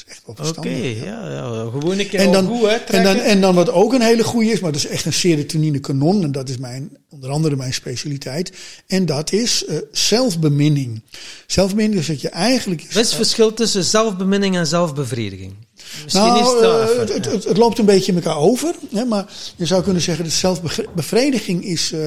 Is echt wel verstandig. Oké, okay, ja. Ja, gewoon een keer en dan, goed, hè, en, dan, en dan wat ook een hele goede is, maar dat is echt een serotonine kanon. En dat is mijn, onder andere mijn specialiteit. En dat is uh, zelfbeminning. Zelfbeminning is dat je eigenlijk... Wat is het verschil tussen zelfbeminning en zelfbevrediging? Misschien nou, is uh, het, het, het, loopt een beetje in elkaar over. Hè, maar je zou kunnen zeggen dat zelfbevrediging is... Uh,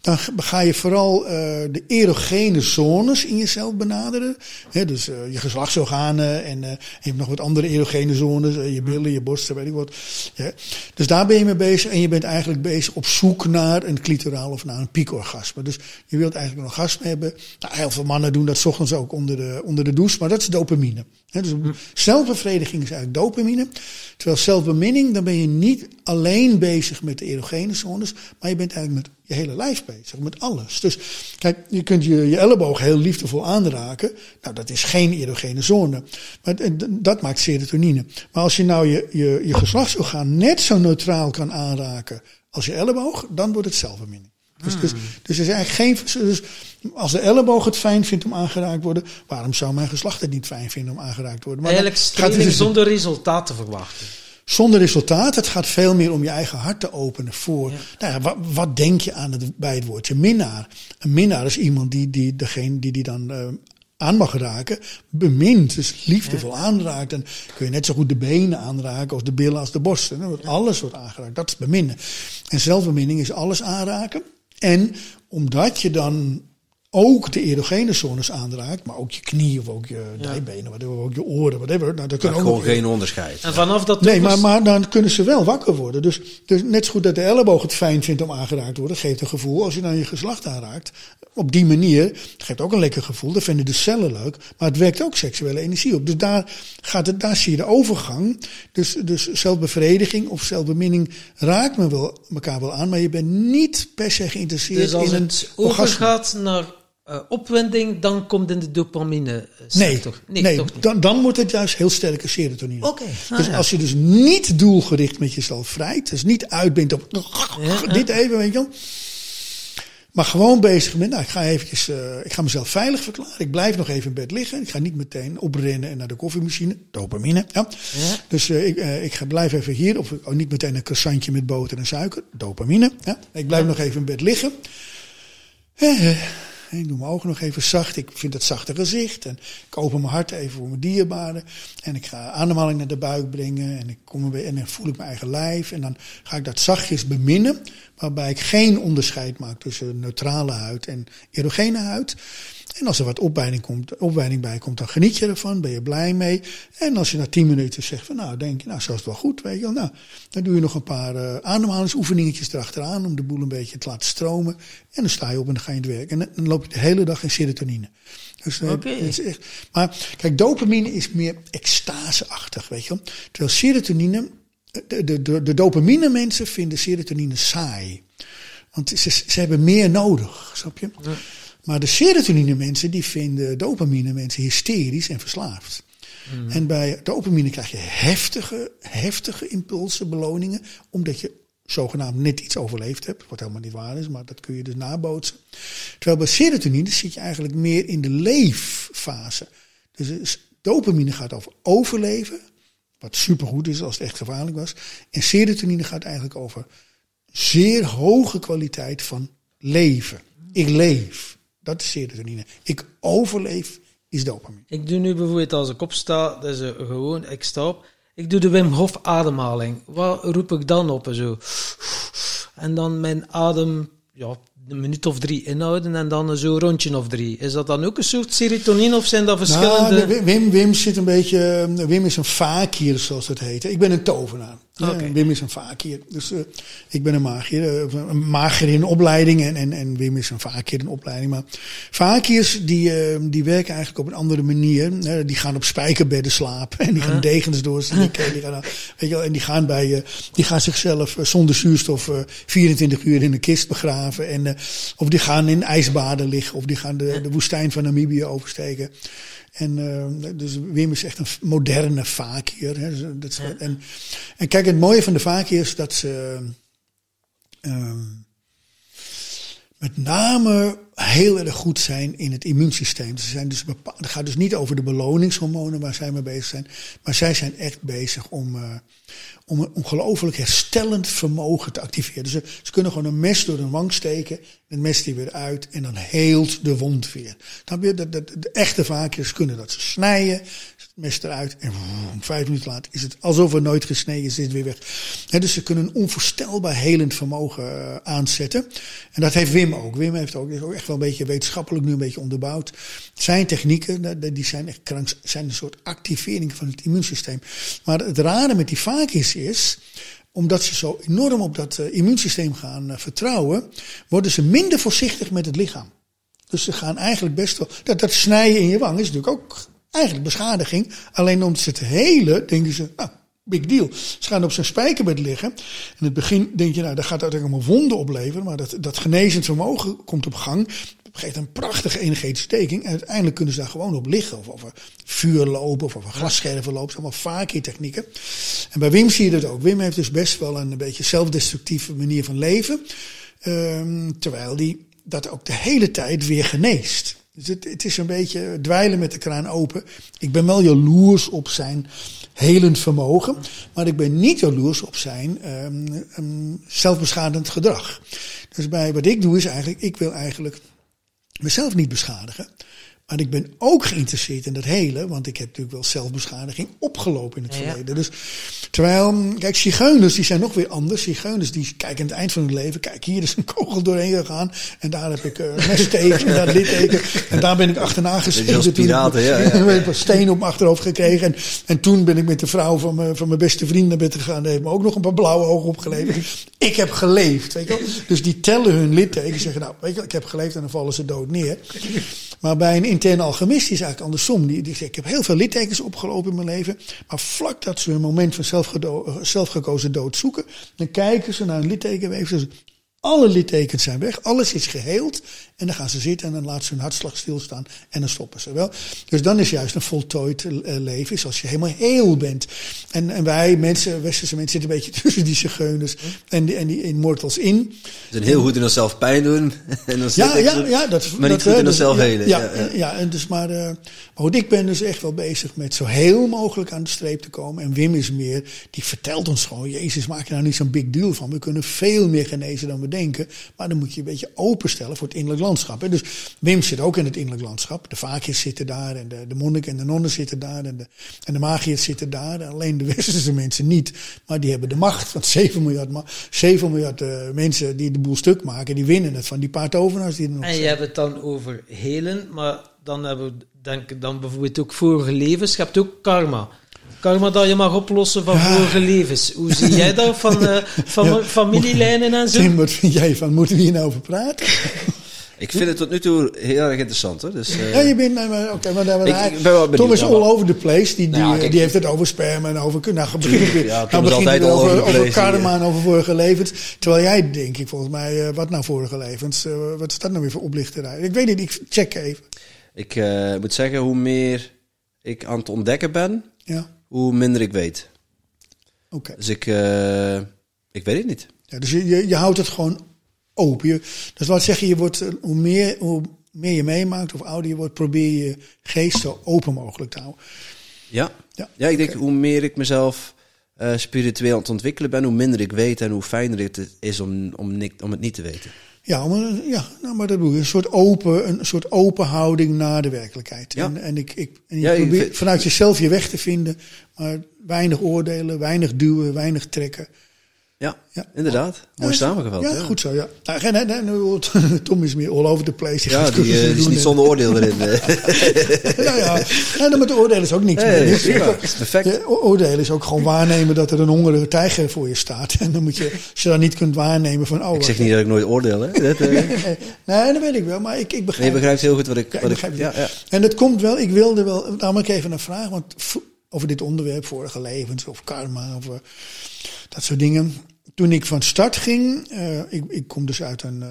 dan ga je vooral uh, de erogene zones in jezelf benaderen. Hè, dus uh, je geslachtsorganen en je hebt nog wat andere erogene zones. je billen, je borsten, weet ik wat. Ja. Dus daar ben je mee bezig. En je bent eigenlijk bezig op zoek naar een clitoraal of naar een piekorgasme. Dus je wilt eigenlijk een orgasme hebben. Nou, heel veel mannen doen dat 's ochtends ook onder de, onder de douche. Maar dat is dopamine. Dus zelfbevrediging is eigenlijk dopamine. Terwijl zelfbeminning, dan ben je niet alleen bezig met de erogene zones, maar je bent eigenlijk met je hele lijf bezig, met alles. Dus kijk, je kunt je, je elleboog heel liefdevol aanraken. Nou, dat is geen erogene zone. Maar dat maakt serotonine. Maar als je nou je, je, je geslachtsorgaan net zo neutraal kan aanraken als je elleboog, dan wordt het zelfbeminning. Dus, dus, dus er is eigenlijk geen. Dus als de elleboog het fijn vindt om aangeraakt te worden, waarom zou mijn geslacht het niet fijn vinden om aangeraakt te worden? Maar Eigenlijk training dus zonder resultaat te verwachten. Zonder resultaat. Het gaat veel meer om je eigen hart te openen voor. Nou ja, wat, wat, denk je aan het, bij het woordje minnaar? Een minnaar is iemand die, die degene die die dan uh, aan mag raken, bemint. Dus liefdevol aanraakt. En kun je net zo goed de benen aanraken als de billen als de borsten. Alles wordt aangeraakt. Dat is beminnen. En zelfbeminning is alles aanraken. En omdat je dan ook de erogene zones aanraakt, maar ook je knieën of ook je dijbenen, whatever, ook je oren, whatever. Nou, dat kan ook gewoon geen onderscheid. En vanaf dat nee, maar, maar dan kunnen ze wel wakker worden. Dus, dus net zo goed dat de elleboog het fijn vindt om aangeraakt te worden, geeft een gevoel. Als je dan je geslacht aanraakt, op die manier, geeft ook een lekker gevoel. Dat vinden de cellen leuk, maar het werkt ook seksuele energie op. Dus daar, gaat het, daar zie je de overgang. Dus, dus zelfbevrediging of zelfbeminning raakt me wel, elkaar wel aan, maar je bent niet per se geïnteresseerd dus als in het overgaat naar uh, opwinding, dan komt in de dopamine sector. Nee, nee, nee dan, dan wordt het juist heel sterke serotonine. Oké. Ah, dus als je dus niet doelgericht met jezelf vrijt, dus niet uitbindt op dit even, weet je wel. Maar gewoon bezig met, nou, ik ga eventjes, uh, ik ga mezelf veilig verklaren. Ik blijf nog even in bed liggen. Ik ga niet meteen oprennen en naar de koffiemachine. Dopamine, ja. ja. Dus uh, ik, uh, ik ga blijf even hier. Of oh, niet meteen een croissantje met boter en suiker. Dopamine, ja. Ik blijf nog even in bed liggen. Ik doe mijn ogen nog even zacht. Ik vind het zachte gezicht. En ik open mijn hart even voor mijn dierbaren. En ik ga ademhaling naar de buik brengen. En, ik kom weer, en dan voel ik mijn eigen lijf. En dan ga ik dat zachtjes beminnen. Waarbij ik geen onderscheid maak tussen neutrale huid en erogene huid. En als er wat opleiding, komt, opleiding bij komt, dan geniet je ervan, ben je blij mee. En als je na tien minuten zegt van nou, denk je, nou, zo is het wel goed, weet je wel. Nou, dan doe je nog een paar uh, ademhalingsoefeningetjes erachteraan om de boel een beetje te laten stromen. En dan sta je op en dan ga je het werk. En dan loop je de hele dag in serotonine. Dus, uh, is echt, maar kijk, dopamine is meer extaseachtig, weet je wel. Terwijl serotonine, de, de, de, de dopamine mensen vinden serotonine saai. Want ze, ze hebben meer nodig, snap je? Ja. Maar de serotonine mensen, die vinden dopamine mensen hysterisch en verslaafd. Mm. En bij dopamine krijg je heftige, heftige impulsen, beloningen, omdat je zogenaamd net iets overleefd hebt, wat helemaal niet waar is, maar dat kun je dus nabootsen. Terwijl bij serotonine zit je eigenlijk meer in de leeffase. Dus dopamine gaat over overleven, wat supergoed is als het echt gevaarlijk was. En serotonine gaat eigenlijk over zeer hoge kwaliteit van leven. Ik leef. Dat is serotonine. Ik overleef is dopamine. Ik doe nu bijvoorbeeld als ik opsta, dat is gewoon, ik stop. Ik doe de Wim Hof ademhaling. Wat roep ik dan op en zo? En dan mijn adem, ja, een minuut of drie inhouden en dan zo'n rondje of drie. Is dat dan ook een soort serotonine of zijn dat verschillende... Nou, Wim, Wim zit een beetje... Wim is een vakier, zoals het heet. Ik ben een tovenaar. Okay. Wim is een vakier. Dus uh, ik ben een magier. Uh, een magier in opleiding. En, en, en Wim is een vakier in opleiding. Maar vakiers die, uh, die werken eigenlijk op een andere manier. die gaan op spijkerbedden slapen. En die gaan degens doorslikken. die gaan, weet je wel, en die gaan, bij, die gaan zichzelf zonder zuurstof 24 uur in een kist begraven. En, of die gaan in ijsbaden liggen. Of die gaan de, de woestijn van Namibië oversteken. En uh, dus Wim is echt een moderne vakier. Hè. Dus, dat, en, en kijk, het mooie van de vakier is dat ze uh, met name heel erg goed zijn in het immuunsysteem. Ze zijn dus bepaald, het gaat dus niet over de beloningshormonen waar zij mee bezig zijn. Maar zij zijn echt bezig om, uh, om een ongelooflijk herstellend vermogen te activeren. Ze, ze kunnen gewoon een mes door een wang steken, het mes die weer uit en dan heelt de wond weer. Dan weer de, de, de echte vaakjes kunnen dat. Ze snijden, mes eruit en vijf minuten later is het alsof er nooit gesneden is, het weer weg. dus ze kunnen een onvoorstelbaar helend vermogen uh, aanzetten. En dat heeft Wim ook. Wim heeft ook, is ook echt wel een beetje wetenschappelijk nu een beetje onderbouwd. Zijn technieken, die zijn echt krank, zijn een soort activering van het immuunsysteem. Maar het rare met die vaakjes is, omdat ze zo enorm op dat uh, immuunsysteem gaan uh, vertrouwen, worden ze minder voorzichtig met het lichaam. Dus ze gaan eigenlijk best wel. Dat, dat snijden in je wang is natuurlijk ook eigenlijk beschadiging. Alleen omdat ze het hele, denken ze, nou, big deal. Ze gaan op zijn spijkerbed liggen. In het begin denk je, nou, dat gaat uiteindelijk allemaal wonden opleveren. Maar dat, dat genezend vermogen komt op gang. Geeft een prachtige energetische steking. En uiteindelijk kunnen ze daar gewoon op liggen. Of over vuur lopen, of over glasscherven lopen. Dat zijn allemaal vaak technieken. En bij Wim zie je dat ook. Wim heeft dus best wel een beetje zelfdestructieve manier van leven. Ehm, terwijl die dat ook de hele tijd weer geneest. Dus het, het, is een beetje dweilen met de kraan open. Ik ben wel jaloers op zijn helend vermogen, maar ik ben niet jaloers op zijn um, zelfbeschadigend gedrag. Dus bij wat ik doe is eigenlijk, ik wil eigenlijk mezelf niet beschadigen. Maar ik ben ook geïnteresseerd in dat hele, want ik heb natuurlijk wel zelfbeschadiging opgelopen in het verleden. Dus terwijl, kijk, zigeuners die zijn nog weer anders. Zigeuners die kijken aan het eind van hun leven, kijk, hier is een kogel doorheen gegaan en daar heb ik uh, een messteken en daar litteken en daar ben ik achterna geschieten. Piraten, ja, ja, [LAUGHS] ja. heb een steen op mijn achterhoofd gekregen en, en toen ben ik met de vrouw van mijn, van mijn beste vriend naar bed gegaan. Die heeft me ook nog een paar blauwe ogen opgeleverd. ik heb geleefd, weet je wel. Dus die tellen hun littekens, zeggen nou, weet je ik heb geleefd en dan vallen ze dood neer. Maar bij een interne alchemist is eigenlijk andersom. Die, die zegt, ik heb heel veel littekens opgelopen in mijn leven. Maar vlak dat ze een moment van zelfgekozen dood zoeken, dan kijken ze naar een littekenweefsel. Alle littekens zijn weg, alles is geheeld. En dan gaan ze zitten en dan laten ze hun hartslag stilstaan en dan stoppen ze wel. Dus dan is juist een voltooid eh, leven, is als je helemaal heel bent. En, en wij mensen, westerse mensen, zitten een beetje [LAUGHS] tussen die zigeuners en die, en die immortals in. Ze zijn heel goed in onszelf pijn doen. [LAUGHS] En dan ja, ja, ja, dat, maar niet dat, goed in dus, onszelf ja, helen. Ja, ja, ja, en dus maar, uh, maar goed, ik ben dus echt wel bezig met zo heel mogelijk aan de streep te komen. En Wim is meer, die vertelt ons gewoon, Jezus, maak je nou niet zo'n big deal van. We kunnen veel meer genezen dan we denken. Maar dan moet je een beetje openstellen voor het innerlijk landschap. Hè. Dus Wim zit ook in het innerlijk landschap. De vaakjes zitten daar en de, de monniken en de nonnen zitten daar en de, en de magiërs zitten daar. Alleen de [LAUGHS] westerse mensen niet. Maar die hebben de macht. Want 7 miljard, 7 miljard uh, mensen die de boel stuk maken, die winnen het van die paar tovenaars die er nog En je zijn. hebt het dan over helen, maar dan hebben we denk ik dan bijvoorbeeld ook vorige levens. Je hebt ook karma. Karma dat je mag oplossen van Ja. vorige levens. Hoe zie jij dat van, eh, [LAUGHS] van Ja. familielijnen en zo? Tim, wat vind jij van? Moeten we hier nou over praten? [LAUGHS] Ik vind het tot nu toe heel erg interessant. Hoor. Dus, eh, Ja, je bent, maar oké, maar daar Ik- ik ben wel Tom is all over the place. Die, die, Nou eh, kijk, die heeft het over sperma en over, nou, begin Ja, nou altijd over, over over karma ja. en over vorige levens. Terwijl jij, denk ik, volgens mij, eh, wat nou vorige levens? eh, wat is dat nou weer voor oplichterij? Ik weet niet, ik check even. Ik eh, moet zeggen, hoe meer ik aan het ontdekken ben, Ja, hoe minder ik weet. oké. Dus ik, eh, ik weet het niet. Ja, dus je, je, je houdt het gewoon open. Je, dus wat zeg je, je wordt, eh, hoe, meer, hoe meer je meemaakt of ouder je wordt, probeer je geest zo open mogelijk te houden. Ja, Ja, ja ik denk hoe meer ik mezelf eh, spiritueel aan het ontwikkelen ben, hoe minder ik weet en hoe fijner het is om, om, om het niet te weten. Ja, maar, ja nou, maar dat bedoel je. Een soort open, een soort open houding naar de werkelijkheid. Ja. En, en ik, ik, en je Ja, probeert vanuit jezelf je weg te vinden, maar weinig oordelen, weinig duwen, weinig trekken. Ja, Ja. inderdaad. Mooi samengevat. Ja, goed zo, ja. Nou, geen- nee, nee, Tom is meer all over the place. Ja, die, eh, die is doen niet en- zonder oordeel erin. eh. [LAUGHS] Ja, ja. dan met oordelen is ook niks Nee, meer. Prima. Dat is perfect. Ja, o- oordelen is ook gewoon waarnemen dat er een hongerige tijger voor je staat. [LAUGHS] En dan moet je, als je dat niet kunt waarnemen van... Oh, Ik zeg niet dat ik nooit oordeel, hè. Dat, eh, [LAUGHS] Nee, nee, dat weet ik wel, maar ik, ik nee, begrijp je begrijpt heel goed wat ik... Ik wat ik begrijp ja, het. ja. En dat komt wel, ik wilde wel, ik even een vraag, want over dit onderwerp, vorige levens of karma of eh, dat soort dingen. Toen ik van start ging, eh, ik, ik kom dus uit een, eh,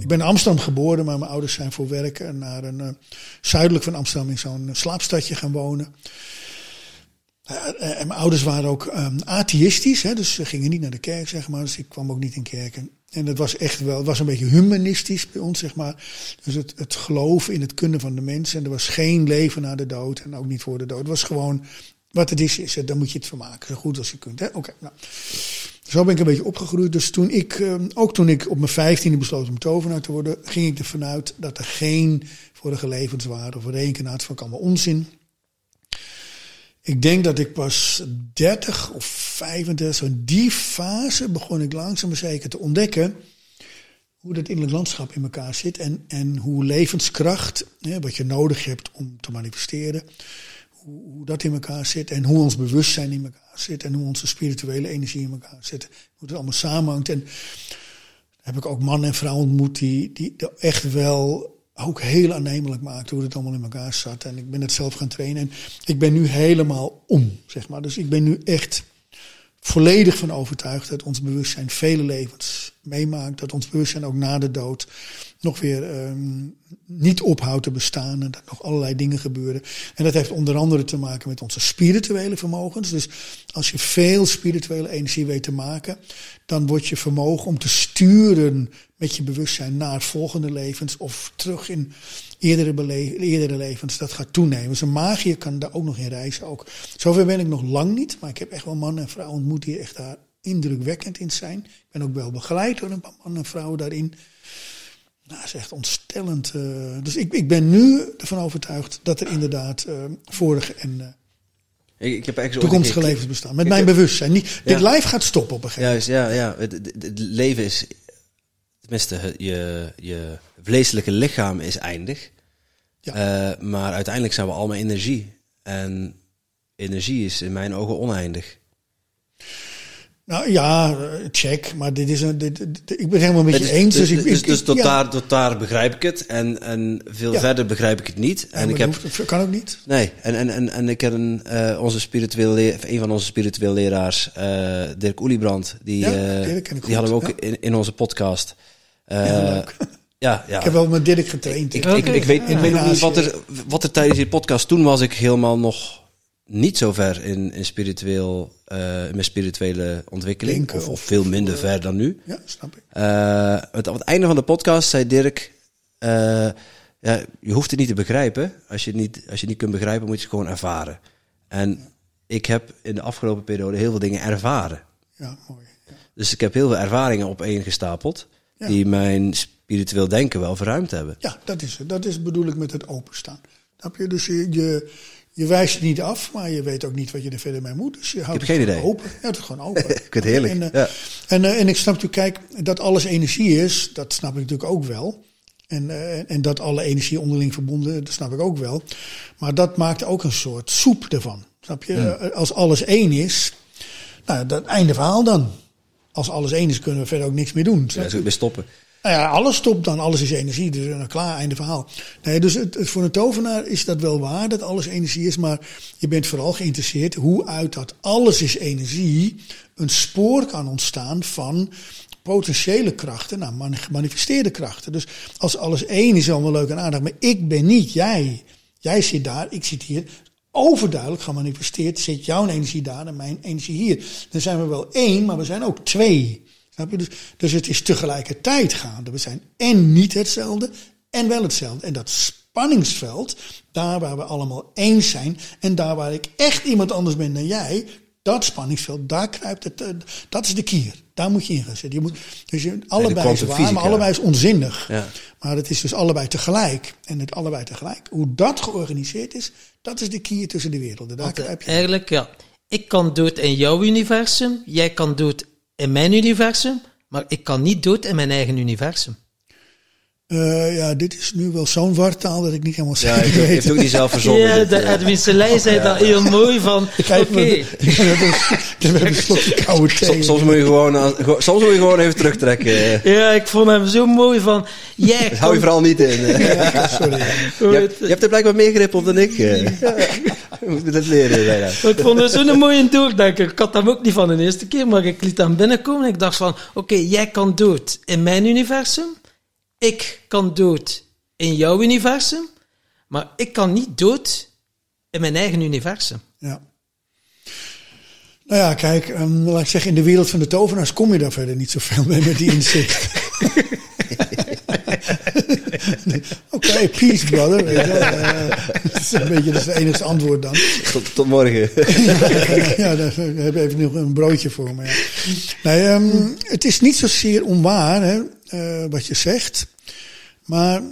ik ben in Amsterdam geboren, maar mijn ouders zijn voor werk naar een zuidelijk van Amsterdam in zo'n slaapstadje gaan wonen. En mijn ouders waren ook ehm atheïstisch, hè, dus ze gingen niet naar de kerk, zeg maar. Dus ik kwam ook niet in kerken. En dat was echt wel, het was een beetje humanistisch bij ons, zeg maar. Dus het, het geloof in het kunnen van de mensen. En er was geen leven na de dood en ook niet voor de dood. Het was gewoon, wat het is, is het. Dan moet je het vermaken, zo goed als je kunt. Oké, nou. Zo ben ik een beetje opgegroeid. Dus toen ik, ehm, ook toen ik op mijn vijftiende besloot om tovenaar te worden, ging ik ervan uit dat er geen vorige levens waren of reïncarnatie van allemaal onzin. Ik denk dat ik pas 30 of 35, zo in die fase begon ik langzaam maar zeker te ontdekken hoe dat innerlijk landschap in elkaar zit en, en hoe levenskracht, hè, wat je nodig hebt om te manifesteren, hoe, hoe dat in elkaar zit en hoe ons bewustzijn in elkaar zit en hoe onze spirituele energie in elkaar zit, hoe het allemaal samenhangt. En heb ik ook mannen en vrouwen ontmoet die, die echt wel ook heel aannemelijk maakte hoe het allemaal in elkaar zat. En ik ben het zelf gaan trainen. En ik ben nu helemaal om, zeg maar. Dus ik ben nu echt volledig van overtuigd dat ons bewustzijn vele levens meemaakt. Dat ons bewustzijn ook na de dood nog weer um, niet ophoudt te bestaan. En dat nog allerlei dingen gebeuren. En dat heeft onder andere te maken met onze spirituele vermogens. Dus als je veel spirituele energie weet te maken, dan wordt je vermogen om te sturen met je bewustzijn naar volgende levens of terug in eerdere, eerdere levens, dat gaat toenemen. Dus een magier kan daar ook nog in reizen. Ook. Zover ben ik nog lang niet, maar ik heb echt wel mannen en vrouwen ontmoet die echt daar indrukwekkend in zijn. Ik ben ook wel begeleid door een paar mannen en vrouwen daarin. Nou, dat is echt ontstellend. Uh, dus ik, ik ben nu ervan overtuigd dat er inderdaad uh, vorige en uh, ik, ik heb toekomstige levens bestaan. Met mijn bewustzijn. Niet, ja. Dit lijf gaat stoppen op een gegeven moment. Juist, ja, ja. Het, het, het, leven is, tenminste, je, je vleeselijke lichaam is eindig. Ja. maar uiteindelijk zijn we allemaal energie. En energie is in mijn ogen oneindig. Nou ja, check. Maar dit is een. Dit, ik ben helemaal met je dus, eens. Dus, dus, ik, dus, dus tot, ja. daar, tot daar begrijp ik het. En, en veel ja. verder begrijp ik het niet. En, en ik heb, hoeft, kan ook niet. Nee, en, en, en, en ik heb een, uh, onze spiritueel een van onze spiritueel leraars, uh, Dirk Oeliebrand, die, ja, uh, die hadden we ook in, in onze podcast. ja, [LAUGHS] ja, ja. Ik heb wel met Dirk getraind. Ik, ik, ik, ik, weet, ik weet ook niet wat er, wat er tijdens die podcast toen was. Ik helemaal nog niet zo ver in, in spiritueel, uh, mijn spirituele ontwikkeling. Denken, of, of, veel minder ver dan nu. Ja, snap ik. Uh, het, op het einde van de podcast zei Dirk... ja, je hoeft het niet te begrijpen. Als je het niet, als je het niet kunt begrijpen, moet je het gewoon ervaren. En ik heb in de afgelopen periode heel veel dingen ervaren. Ja, mooi. Ja. Dus ik heb heel veel ervaringen opeengestapeld... Ja. die mijn spiritueel denken wel verruimd hebben. Ja, dat is het. Dat is bedoel ik met het openstaan. Snap je? Dus je... je je wijst het niet af, maar je weet ook niet wat je er verder mee moet. Dus je houdt ik heb het geen idee. open. Ja, het is gewoon open. [LAUGHS] ik vind het heerlijk. En, uh, ja. en, uh, en, ik snap natuurlijk, kijk, dat alles energie is, dat snap ik natuurlijk ook wel. En, uh, en dat alle energie onderling verbonden, dat snap ik ook wel. Maar dat maakt ook een soort soep ervan. Snap je? Als alles één is, nou, dat einde verhaal dan. Als alles één is, kunnen we verder ook niks meer doen. Ja, we stoppen. Nou ja, alles stopt dan, alles is energie, dus een klaar, einde verhaal. Nee, dus het, voor een tovenaar is dat wel waar, dat alles energie is, maar je bent vooral geïnteresseerd hoe uit dat alles is energie een spoor kan ontstaan van potentiële krachten naar nou, gemanifesteerde krachten. Dus als alles één is, allemaal leuk en aardig, maar ik ben niet jij. Jij zit daar, ik zit hier. Overduidelijk gemanifesteerd zit jouw energie daar en mijn energie hier. Dan zijn we wel één, maar we zijn ook twee. Dus, dus het is tegelijkertijd gaande. We zijn en niet hetzelfde en wel hetzelfde. En dat spanningsveld, daar waar we allemaal eens zijn en daar waar ik echt iemand anders ben dan jij, dat spanningsveld, daar kruipt het, uh, dat is de kier. Daar moet je in gaan zitten. Je moet, dus je, allebei is waar, maar allebei is onzinnig. Ja. Maar het is dus allebei tegelijk. En het allebei tegelijk. Hoe dat georganiseerd is, dat is de kier tussen de werelden. Daar kruip je. Eigenlijk, ja. Ik kan dood in jouw universum, jij kan dood in mijn universum, maar ik kan niet dood in mijn eigen universum. Uh, ja, dit is nu wel zo'n wartaal dat ik niet helemaal zeker ja, weet. heeft ook niet zelf verzonnen. Ja, de uh, Edwin Selei zei dat heel mooi van, [LAUGHS] oké. Okay. Dan heb een slokje [LAUGHS] koude thee. Soms, soms, moet je gewoon, soms moet je gewoon even terugtrekken. Ja, ik vond hem zo mooi van, jij [LAUGHS] Hou je vooral niet in. ja, sorry. Je hebt, je hebt er blijkbaar meer grip op dan ik. Je moet dat leren. Bijna. Ik vond het zo'n mooie doordenker. Ik had hem ook niet van de eerste keer, maar ik liet hem binnenkomen en ik dacht van, oké, okay, jij kan dood in mijn universum ik kan dood in jouw universum, maar ik kan niet dood in mijn eigen universum. Ja. Nou ja, kijk, um, laat ik zeggen, in de wereld van de tovenaars kom je daar verder niet zoveel mee met die inzicht. [LAUGHS] Oké, okay, peace brother. Uh, dat is een beetje dat is het enige antwoord dan. Tot, tot morgen. [LAUGHS] ja, daar heb ik even nog een broodje voor me. Ja. Nee, um, het is niet zozeer onwaar hè, uh, wat je zegt. Maar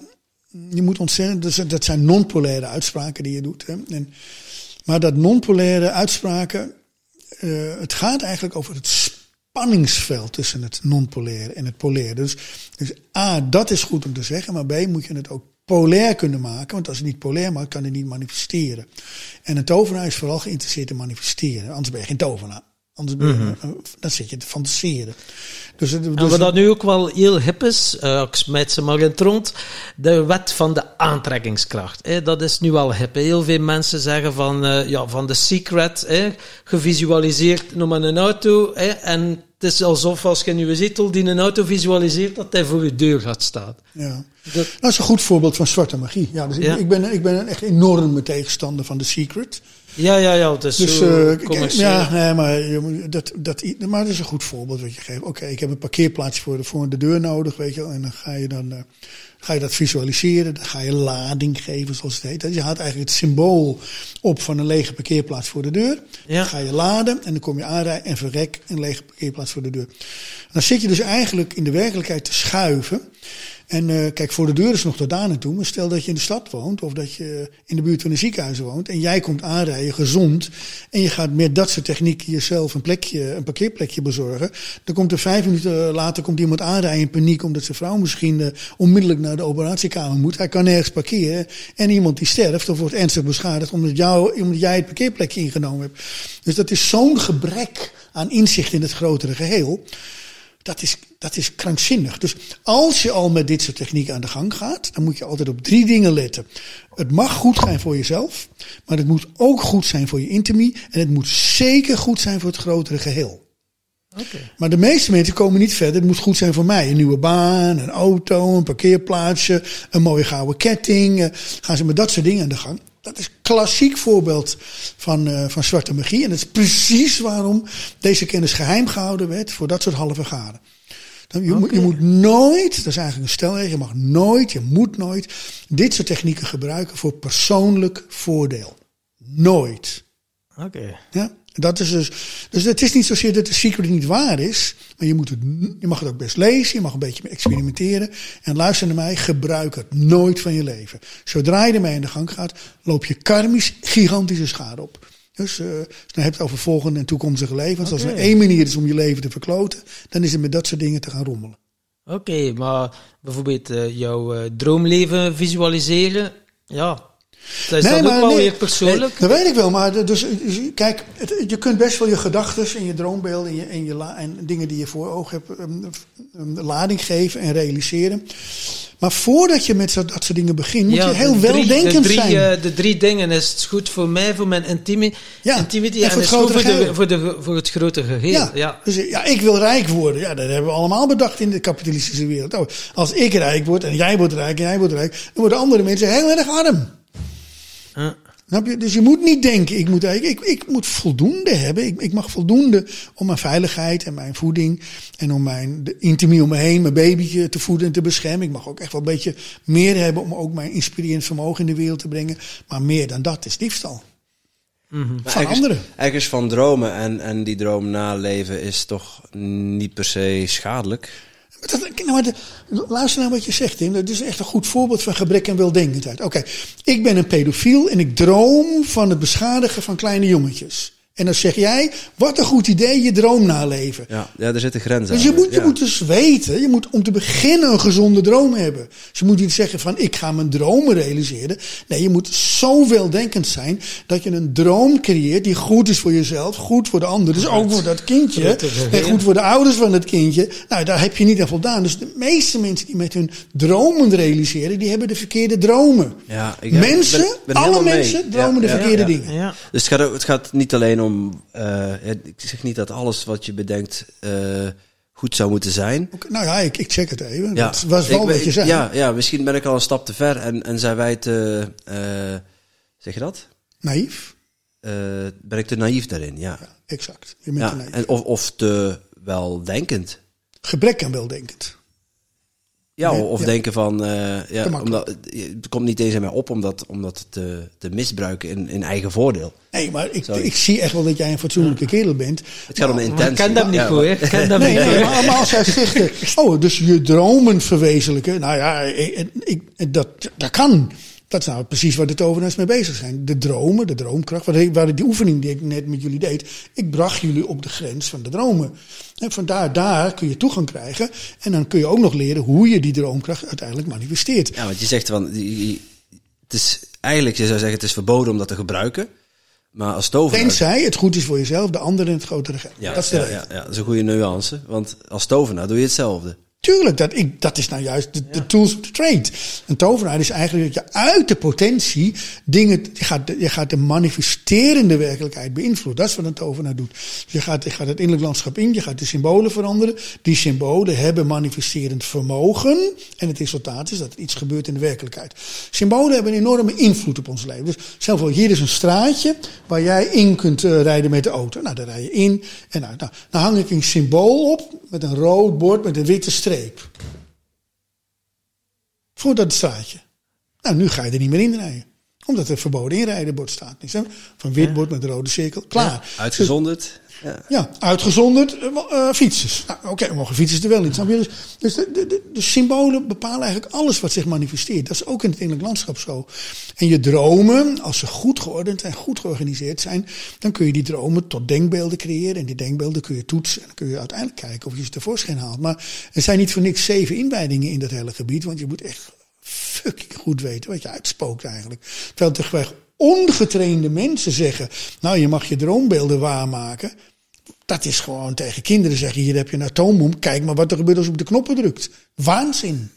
je moet ontzettend, dus dat zijn non-polaire uitspraken die je doet. Hè. En, maar dat non-polaire uitspraken, uh, het gaat eigenlijk over het spanningsveld tussen het non-polaire en het polaire. Dus, dus A, dat is goed om te zeggen, maar B, moet je het ook polair kunnen maken. Want als het niet polair maakt, kan het niet manifesteren. En een tovenaar is vooral geïnteresseerd in manifesteren, anders ben je geen tovenaar. Anders ben je, eh, dan zit je te fantaseren. Dus, het- En dus wat dat nu ook wel heel hip is, eh, ik smijt ze maar in het rond, de wet van de aantrekkingskracht. Hè, dat is nu al hip. hè. Heel veel mensen zeggen van, eh, ja, van de secret, hè, gevisualiseerd, noem maar een auto, hè, en het is alsof als je in je zetel die een auto visualiseert, dat hij voor je deur gaat staan. ja. Dat, Dat is een goed voorbeeld van zwarte magie. Ja, dus ik- Ja. Ik, ben, ik ben een echt enorme tegenstander van The Secret. Ja, ja, ja, het is Dus zo eh, ja, nee, maar, je dat, dat, maar dat is een goed voorbeeld wat je geeft. Oké, ik heb een parkeerplaats voor de, voor de deur nodig, weet je wel. En dan ga je dan eh, ga je dat visualiseren. Dan ga je lading geven, zoals het heet. Dus je haalt eigenlijk het symbool op van een lege parkeerplaats voor de deur. Ja. Dan ga je laden en dan kom je aanrijden en verrek een lege parkeerplaats voor de deur. Dan zit je dus eigenlijk in de werkelijkheid te schuiven. En eh, kijk, voor de deur is nog tot daar naartoe. Maar stel dat je in de stad woont of dat je in de buurt van een ziekenhuis woont. En jij komt aanrijden, gezond. En je gaat met dat soort technieken jezelf een plekje, een parkeerplekje bezorgen. Dan komt er vijf minuten later komt iemand aanrijden in paniek. Omdat zijn vrouw misschien eh, onmiddellijk naar de operatiekamer moet. Hij kan nergens parkeren. En iemand die sterft of wordt ernstig beschadigd omdat, jou, omdat jij het parkeerplekje ingenomen hebt. Dus dat is zo'n gebrek aan inzicht in het grotere geheel. Dat is, dat is krankzinnig. Dus als je al met dit soort technieken aan de gang gaat, dan moet je altijd op drie dingen letten. Het mag goed zijn voor jezelf, maar het moet ook goed zijn voor je intimie. En het moet zeker goed zijn voor het grotere geheel. Maar de meeste mensen komen niet verder. Het moet goed zijn voor mij. Een nieuwe baan, een auto, een parkeerplaatsje, een mooie gouden ketting. Eh, Gaan ze met dat soort dingen aan de gang. Dat is een klassiek voorbeeld van, eh, van zwarte magie. En dat is precies waarom deze kennis geheim gehouden werd voor dat soort halve garen. Dan- Je, moet, je moet nooit, dat is eigenlijk een stelregel, je mag nooit, je moet nooit dit soort technieken gebruiken voor persoonlijk voordeel. Nooit. Oké. Ja, dat is dus. Dus het is niet zozeer dat de secret niet waar is. Maar je, moet het, je mag het ook best lezen. Je mag een beetje experimenteren. En luister naar mij. Gebruik het nooit van je leven. Zodra je ermee aan de gang gaat. loop je karmisch gigantische schade op. Dus eh, als je het hebt over volgende en toekomstige levens. Als er één manier is om je leven te verkloten. dan is het met dat soort dingen te gaan rommelen. Oké, maar bijvoorbeeld eh, jouw eh, droomleven visualiseren, ja, dat is dan ook wel weer persoonlijk. Nee, dat weet ik wel, maar dus, dus, kijk, het- je kunt best wel je gedachten en je droombeelden en, je, en, je la- en dingen die je voor ogen hebt, um, um, lading geven en realiseren. Maar voordat je met zo, dat soort dingen begint, moet je heel weldenkend de drie, zijn. eh, de drie dingen is het goed voor mij, voor mijn intimi, Ja, intimity en het goed voor, de, voor, de, voor het grote geheel. ja, Ja. Dus ja, ik wil rijk worden. Ja, dat hebben we allemaal bedacht in de kapitalistische wereld. Oh, als ik rijk word en jij wordt rijk en jij wordt rijk, dan worden andere mensen heel erg arm. Snap je? Dus je moet niet denken, ik moet, ik, ik, ik moet voldoende hebben. Ik, ik mag voldoende om mijn veiligheid en mijn voeding. En om mijn de intimie om me heen, mijn babytje te voeden en te beschermen. Ik mag ook echt wel een beetje meer hebben om ook mijn inspirerend vermogen in de wereld te brengen. Maar meer dan dat is diefstal. Maar Van ergens- anderen. Ergens van dromen en, en die droom naleven is toch niet per se schadelijk. Dat, nou, luister naar wat je zegt, Tim. Dat is echt een goed voorbeeld van gebrek en weldenkendheid. Oké, ik ben een pedofiel en ik droom van het beschadigen van kleine jongetjes. En dan zeg jij, wat een goed idee, je droom naleven. Ja, ja er zitten grenzen Dus je aan. moet, je Ja. moet dus weten, je moet om te beginnen een gezonde droom hebben. Dus je moet niet zeggen van ik ga mijn dromen realiseren. Nee, je moet zo weldenkend zijn dat je een droom creëert die goed is voor jezelf, goed voor de ander. Dus ook voor dat kindje. En goed voor de ouders van het kindje. Nou, daar heb je niet aan voldaan. Dus de meeste mensen die met hun dromen realiseren, die hebben de verkeerde dromen. Ja, ik mensen, ben- ben alle mee. mensen dromen de verkeerde ja. dingen. ja. Dus het gaat, het gaat niet alleen om. Eh, ik zeg niet dat alles wat je bedenkt eh, goed zou moeten zijn. Nou ja, ik, ik check het even. Ja, Dat was wel ik- wat je zei. Ja, ja, misschien ben ik al een stap te ver en, en zijn wij te. eh, zeg je dat? Naïef. Ben ik te naïef daarin? Ja. Ja, exact. Je bent ja te naïef. en of, of te weldenkend. Gebrek aan weldenkend. Ja, Nee, of ja. denken van, eh, ja, omdat, het komt niet eens aan mij op om dat, om dat te, te misbruiken in, in eigen voordeel. Nee, maar ik, Sorry. ik zie echt wel dat jij een fatsoenlijke kerel bent. Het gaat om de Maar ik intentie. ken dat niet Ja, maar- hè. Ik ken dat Nee, niet nee, maar, maar als jij zegt, eh, oh, dus je dromen verwezenlijken. Nou ja, ik, ik, dat, dat kan. Dat is nou precies waar de tovenaars mee bezig zijn. De dromen, de droomkracht. Waar, waar die oefening die ik net met jullie deed. Ik bracht jullie op de grens van de dromen. En vandaar, daar kun je toegang krijgen. En dan kun je ook nog leren hoe je die droomkracht uiteindelijk manifesteert. Ja, want je zegt van, het is eigenlijk, je zou zeggen, het is verboden om dat te gebruiken. Maar als tovenaar... Tenzij het goed is voor jezelf, de ander in het grotere geld. Ja, dat is de ja, ja, ja, dat is een goede nuance. Want als tovenaar doe je hetzelfde. Tuurlijk, dat, ik, dat is nou juist de, de tools of the trade. Een tovenaar is eigenlijk dat je uit de potentie dingen, je gaat, de- je gaat de manifesterende werkelijkheid beïnvloeden. Dat is wat een tovenaar doet. Je gaat, je gaat het innerlijk landschap in, je gaat de symbolen veranderen. Die symbolen hebben manifesterend vermogen. En het resultaat is dat er iets gebeurt in de werkelijkheid. Symbolen hebben een enorme invloed op ons leven. Dus stel voor, hier is een straatje waar jij in kunt eh, rijden met de auto. Nou, daar rij je in. En nou, nou, dan hang ik een symbool op met een rood bord met een witte streep. Voor dat straatje. Nou, nu ga je er niet meer in rijden. Omdat er verboden inrijden bord staat. Van wit bord met een rode cirkel. Klaar. Uitgezonderd. Ja. Uitgezonderd eh, eh, fietsers. Nou, Oké, mogen fietsers er wel je? Dus, dus de, de, de, symbolen bepalen eigenlijk alles wat zich manifesteert. Dat is ook in het innerlijk landschap zo. En je dromen, als ze goed geordend en goed georganiseerd zijn, dan kun je die dromen tot denkbeelden creëren. En die denkbeelden kun je toetsen. En dan kun je uiteindelijk kijken of je ze tevoorschijn haalt. Maar er zijn niet voor niks zeven inwijdingen in dat hele gebied. Want je moet echt fucking goed weten wat je uitspookt eigenlijk. Terwijl tegenwoordig ongetrainde mensen zeggen, nou je mag je droombeelden waarmaken. Dat is gewoon tegen kinderen zeggen, hier heb je een atoombom, kijk maar wat er gebeurt als je op de knoppen drukt. Waanzin.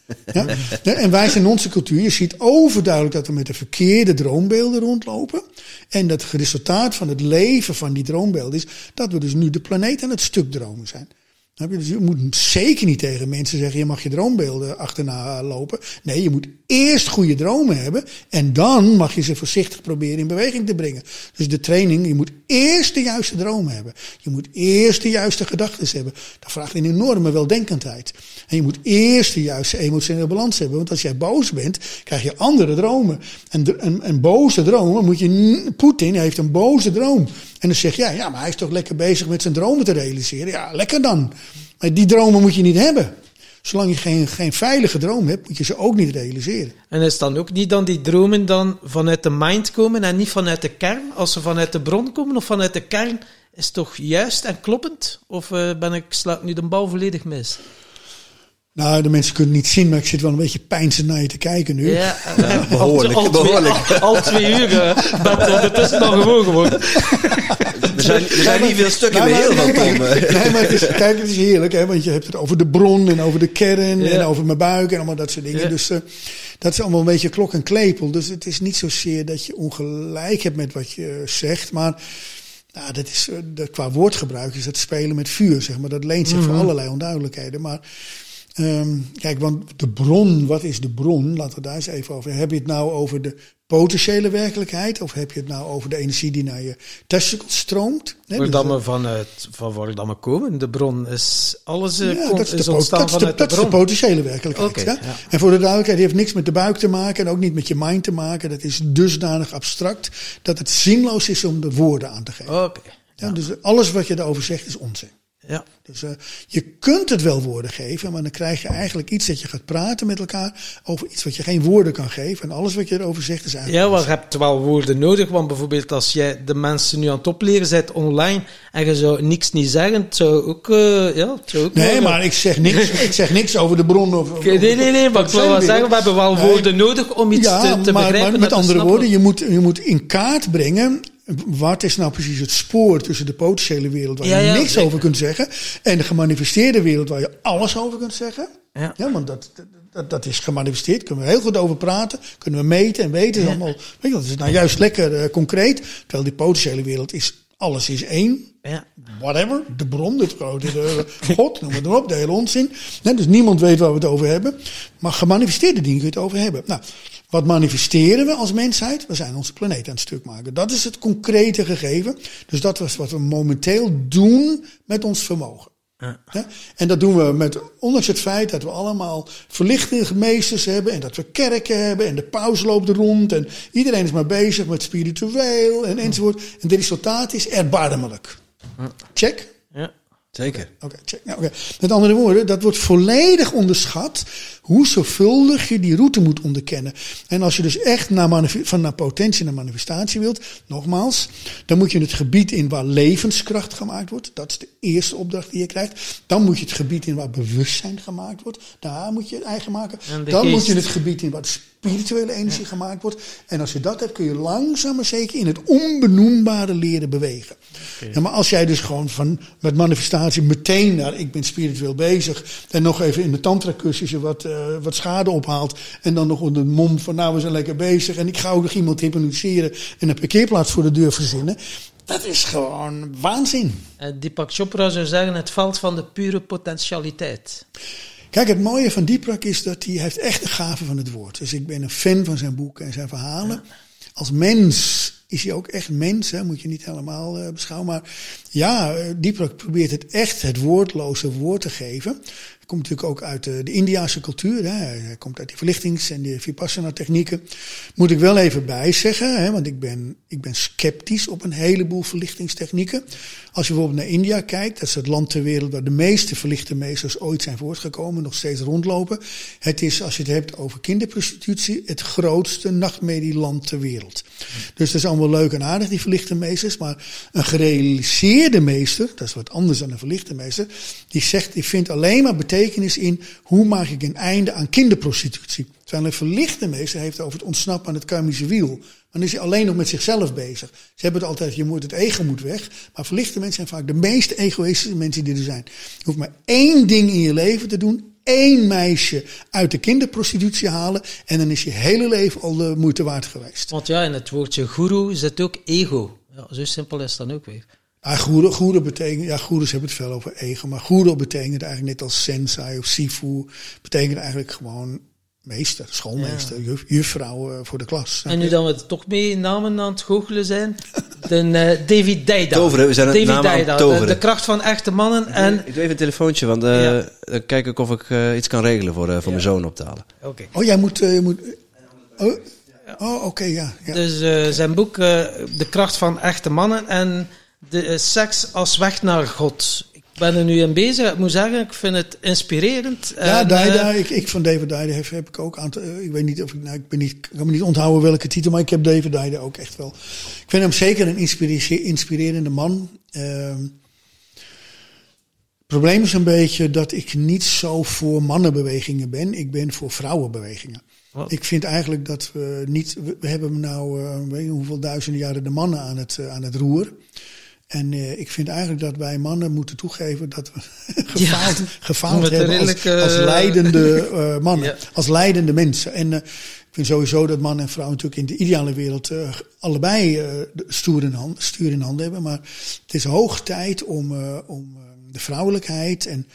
En wij zijn in onze cultuur, je ziet overduidelijk dat we met de verkeerde droombeelden rondlopen. En dat het resultaat van het leven van die droombeelden is dat we dus nu de planeet aan het stuk dromen zijn. Dus je moet zeker niet tegen mensen zeggen: je mag je droombeelden achterna lopen. Nee, je moet eerst goede dromen hebben. En dan mag je ze voorzichtig proberen in beweging te brengen. Dus de training: je moet eerst de juiste dromen hebben. Je moet eerst de juiste gedachten hebben. Dat vraagt een enorme weldenkendheid. En je moet eerst de juiste emotionele balans hebben. Want als jij boos bent, krijg je andere dromen. En boze dromen moet je. Poetin heeft een boze droom. En dan zeg jij: ja, maar hij is toch lekker bezig met zijn dromen te realiseren. Ja, lekker dan. Maar die dromen moet je niet hebben. Zolang je geen, geen veilige droom hebt, moet je ze ook niet realiseren. En is dan ook niet dan die dromen dan vanuit de mind komen en niet vanuit de kern? Als ze vanuit de bron komen of vanuit de kern, is toch juist en kloppend? Of eh, ben ik, sla ik nu de bal volledig mis? Nou, de mensen kunnen het niet zien, maar ik zit wel een beetje pijnzend naar je te kijken nu. Ja, eh, behoorlijk, al, behoorlijk. al, al twee uur uh, ben ik ondertussen al gewoon geworden. Er zijn, er zijn niet veel stukken Nee, meer heel van nee, maar- eh. Nee, maar het is, kijk, het is heerlijk, hè, want je hebt het over de bron en over de kern Ja. en over mijn buik en allemaal dat soort dingen. Ja. Dus eh, dat is allemaal een beetje klok en klepel. Dus het is niet zozeer dat je ongelijk hebt met wat je zegt, maar nou, dat is, eh, dat, qua woordgebruik is het spelen met vuur, zeg maar. Dat leent zich voor allerlei onduidelijkheden. Maar Ehm, kijk, want de bron, wat is de bron? Laten we daar eens even over. Heb je het nou over de potentiële werkelijkheid? Of heb je het nou over de energie die naar je testicles stroomt? Waar dus, dat eh, we vanuit, van waar dat we komen. De bron is, alles eh, ja, komt- dat is, de, ontstaan dat de, vanuit dat de is de bron. potentiële werkelijkheid. Ja? ja. En voor de duidelijkheid, die heeft niks met de buik te maken en ook niet met je mind te maken. Dat is dusdanig abstract dat het zinloos is om de woorden aan te geven. Oké, Ja, dus alles wat je erover zegt is onzin. Ja. Dus eh, je kunt het wel woorden geven, maar dan krijg je eigenlijk iets dat je gaat praten met elkaar over iets wat je geen woorden kan geven. En alles wat je erover zegt is eigenlijk. Ja, wel, je hebt wel woorden nodig, want bijvoorbeeld als jij de mensen nu aan het opleren bent online en je zou niks niet zeggen, het zou ook, eh, ja, het zou ook Nee, maar ik zeg niks, [LAUGHS] ik zeg niks over de bron. Of, of- Nee, nee, nee, nee, maar ik wil wel zeggen, we hebben wel Nee. woorden nodig om iets ja, te, te maar, begrijpen. maar met andere woorden, je moet, je moet in kaart brengen. Wat is nou precies het spoor tussen de potentiële wereld waar Ja, je ja, niks zeker. over kunt zeggen. En de gemanifesteerde wereld waar je alles over kunt zeggen. Ja. Ja, want dat, dat, dat is gemanifesteerd. Kunnen we heel goed over praten. Kunnen we meten en weten. Allemaal, weet je, dat is nou juist lekker eh, concreet. Terwijl die potentiële wereld is, alles is één. Ja. Whatever. De bron, het grote, de, God, noem het maar op. De hele onzin. Nee, dus niemand weet waar we het over hebben. Maar gemanifesteerde dingen kun je het over hebben. Nou, wat manifesteren we als mensheid? We zijn onze planeet aan het stuk maken. Dat is het concrete gegeven. Dus dat is wat we momenteel doen met ons vermogen. Ja. En dat doen we met, ondanks het feit dat we allemaal verlichtingsmeesters hebben en dat we kerken hebben en de paus loopt rond en iedereen is maar bezig met spiritueel en enzovoort. En het resultaat is erbarmelijk. Check? Ja. Zeker. Oké, check. Nou, oké. Met andere woorden, dat wordt volledig onderschat hoe zorgvuldig je die route moet onderkennen. En als je dus echt naar van naar potentie naar manifestatie wilt, nogmaals, dan moet je het gebied in waar levenskracht gemaakt wordt. Dat is de eerste opdracht die je krijgt. Dan moet je het gebied in waar bewustzijn gemaakt wordt. Daar moet je het eigen maken. Dan moet je het gebied in waar spirituele energie gemaakt wordt. En als je dat hebt, kun je langzaam maar zeker in het onbenoembare leren bewegen. Ja, maar als jij dus gewoon van, met manifestatie meteen naar ik ben spiritueel bezig. En nog even in de tantra cursussen wat, eh, wat schade ophaalt. En dan nog onder de mom van nou we zijn lekker bezig. En ik ga ook nog iemand hypnotiseren en een parkeerplaats voor de deur verzinnen. Dat is gewoon waanzin. Eh, Deepak Chopra zou zeggen het veld van de pure potentialiteit. Kijk, het mooie van Dieprak is dat hij heeft echt de gave van het woord. Dus ik ben een fan van zijn boeken en zijn verhalen. Als mens is hij ook echt mens, hè? moet je niet helemaal eh, beschouwen. Maar ja, eh, Dieprak probeert het echt het woordloze woord te geven. Komt natuurlijk ook uit de, de Indiase cultuur. Hè? Hij komt uit die verlichtings- en die vipassana technieken. Moet ik wel even bijzeggen, hè? want ik ben, ik ben sceptisch op een heleboel verlichtingstechnieken. Als je bijvoorbeeld naar India kijkt, dat is het land ter wereld waar de meeste verlichte meesters ooit zijn voortgekomen, nog steeds rondlopen. Het is, als je het hebt over kinderprostitutie, het grootste nachtmerrieland ter wereld. Dus dat is allemaal leuk en aardig, die verlichte meesters. Maar een gerealiseerde meester, dat is wat anders dan een verlichte meester, die zegt, die vindt alleen maar betekenis in hoe maak ik een einde aan kinderprostitutie. Terwijl een verlichte meester heeft over het ontsnappen aan het karmische wiel. Dan is hij alleen nog met zichzelf bezig. Ze hebben het altijd, je moet, het ego moet weg. Maar verlichte mensen zijn vaak de meest egoïstische mensen die er zijn. Je hoeft maar één ding in je leven te doen. Één meisje uit de kinderprostitutie halen. En dan is je hele leven al de moeite waard geweest. Want ja, in het woordje guru zit ook ego. Ja, zo simpel is het dan ook weer. Ja, goede, goede betekent, ja, goeders hebben het veel over ego. Maar goede betekent eigenlijk net als sensei of sifu. Betekent eigenlijk gewoon meester, schoolmeester, juf, juffrouw eh, voor de klas. En nu dat we toch mee namen aan het goochelen zijn, [LAUGHS] de eh, David Deida. Toveren, we zijn het David namen aan het Deida, de, toveren. de kracht van echte mannen. En, Ik doe even een telefoontje, want eh, Ja. dan kijk ik of ik eh, iets kan regelen voor, eh, voor mijn zoon op te halen. Oké. Oh, jij moet, eh, je moet oh, oh oké, ja. ja. Dus eh, zijn boek eh, De kracht van echte mannen en de eh, seks als weg naar God. Ik ben er nu in bezig. Ik moet zeggen, ik vind het inspirerend. Ja, En, eh, ik, ik van David Daida heb, heb ik ook aantal. eh, ik weet niet of ik, nou, ik ben niet, ik kan me niet onthouden welke titel, maar ik heb David Daida ook echt wel. Ik vind hem zeker een inspire- inspirerende man. Ehm, het probleem is een beetje dat ik niet zo voor mannenbewegingen ben. Ik ben voor vrouwenbewegingen. Wat? Ik vind eigenlijk dat we niet. We, hebben nou, eh, weet je hoeveel duizenden jaren de mannen aan het, aan het roer. En eh, ik vind eigenlijk dat wij mannen moeten toegeven dat we [LAUGHS] gefaald, gefaald hebben als, als leidende eh, mannen, [LAUGHS] Ja. als leidende mensen. En eh, ik vind sowieso dat man en vrouw natuurlijk in de ideale wereld eh, allebei eh, stuur in, hand, stuur in handen hebben. Maar het is hoog tijd om, eh, om eh, de vrouwelijkheid en,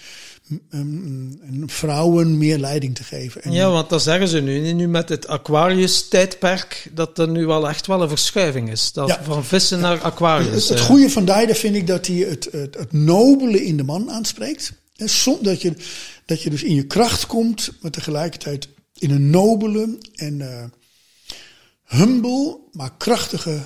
en vrouwen meer leiding te geven. En, Ja, want dat zeggen ze nu. Nu met het Aquarius-tijdperk, dat er nu wel echt wel een verschuiving is. Dat Ja. Van vissen naar Aquarius. Het, het eh. goede van vind ik dat hij het, het, het nobele in de man aanspreekt. En dat, je, dat je dus in je kracht komt, maar tegelijkertijd in een nobele en eh, humble, maar krachtige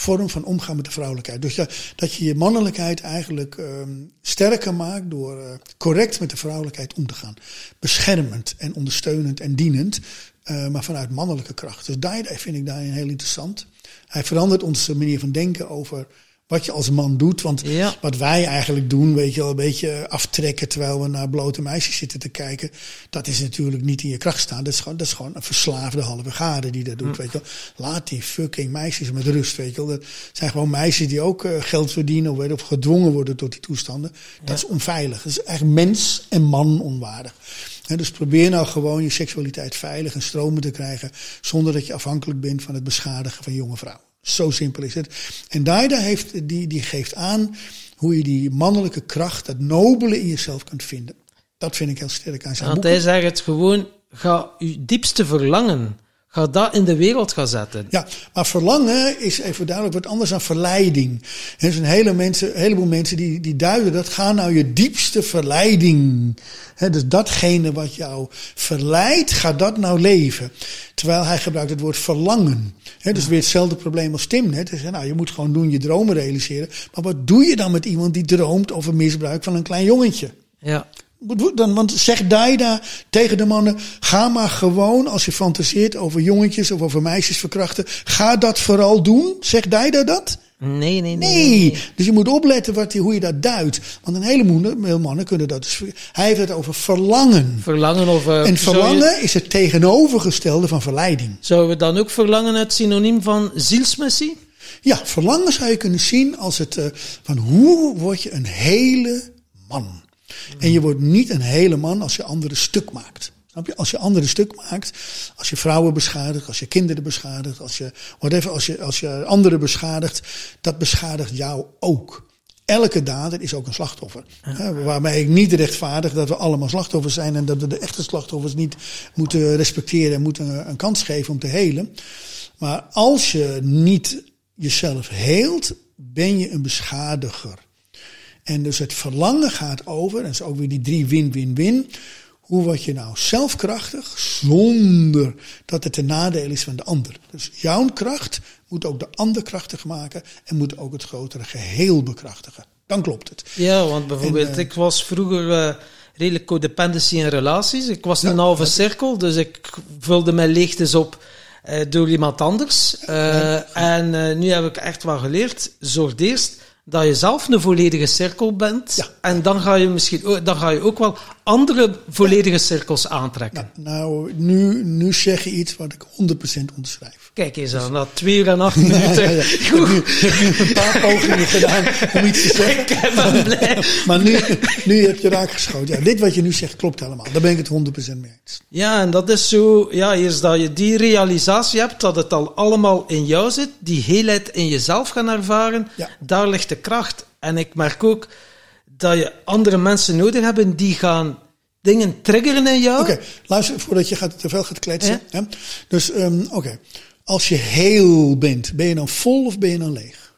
vorm van omgaan met de vrouwelijkheid. Dus ja, dat je je mannelijkheid eigenlijk ehm, sterker maakt door eh, correct met de vrouwelijkheid om te gaan. Beschermend en ondersteunend en dienend, eh, maar vanuit mannelijke kracht. Dus Daida vind ik daarin heel interessant. Hij verandert onze manier van denken over wat je als man doet. Want Ja. wat wij eigenlijk doen, weet je wel, een beetje aftrekken terwijl we naar blote meisjes zitten te kijken. Dat is natuurlijk niet in je kracht staan. Dat is gewoon, dat is gewoon een verslaafde halve gade die dat doet, weet je wel. Laat die fucking meisjes met rust, weet je wel. Dat zijn gewoon meisjes die ook eh, geld verdienen of, weet of gedwongen worden tot die toestanden. Dat is onveilig. Dat is eigenlijk mens en man onwaardig. Hè, dus probeer nou gewoon je seksualiteit veilig en stromen te krijgen. Zonder dat je afhankelijk bent van het beschadigen van jonge vrouwen. Zo simpel is het. En Daida heeft, die, die geeft aan hoe je die mannelijke kracht, dat nobele in jezelf kunt vinden. Dat vind ik heel sterk aan zijn Want boeken. hij zegt het gewoon, ga je diepste verlangen, ga dat in de wereld gaan zetten. Ja, maar verlangen is even duidelijk wat anders dan verleiding. Er zijn hele mensen, een heleboel mensen die, die duiden dat ga nou je diepste verleiding. He, dus datgene wat jou verleidt, ga dat nou leven. Terwijl hij gebruikt het woord verlangen. He, dus weer hetzelfde probleem als Tim net. Hij zei, nou, je moet gewoon doen je dromen realiseren. Maar wat doe je dan met iemand die droomt over misbruik van een klein jongetje? Ja. Dan, want zegt Daida tegen de mannen: ga maar gewoon als je fantaseert over jongetjes of over meisjes verkrachten. Ga dat vooral doen. Zegt Daida dat? Nee, nee, nee. Nee. Dus je moet opletten wat, hoe je dat duidt. Want een heleboel mannen kunnen dat dus. Hij heeft het over verlangen. Verlangen of. Uh, en verlangen je, is het tegenovergestelde van verleiding. Zouden we dan ook verlangen het synoniem van zielsmissie? Ja, verlangen zou je kunnen zien als het uh, van hoe word je een hele man. En je wordt niet een hele man als je anderen stuk maakt. Snap je? Als je anderen stuk maakt, als je vrouwen beschadigt, als je kinderen beschadigt, als je, whatever, als je, als je anderen beschadigt, dat beschadigt jou ook. Elke dader is ook een slachtoffer. Ja. Waarbij ik niet rechtvaardig dat we allemaal slachtoffers zijn en dat we de echte slachtoffers niet moeten respecteren en moeten een kans geven om te helen. Maar als je niet jezelf heelt, ben je een beschadiger. En dus het verlangen gaat over, en dat is ook weer die drie win-win-win. Hoe word je nou zelfkrachtig zonder dat het een nadeel is van de ander? Dus jouw kracht moet ook de ander krachtig maken en moet ook het grotere geheel bekrachtigen. Dan klopt het. Ja, want bijvoorbeeld, en, uh, ik was vroeger uh, redelijk codependency in relaties. Ik was een halve cirkel, dus ik vulde mijn leegtes op uh, door iemand anders. Ja, en nu heb ik echt wel geleerd, zorg eerst dat je zelf een volledige cirkel bent. Ja. En dan ga je misschien ook, dan ga je ook wel andere volledige cirkels aantrekken. Nou, nou, nu, nu zeg je iets wat ik 100% onderschrijf. Kijk eens aan, dat twee uur en acht [LAUGHS] minuten. ja, ja, [LAUGHS] Ik heb nu, heb nu een paar pogingen gedaan om iets te zeggen. Ik ben blij. maar nu, nu heb je raakgeschoten. Ja, dit wat je nu zegt klopt helemaal. Daar ben ik het 100% mee eens. Ja, en dat is zo, ja, eerst dat je die realisatie hebt, dat het al allemaal in jou zit, die heelheid in jezelf gaan ervaren, Ja. daar ligt de kracht. En ik merk ook dat je andere mensen nodig hebben die gaan dingen triggeren in jou. Oké, luister voordat je gaat, te veel gaat kletsen. Ja? Dus, um, oké. Als je heel bent, ben je dan vol of ben je dan leeg?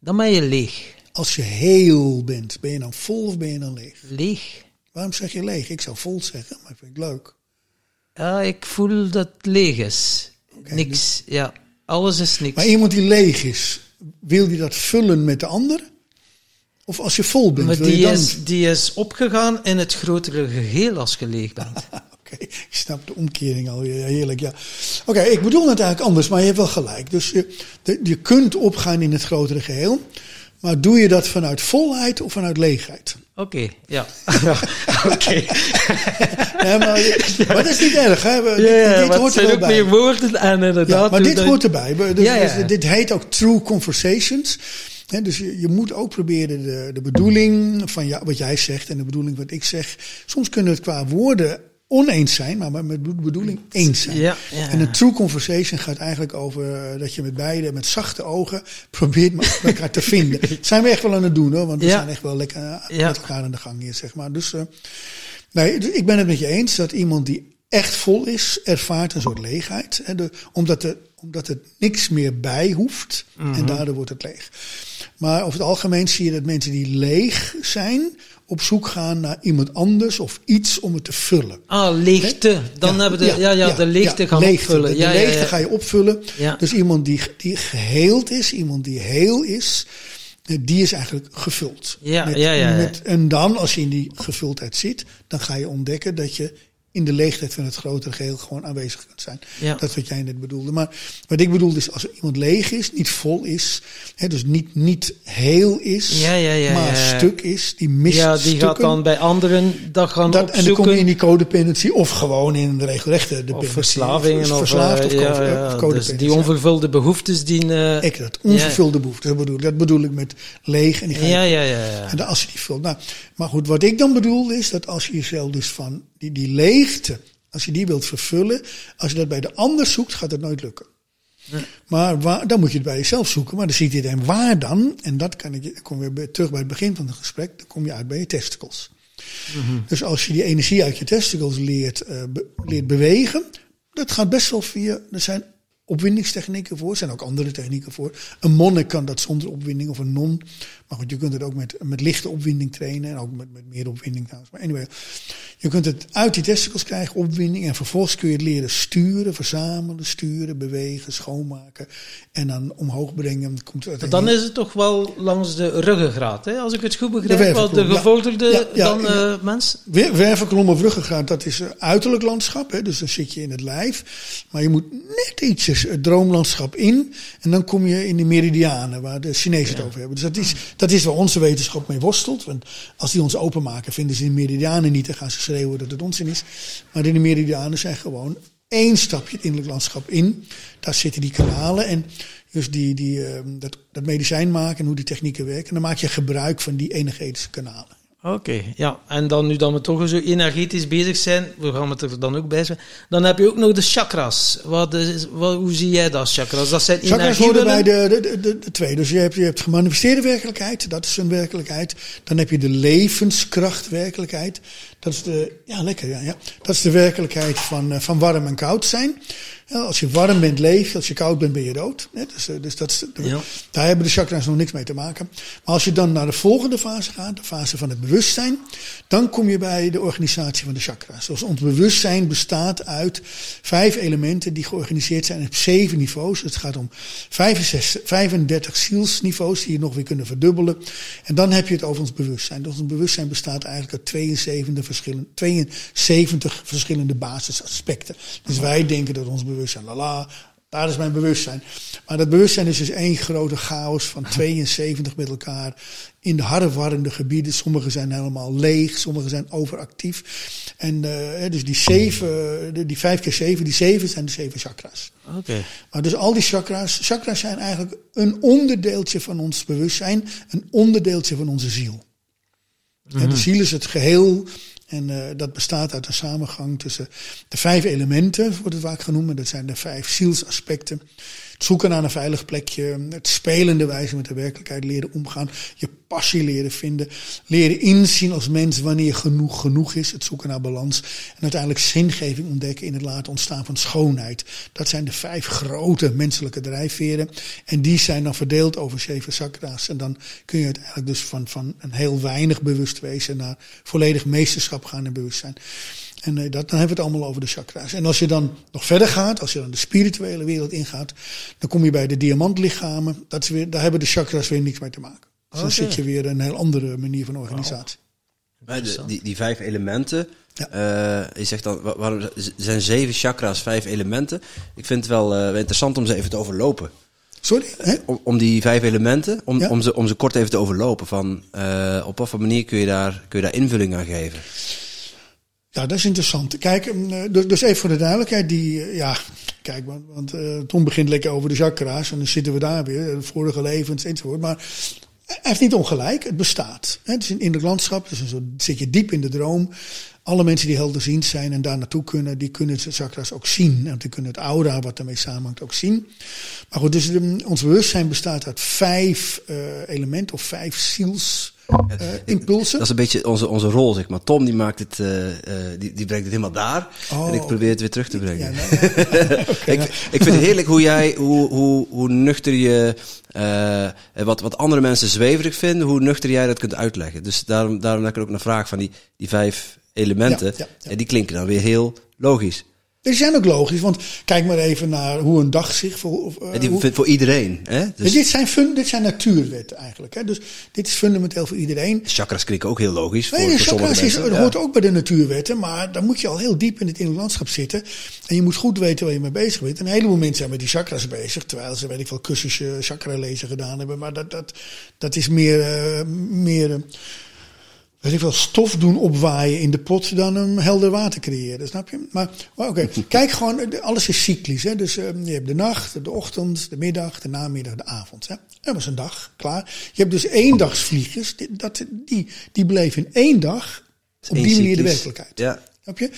Dan ben je leeg. Als je heel bent, ben je dan vol of ben je dan leeg? Leeg. Waarom zeg je leeg? Ik zou vol zeggen, maar vind ik leuk. Ja, ik voel dat het leeg is. Niks. Ja, alles is niks. Maar iemand die leeg is, wil die dat vullen met de ander? Of als je vol bent, Maar wil je die dan... is, die is opgegaan in het grotere geheel als je leeg bent. [LAUGHS] [LAUGHS] Ik snap de omkering al. Heerlijk, ja. Oké, ik bedoel het eigenlijk anders, maar je hebt wel gelijk. Dus je, de- je kunt opgaan in het grotere geheel. Maar doe je dat vanuit volheid of vanuit leegheid? Oké, ja. ja. [LAUGHS] Oké. [LAUGHS] Ja, maar, maar dat is niet erg. Hè? We- dit, Ja, dit hoort er ook bij. meer woorden en inderdaad... Ja, maar dit hoort erbij. We- Dus, Ja, dus dit heet ook true conversations. Dus je, je moet ook proberen de, de bedoeling van ja, wat jij zegt en de bedoeling wat ik zeg. Soms kunnen het qua woorden oneens zijn, maar met de bedoeling eens zijn. Ja, ja. En een true conversation gaat eigenlijk over eh, dat je met beide, met zachte ogen, [LAUGHS] probeert elkaar te vinden. Dat zijn we echt wel aan het doen hoor, want we Ja. zijn echt wel lekker eh, met elkaar aan de gang hier, zeg maar. Dus, eh, nee, dus ik ben het met je eens dat iemand die echt vol is, ervaart een soort leegheid. Hè, de, omdat, er, omdat er niks meer bij hoeft Mhm. en daardoor wordt het leeg. Maar over het algemeen zie je dat mensen die leeg zijn, op zoek gaan naar iemand anders of iets om het te vullen. Ah, leegte. Dan hebben we de, ja, ja, de leegte gaan leegte. opvullen. De, de ja, ja, leegte ja. ga je opvullen. Ja. Dus iemand die, die geheeld is, iemand die heel is, eh, die is eigenlijk gevuld. Ja, ja, ja, ja. Met, en dan, als je in die gevuldheid zit, dan ga je ontdekken dat je in de leegheid van het grotere geheel gewoon aanwezig kunt zijn. Ja. Dat is wat jij net bedoelde. Maar wat ik bedoelde is, als iemand leeg is, niet vol is, hè, dus niet, niet heel is, Ja, ja, maar stuk is, die mist Ja, die stukken. gaat dan bij anderen dat gaan Dat, en dan opzoeken. kom je in die codependency of gewoon in de regelrechte dependency. of verslavingen. Of, verslaafd of, eh, co- ja, of ja, dus codependency. die onvervulde behoeftes die... eh, Ik dat, onvervulde behoeften, dat bedoel, ik. dat bedoel ik met leeg. En die ja, ja, ja, ja. En dan als je die vult. Nou, maar goed, wat ik dan bedoel is dat als je jezelf dus van die, die leegte, als je die wilt vervullen, als je dat bij de ander zoekt, gaat het nooit lukken. Maar waar, dan moet je het bij jezelf zoeken. Maar dan ziet iedereen waar dan, en dat kan ik, kom je weer bij- terug bij het begin van het gesprek, dan kom je uit bij je testicles. Dus als je die energie uit je testicles leert, eh, be- leert bewegen, dat gaat best wel via, er zijn opwindingstechnieken voor, er zijn ook andere technieken voor. Een monnik kan dat zonder opwinding of een non. Maar goed, je kunt het ook met, met lichte opwinding trainen en ook met, met meer opwinding trouwens. Maar anyway, Je kunt het uit die testicles krijgen, opwinding. En vervolgens kun je het leren sturen, verzamelen, sturen, bewegen, schoonmaken. En dan omhoog brengen. Komt het Dan is het toch wel langs de ruggengraat, hè? als ik het goed begrijp. De, wervelkolom, de gevorderde ja. Ja, dan uh, mens. Of ruggengraat, dat is uiterlijk landschap. Hè? Dus dan zit je in het lijf. Maar je moet net ietsjes het droomlandschap in. En dan kom je in de meridianen, waar de Chinezen het over hebben. Dus dat is, dat is waar onze wetenschap mee worstelt. Want als die ons openmaken, vinden ze de meridianen niet. Dan gaan ze schreeuwen dat het onzin is. Maar de meridianen zijn gewoon één stapje het innerlijk landschap in. Daar zitten die kanalen en dus die, die, uh, dat, dat medicijn maken en hoe die technieken werken. En dan maak je gebruik van die energetische kanalen. Oké, okay, ja. En dan nu dat we toch zo energetisch bezig zijn, we gaan het er dan ook bij zijn. Dan heb je ook nog de chakras. Wat is, wat, hoe zie jij dat, chakras? Dat zijn chakras horen bij de, de, de, de, twee. Dus je hebt, je hebt gemanifesteerde werkelijkheid, dat is een werkelijkheid. Dan heb je de levenskracht werkelijkheid. Dat is de, ja lekker, ja, ja. Dat is de werkelijkheid van, van warm en koud zijn. Als je warm bent, leef. Als je koud bent, ben je dood. Dus, dus dat ja. daar hebben de chakras nog niks mee te maken. Maar als je dan naar de volgende fase gaat, de fase van het bewustzijn, dan kom je bij de organisatie van de chakras. Dus ons bewustzijn bestaat uit vijf elementen die georganiseerd zijn op zeven niveaus. Het gaat om 65, 35 zielsniveaus die je nog weer kunnen verdubbelen. En dan heb je het over ons bewustzijn. Dus ons bewustzijn bestaat eigenlijk uit 72 verschillende, 72 verschillende basisaspecten. Dus wij denken dat ons bewustzijn bewustzijn. Lala, daar is mijn bewustzijn. Maar dat bewustzijn is dus één grote chaos van 72 met elkaar in de harrewarrende gebieden. Sommige zijn helemaal leeg, sommige zijn overactief. En uh, dus die zeven, die vijf keer zeven, die zeven zijn de zeven chakras. Oké. Maar dus al die chakras, chakras zijn eigenlijk een onderdeeltje van ons bewustzijn, een onderdeeltje van onze ziel. Mm -hmm. de ziel is het geheel en uh, dat bestaat uit een samengang tussen de vijf elementen, wordt het vaak genoemd. Dat zijn de vijf zielsaspecten. Het zoeken naar een veilig plekje, het spelende wijze met de werkelijkheid leren omgaan, je passie leren vinden, leren inzien als mens wanneer genoeg genoeg is, het zoeken naar balans en uiteindelijk zingeving ontdekken in het laten ontstaan van schoonheid. Dat zijn de vijf grote menselijke drijfveren en die zijn dan verdeeld over zeven chakra's en dan kun je uiteindelijk dus van, van een heel weinig bewust wezen naar volledig meesterschap gaan in bewustzijn. En uh, dat, dan hebben we het allemaal over de chakra's. En als je dan nog verder gaat, als je dan de spirituele wereld ingaat, dan kom je bij de diamantlichamen. Dat is weer, daar hebben de chakras weer niks mee te maken. Dus dan zit je weer een heel andere manier van organisatie. Wow. De, die, die vijf elementen, ja. uh, je zegt dan, waarom zijn zeven chakras vijf elementen? Ik vind het wel uh, interessant om ze even te overlopen. Sorry? Hè? Om, om, die vijf elementen, om, ja? om, ze, om ze kort even te overlopen. Van, uh, op wat voor manier kun je, daar, kun je daar invulling aan geven? Ja, dat is interessant. Kijk, dus even voor de duidelijkheid, die, ja, kijk, want, want uh, Tom begint lekker over de chakra's en dan zitten we daar weer, de vorige levens enzovoort. Maar hij heeft niet ongelijk, het bestaat. Het is een innerlijk landschap, dus zo zit je diep in de droom. Alle mensen die helderziend zijn en daar naartoe kunnen, die kunnen het chakras ook zien. En die kunnen het aura wat ermee samenhangt ook zien. Maar goed, dus de, ons bewustzijn bestaat uit vijf uh, elementen of vijf ziels impulsen. Dat is een beetje onze, onze rol, zeg maar. Tom die maakt het, uh, die, die brengt het helemaal daar. Oh. En ik probeer het weer terug te brengen. Ja, nou, [LAUGHS] okay, ik, nou. ik vind het heerlijk hoe jij, hoe, hoe, hoe nuchter je, wat, wat andere mensen zweverig vinden, hoe nuchter jij dat kunt uitleggen. Dus daarom, daarom dat ik er ook naar vraag van die, die vijf elementen. Ja. En die klinken dan weer heel logisch. Die zijn ook logisch, want kijk maar even naar hoe een dag zich voor. Uh, hoe, voor iedereen. Hè? Dus dit, zijn fun, dit zijn natuurwetten eigenlijk. Hè? Dus dit is fundamenteel voor iedereen. Chakras klinken ook heel logisch. Nee, voor, voor chakras is, mensen. hoort ook bij de natuurwetten, maar dan moet je al heel diep in het innerlijk landschap zitten. En je moet goed weten waar je mee bezig bent. En een heleboel mensen zijn met die chakras bezig, terwijl ze, weet ik wel, kussensje chakra lezen gedaan hebben. Maar dat, dat, dat is meer. Uh, meer uh, weet ik wel, stof doen opwaaien in de pot dan een helder water creëren, snap je? Maar, maar oké, okay. [LAUGHS] kijk gewoon, alles is cyclisch. Hè? Dus uh, je hebt de nacht, de ochtend, de middag, de namiddag, de avond. Hè? Dat was een dag, klaar. Je hebt dus eendagsvliegers, die, dat, die, die bleven in één dag op die manier de werkelijkheid. Ja. Snap je?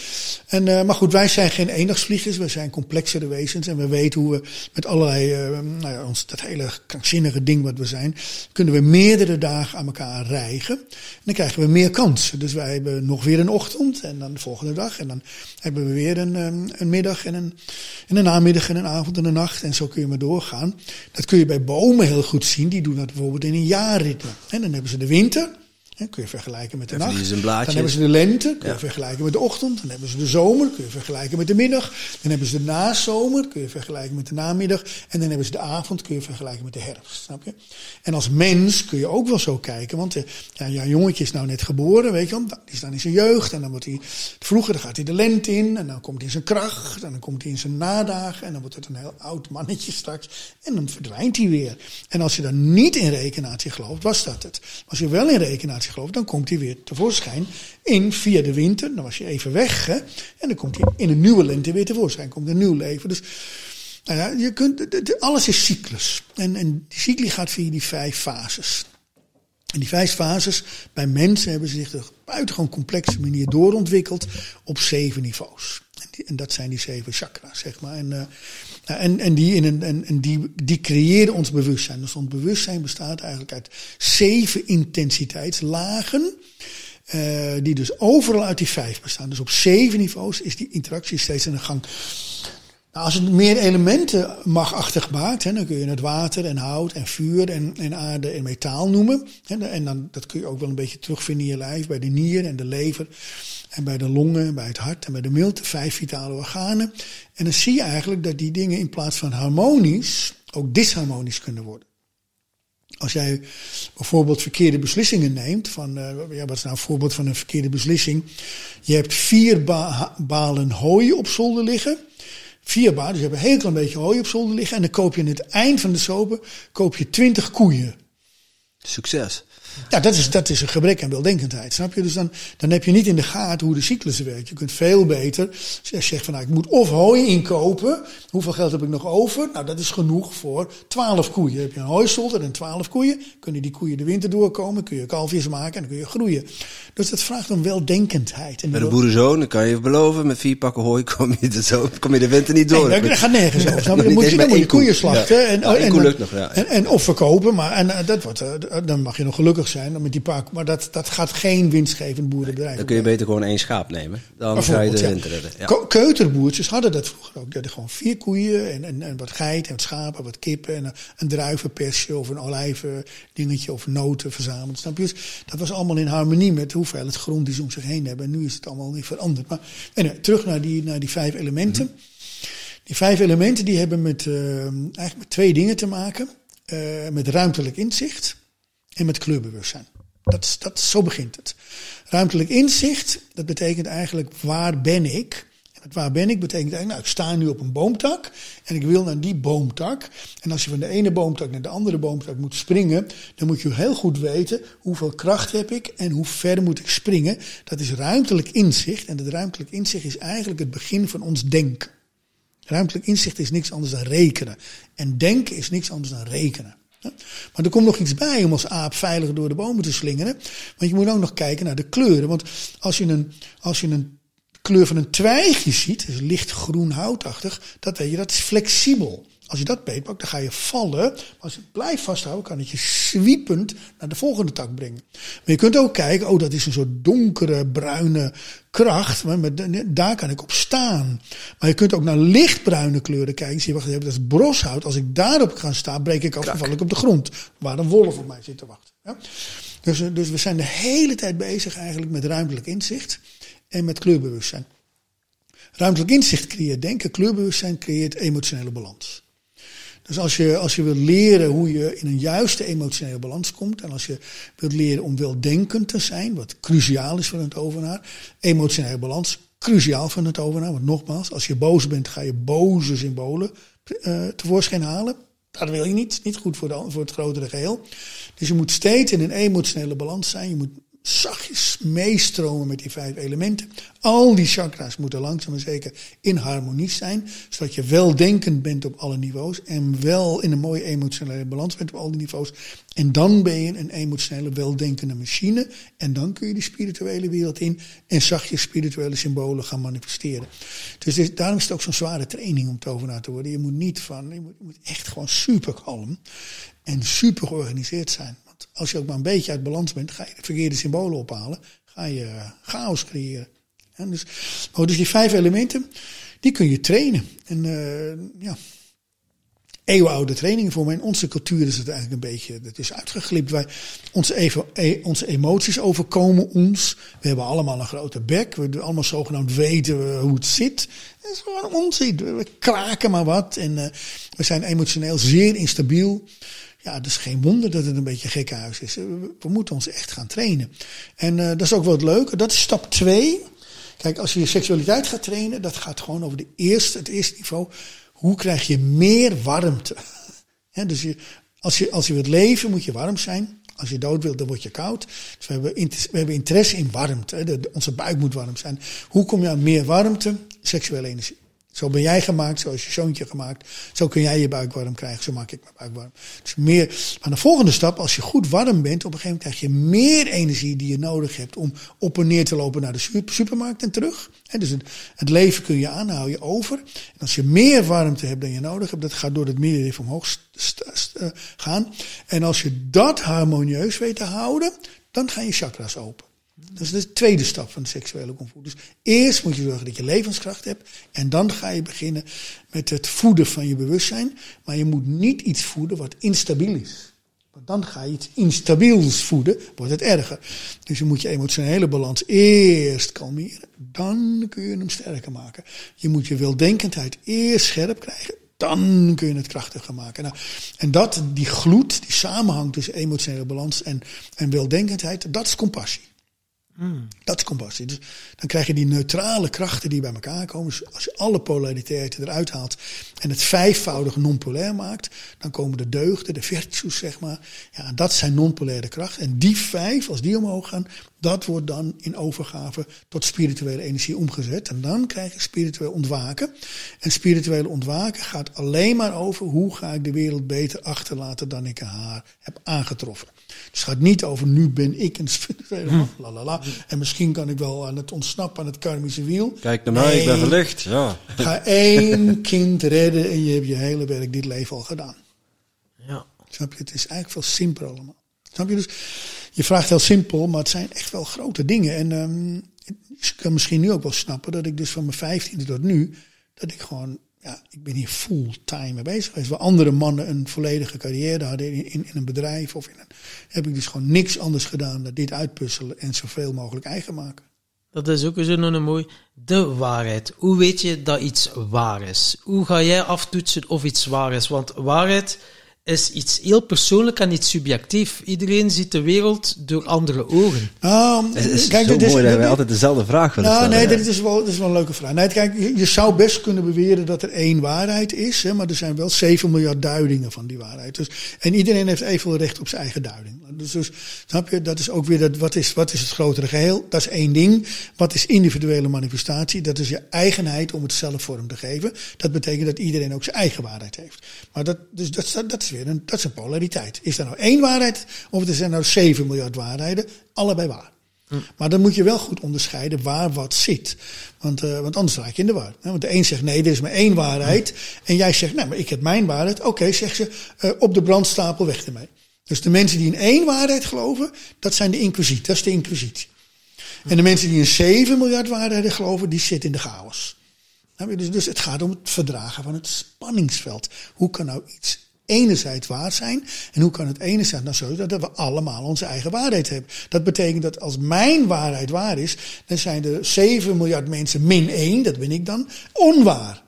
En, uh, maar goed, wij zijn geen eendagsvliegers, we zijn complexere wezens. En we weten hoe we met allerlei, uh, nou ja, ons, dat hele krankzinnige ding wat we zijn, kunnen we meerdere dagen aan elkaar rijgen. En dan krijgen we meer kansen. Dus wij hebben nog weer een ochtend en dan de volgende dag. En dan hebben we weer een, um, een middag en een, en een namiddag en een avond en een nacht. En zo kun je maar doorgaan. Dat kun je bij bomen heel goed zien. Die doen dat bijvoorbeeld in een jaarritme. En dan hebben ze de winter. Kun je vergelijken met de Dan nacht. Dan hebben ze de lente, kun je Ja. vergelijken met de ochtend. Dan hebben ze de zomer, kun je vergelijken met de middag. Dan hebben ze de nazomer, kun je vergelijken met de namiddag. En dan hebben ze de avond, kun je vergelijken met de herfst. Snap je? En als mens kun je ook wel zo kijken. Want eh, ja, ja, jongetje is nou net geboren, weet je wel. Die is dan in zijn jeugd. En dan wordt hij, vroeger dan gaat hij de lente in. En dan komt hij in zijn kracht. En dan komt hij in zijn nadagen. En dan wordt het een heel oud mannetje straks. En dan verdwijnt hij weer. En als je dan niet in rekenatie gelooft, was dat het. Als je wel in rekenatie gelooft, dan komt hij weer tevoorschijn in via de winter. Dan was je even weg. En dan komt hij in een nieuwe lente weer tevoorschijn. Komt een nieuw leven. Dus nou ja, je kunt, alles is cyclus. En, en die cycli gaat via die vijf fases. En die vijf fases, bij mensen hebben ze zich op een buitengewoon complexe manier doorontwikkeld op zeven niveaus. En, en dat zijn die zeven chakras, zeg maar. En, eh, nou, en, en, die, in een, en, die, die creëren ons bewustzijn. Dus ons bewustzijn bestaat eigenlijk uit zeven intensiteitslagen. eh, die dus overal uit die vijf bestaan. Dus op zeven niveaus is die interactie steeds in de gang. Nou, als het meer elementen magachtig maakt, hè, dan kun je het water en hout en vuur en, en aarde en metaal noemen. Hè, en dan, dat kun je ook wel een beetje terugvinden in je lijf, bij de nier en de lever. En bij de longen, bij het hart en bij de milt, vijf vitale organen. En dan zie je eigenlijk dat die dingen in plaats van harmonisch ook disharmonisch kunnen worden. Als jij bijvoorbeeld verkeerde beslissingen neemt, van, eh, ja, wat is nou een voorbeeld van een verkeerde beslissing? Je hebt vier ba- balen hooi op zolder liggen. Vier balen, dus je hebt een heel klein beetje hooi op zolder liggen. En dan koop je aan het eind van de sopen koop je twintig koeien. Succes. Ja, dat is, dat is een gebrek aan weldenkendheid, snap je? Dus dan, dan heb je niet in de gaten hoe de cyclus werkt. Je kunt veel beter, zegt van nou, ik moet of hooi inkopen. Hoeveel geld heb ik nog over? Nou, dat is genoeg voor 12 koeien. Heb je een hooizolder en 12 koeien, kunnen die koeien de winter doorkomen, kun je kalfjes maken en dan kun je groeien. Dus dat vraagt om weldenkendheid. En Bij de boerenzoon, dan kan je beloven, met vier pakken hooi kom je, de zo, kom je de winter niet door. Nee, dat, dat gaat nergens over. Dan moet je, dan moet je koeien slachten. Ja. En, één en, nog, ja. En, en of verkopen. Maar en, eh, dat wordt, eh, dan mag je nog gelukkig zijn met die paar. Maar dat, dat gaat geen winstgevend boerenbedrijf. Dan kun je beter gewoon één schaap nemen. Dan ga je de ja. winter redden. Ja. Keuterboertjes hadden dat vroeger ook. Die hadden gewoon vier koeien en, en, en wat geit en wat schapen, wat kippen en een, een druivenpersje of een olijven dingetje of noten verzameld. Snap je? Dus dat was allemaal in harmonie met de hoeveelheid grond die ze om zich heen hebben. En nu is het allemaal niet veranderd. Maar en, eh, terug naar die, naar die vijf elementen. Die vijf elementen die hebben met, eh, eigenlijk met twee dingen te maken. Eh, met ruimtelijk inzicht en met kleurbewustzijn. Dat, dat, zo begint het. Ruimtelijk inzicht, dat betekent eigenlijk waar ben ik? En het waar ben ik betekent eigenlijk, nou ik sta nu op een boomtak en ik wil naar die boomtak. En als je van de ene boomtak naar de andere boomtak moet springen, dan moet je heel goed weten hoeveel kracht heb ik en hoe ver moet ik springen. Dat is ruimtelijk inzicht en dat ruimtelijk inzicht is eigenlijk het begin van ons denken. Ruimtelijk inzicht is niks anders dan rekenen. En denken is niks anders dan rekenen. Maar er komt nog iets bij om als aap veilig door de bomen te slingeren. Want je moet ook nog kijken naar de kleuren. Want als je een, als je een kleur van een twijgje ziet, dus licht groen houtachtig, dat weet je, dat is flexibel. Als je dat beetpakt, dan ga je vallen. Maar als je het blijft vasthouden, kan het je zwiepend naar de volgende tak brengen. Maar je kunt ook kijken, oh, dat is een soort donkere, bruine kracht. Maar met, daar kan ik op staan. Maar je kunt ook naar lichtbruine kleuren kijken. Zie je, wacht even, dat is broshout. Als ik daarop ga staan, breek ik af en val ik op de grond. Waar een wolf op mij zit te wachten. Ja? Dus, eh, dus we zijn de hele tijd bezig eigenlijk met ruimtelijk inzicht en met kleurbewustzijn. Ruimtelijk inzicht creëert denken, kleurbewustzijn creëert emotionele balans. Dus als je, als je wilt leren hoe je in een juiste emotionele balans komt. En als je wilt leren om weldenkend te zijn, wat cruciaal is voor een tovenaar. Emotionele balans, cruciaal voor een tovenaar. Want nogmaals, als je boos bent, ga je boze symbolen uh, tevoorschijn halen. Dat wil je niet. Niet goed voor, de, voor het grotere geheel. Dus je moet steeds in een emotionele balans zijn. Je moet zachtjes meestromen met die vijf elementen. Al die chakra's moeten langzaam maar zeker in harmonie zijn, zodat je weldenkend bent op alle niveaus en wel in een mooie emotionele balans bent op al die niveaus. En dan ben je een emotionele weldenkende machine en dan kun je die spirituele wereld in en zachtjes spirituele symbolen gaan manifesteren. Dus daarom is het ook zo'n zware training om tovenaar te worden. Je moet niet van, je moet, je moet echt gewoon super kalm en super georganiseerd zijn. Als je ook maar een beetje uit balans bent, ga je de verkeerde symbolen ophalen, ga je chaos creëren. En dus, maar dus die vijf elementen, die kun je trainen. En uh, ja, eeuwenoude trainingen voor. Maar in onze cultuur is het eigenlijk een beetje, dat is uitgeglipt. Wij, onze, e, onze emoties overkomen ons. We hebben allemaal een grote bek. We allemaal zogenaamd weten hoe het zit. Dat is gewoon onzin. We kraken maar wat. En uh, we zijn emotioneel zeer instabiel. Ja, dus geen wonder dat het een beetje een gekkenhuis is. We, moeten ons echt gaan trainen. En uh, dat is ook wel het leuke. Dat is stap twee. Kijk, als je je seksualiteit gaat trainen, dat gaat gewoon over de eerste, het eerste niveau. Hoe krijg je meer warmte? [LAUGHS] He, dus je, als, je, als je wilt leven, moet je warm zijn. Als je dood wilt, dan word je koud. Dus we hebben, we hebben interesse in warmte. Onze buik moet warm zijn. Hoe kom je aan meer warmte? Seksuele energie. Zo ben jij gemaakt, zo is je zoontje gemaakt. Zo kun jij je buik warm krijgen, zo maak ik mijn buik warm. Dus meer, maar de volgende stap, als je goed warm bent, op een gegeven moment krijg je meer energie die je nodig hebt om op en neer te lopen naar de supermarkt en terug. He, dus het, het, leven kun je aan, hou je over. En als je meer warmte hebt dan je nodig hebt, dat gaat door het middenrif omhoog uh, gaan. En als je dat harmonieus weet te houden, dan gaan je chakras open. Dat is de tweede stap van de seksuele comfort. Dus eerst moet je zorgen dat je levenskracht hebt. En dan ga je beginnen met het voeden van je bewustzijn. Maar je moet niet iets voeden wat instabiel is. Want dan ga je iets instabiels voeden, wordt het erger. Dus je moet je emotionele balans eerst kalmeren. Dan kun je hem sterker maken. Je moet je weldenkendheid eerst scherp krijgen. Dan kun je het krachtiger maken. Nou, en dat, die gloed, die samenhang tussen emotionele balans en, en weldenkendheid, dat is compassie. Mm. Dat is compassie. Dus dan krijg je die neutrale krachten die bij elkaar komen. Dus als je alle polariteiten eruit haalt en het vijfvoudige non-polair maakt, dan komen de deugden, de virtues, zeg maar. Ja, dat zijn non-polaire krachten. En die vijf, als die omhoog gaan, dat wordt dan in overgave tot spirituele energie omgezet. En dan krijg je spiritueel ontwaken. En spirituele ontwaken gaat alleen maar over hoe ga ik de wereld beter achterlaten dan ik haar heb aangetroffen. Dus het gaat niet over nu ben ik [LAUGHS] een spirituele hm. lalala. En misschien kan ik wel aan het ontsnappen aan het karmische wiel. Kijk naar mij, nee, ik ben verlicht. Ja. Ga één [LAUGHS] kind redden en je hebt je hele werk dit leven al gedaan. Ja. Snap je? Het is eigenlijk veel simpeler allemaal. Snap je? Dus je vraagt heel simpel, maar het zijn echt wel grote dingen. En um, je kan misschien nu ook wel snappen dat ik dus van mijn vijftiende tot nu, dat ik gewoon, ja, ik ben hier fulltime mee bezig geweest. Waar andere mannen een volledige carrière hadden in, in, in, een bedrijf of in een, heb ik dus gewoon niks anders gedaan dan dit uitpuzzelen en zoveel mogelijk eigen maken. Dat is ook zo een mooi. De waarheid. Hoe weet je dat iets waar is? Hoe ga jij aftoetsen of iets waar is? Want waarheid is iets heel persoonlijk en iets subjectief. Iedereen ziet de wereld door andere ogen. Het is kijk, zo dit mooi is, dat wij altijd dezelfde vraag willen nou, stellen. Nee, dit is, wel, dit is wel een leuke vraag. Nee, kijk, je, zou best kunnen beweren dat er één waarheid is, hè, maar er zijn wel 7 miljard duidingen van die waarheid. Dus, en iedereen heeft evenveel recht op zijn eigen duiding. Dus, dus snap je, dat is ook weer dat, wat is, wat is het grotere geheel? Dat is één ding. Wat is individuele manifestatie? Dat is je eigenheid om het zelf vorm te geven. Dat betekent dat iedereen ook zijn eigen waarheid heeft. Maar dat, dus dat, dat is weer dat is een polariteit. Is er nou één waarheid of er zijn nou 7 miljard waarheden? Allebei waar. Hm. Maar dan moet je wel goed onderscheiden waar wat zit. Want, uh, want anders raak je in de war. Want de een zegt nee, er is maar één waarheid. Hm. En jij zegt, nou, maar ik heb mijn waarheid. Oké, okay, zegt ze, uh, op de brandstapel weg ermee. Dus de mensen die in één waarheid geloven, dat zijn de inquisitie. Dat is de inquisitie. En de mensen die in 7 miljard waarheden geloven, die zitten in de chaos. Dus, dus het gaat om het verdragen van het spanningsveld. Hoe kan nou iets enerzijds waar zijn? En hoe kan het enerzijds nou zo dat we allemaal onze eigen waarheid hebben? Dat betekent dat als mijn waarheid waar is, dan zijn er 7 miljard mensen min 1, dat ben ik dan, onwaar.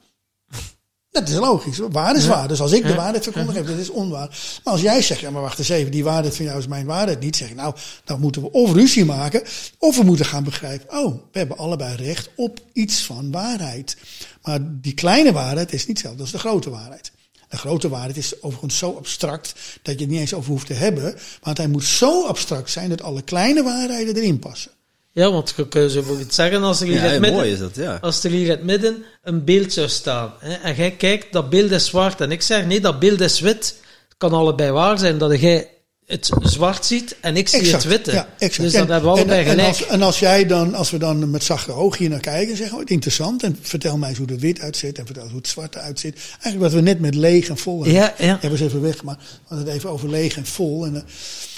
[LAUGHS] Dat is logisch. Waar is waar. Dus als ik de waarheid verkondig heb, dat is onwaar. Maar als jij zegt, ja maar wacht eens even, die waarheid van jou is mijn waarheid niet. Zeg ik, nou, dan moeten we of ruzie maken, of we moeten gaan begrijpen, oh, we hebben allebei recht op iets van waarheid. Maar die kleine waarheid is niet hetzelfde als de grote waarheid. De grote waarheid is overigens zo abstract dat je het niet eens over hoeft te hebben. Want hij moet zo abstract zijn dat alle kleine waarheden erin passen. Ja, want je kunt zo bijvoorbeeld zeggen als er hier, Ja, in het mooi midden, is dat, ja. als er hier in het midden een beeld zou staan. Hè, en jij kijkt, dat beeld is zwart. En ik zeg, nee, dat beeld is wit. Het kan allebei waar zijn dat jij het zwart ziet en ik zie Exact, het witte. ja, exact. Dus dat En- hebben we allebei en, en, gelijk. als, en als jij dan, als we dan met zachte ogen hier naar kijken, zeggen we, oh, interessant. En vertel mij eens hoe het wit uitziet en vertel eens hoe het zwart eruit ziet. Eigenlijk wat we net met leeg en vol hebben. Ja, ja. Hebben ze even weg, maar we hadden het even over leeg en vol. En, eh,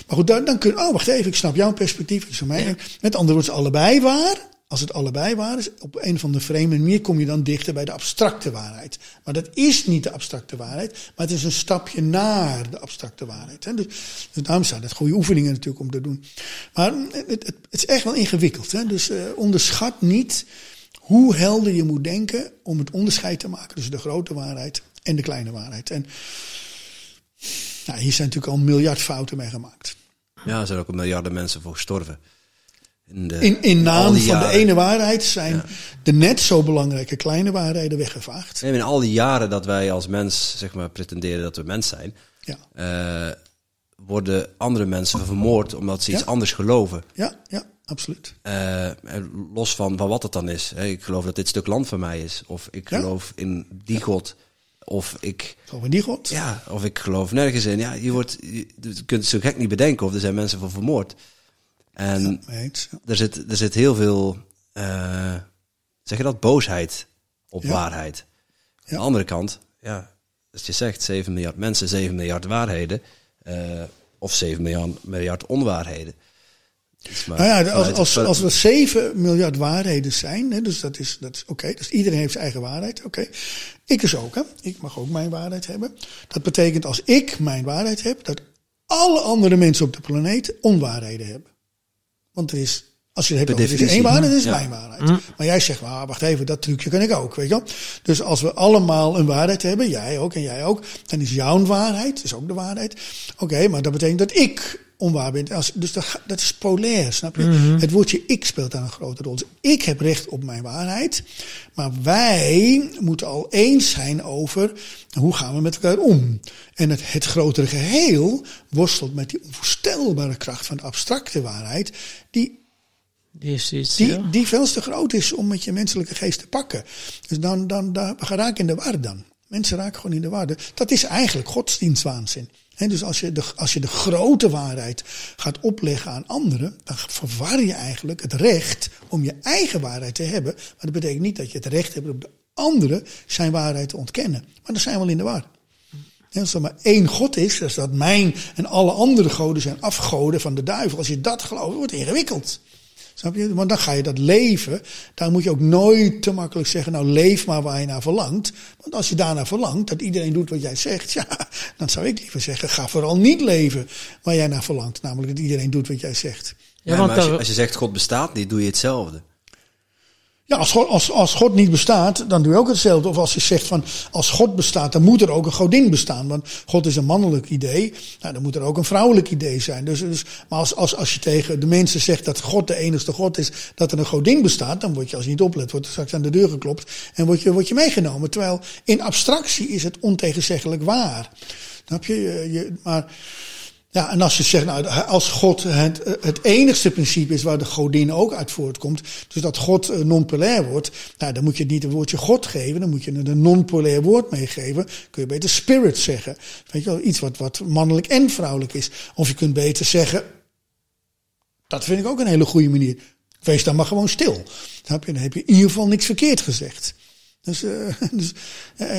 maar goed, dan, dan kun je, oh wacht even, ik snap jouw perspectief. Ik mij. Met andere woorden, allebei waar. Als het allebei waar is, op een van de vreemde manier kom je dan dichter bij de abstracte waarheid. Maar dat is niet de abstracte waarheid, maar het is een stapje naar de abstracte waarheid. Hè. Dus, dus daarom zijn het goede oefeningen natuurlijk om te doen. Maar het, het, is echt wel ingewikkeld. Hè. Dus uh, onderschat niet hoe helder je moet denken om het onderscheid te maken tussen de grote waarheid en de kleine waarheid. En nou, hier zijn natuurlijk al een miljard fouten mee gemaakt. Ja, er zijn ook miljarden mensen voor gestorven. In, de, in, in naam van de ene waarheid zijn de net zo belangrijke kleine waarheden weggevaagd. in al die jaren dat wij als mens zeg maar, pretenderen dat we mens zijn, ja. Uh, worden andere mensen vermoord omdat ze iets anders geloven. Ja, ja absoluut. Uh, los van, van wat het dan is. ik geloof dat dit stuk land van mij is. Of ik geloof in die God. Of ik. Geloof in die God? Ja, of ik geloof nergens in. Ja, je, wordt, je, kunt het zo gek niet bedenken of er zijn mensen voor vermoord. En er, zit, er zit heel veel, uh, zeg je dat, boosheid op waarheid. Aan de andere kant, ja, als je zegt 7 miljard mensen, 7 miljard waarheden, uh, of 7 miljard, miljard onwaarheden. Maar, nou ja, als, als, als er 7 miljard waarheden zijn, hè, dus dat is, dat is oké, dus iedereen heeft zijn eigen waarheid, oké. Ik dus ook, hè. Ik mag ook mijn waarheid hebben. Dat betekent als ik mijn waarheid heb, dat alle andere mensen op de planeet onwaarheden hebben. Want er is, als je het hebt over één waarheid, is mijn waarheid. Mm. Maar jij zegt, ah, wacht even, dat trucje kan ik ook, weet je wel. Dus als we allemaal een waarheid hebben, jij ook en jij ook, dan is jouw waarheid, is ook de waarheid. Oké, maar dat betekent dat ik onwaar ben. Als, dus dat, dat is polair, snap je? Mhm. Het woordje ik speelt daar een grote rol. Dus ik heb recht op mijn waarheid. Maar wij moeten al eens zijn over hoe gaan we met elkaar om. En het, het grotere geheel worstelt met die onvoorstelbare kracht van de abstracte waarheid. Die die, is iets, die, die veel te groot is om met je menselijke geest te pakken. Dus dan, dan, dan we raken in de war dan. Mensen raken gewoon in de war. Dat is eigenlijk godsdienstwaanzin dus als je, de, als je de grote waarheid gaat opleggen aan anderen, dan verwar je eigenlijk het recht om je eigen waarheid te hebben. Maar dat betekent niet dat je het recht hebt om de andere zijn waarheid te ontkennen. Maar dan zijn we wel in de war. als er maar één God is, dus dat mijn en alle andere goden zijn afgoden van de duivel. Als je dat gelooft, wordt het ingewikkeld. Snap je? Want dan ga je dat leven. Daar moet je ook nooit te makkelijk zeggen, nou leef maar waar je naar verlangt. Want als je daarnaar verlangt, dat iedereen doet wat jij zegt, [LAUGHS] ja, dan zou ik liever zeggen, ga vooral niet leven waar jij naar verlangt. Namelijk dat iedereen doet wat jij zegt. Ja, maar als je, als je zegt God bestaat niet, doe je hetzelfde. Ja, als God, als, als God niet bestaat, dan doe je ook hetzelfde. Of als je zegt van, als God bestaat, dan moet er ook een godin bestaan. Want God is een mannelijk idee, nou, dan moet er ook een vrouwelijk idee zijn. Dus, dus, maar als, als, als je tegen de mensen zegt dat God de enigste God is, dat er een godin bestaat, dan word je als je niet oplet, wordt er straks aan de deur geklopt en word je, word je meegenomen. Terwijl in abstractie is het ontegenzeggelijk waar. Je? je, je maar ja, en als je zegt, nou, als God het, het enigste principe is waar de godin ook uit voortkomt, dus dat God eh, non-polair wordt, nou, dan moet je niet het woordje God geven, dan moet je een non-polair woord meegeven. Kun je beter spirit zeggen. Weet je wel, iets wat, wat mannelijk en vrouwelijk is. Of je kunt beter zeggen, dat vind ik ook een hele goede manier. Wees dan maar gewoon stil. Dan heb je, heb je in ieder geval niks verkeerd gezegd. Dus, uh, [LAUGHS] dus uh,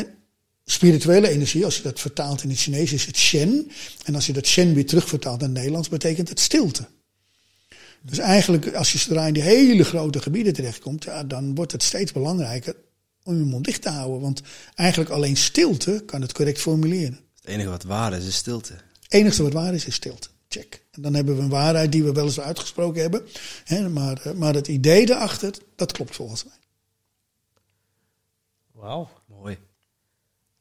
Spirituele energie, als je dat vertaalt in het Chinees, is het Shen. En als je dat Shen weer terugvertaalt naar het Nederlands, betekent het stilte. Dus eigenlijk, als je zodra in die hele grote gebieden terechtkomt, ja, dan wordt het steeds belangrijker om je mond dicht te houden. Want eigenlijk alleen stilte kan het correct formuleren. Het enige wat waar is, is stilte. Het enige wat waar is, is stilte. Check. En dan hebben we een waarheid die we wel eens uitgesproken hebben. Hè, maar, eh, maar het idee daarachter, dat klopt volgens mij. Wauw.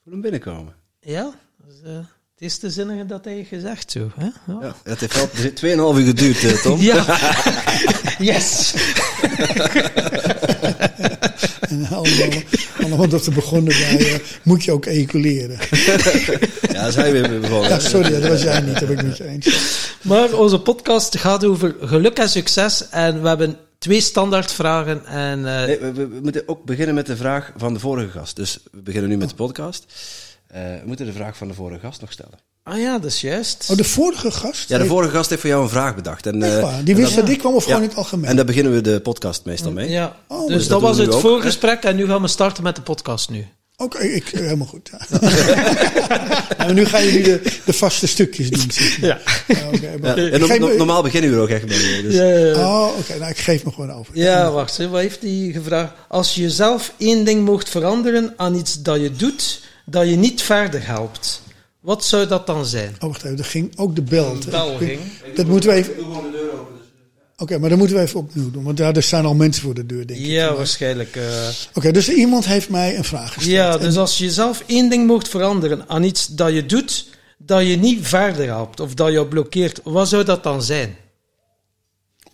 Mooi hem binnenkomen. Ja, dus, uh, het is de zinnige dat hij gezegd zo. Hè? Ja. ja het heeft wel 2,5 uur geduurd, uh, Tom. ja, [LAUGHS] yes. [LAUGHS] en allemaal, dat we begonnen bij, uh, moet je ook ejaculeren. [LAUGHS] ja, zijn we begonnen. Ja, sorry, dat was jij niet, dat ben ik je eens. Maar onze podcast gaat over geluk en succes en we hebben twee standaardvragen. En, uh... nee, we, we, moeten ook beginnen met de vraag van de vorige gast. Dus we beginnen nu met de podcast. Uh, we moeten de vraag van de vorige gast nog stellen. Ah ja, dat is juist. Oh, de vorige gast? Ja, de vorige gast heeft voor jou een vraag bedacht. En, uh, die wist dat, ik kwam of gewoon in het algemeen? En daar beginnen we de podcast meestal mee. Ja, oh, dus, dat, was het voorgesprek en nu gaan we starten met de podcast nu. Oké, ik, eh, helemaal goed. Ja. [LAUGHS] [LAUGHS] nou, nu gaan jullie de, de vaste stukjes doen. Ja. Maar- Ja, ik en no- no- normaal beginnen we er ook echt mee. Dus. Ja, ja. Oh, oké, nou, ik geef me gewoon over. Ja, wacht, hè, wat heeft hij gevraagd? Als je zelf één ding mocht veranderen aan iets dat je doet, dat je niet verder helpt, wat zou dat dan zijn? Oh, wacht even, er ging ook de bel. De bel ging. Dat moeten we even... Oké, maar dat moeten we even opnieuw doen, want daar er staan al mensen voor de deur, denk ik. Ja, waarschijnlijk. eh. Oké, dus iemand heeft mij een vraag gesteld. ja, En- dus als je zelf één ding mocht veranderen aan iets dat je doet, dat je niet verder helpt of dat je blokkeert, wat zou dat dan zijn?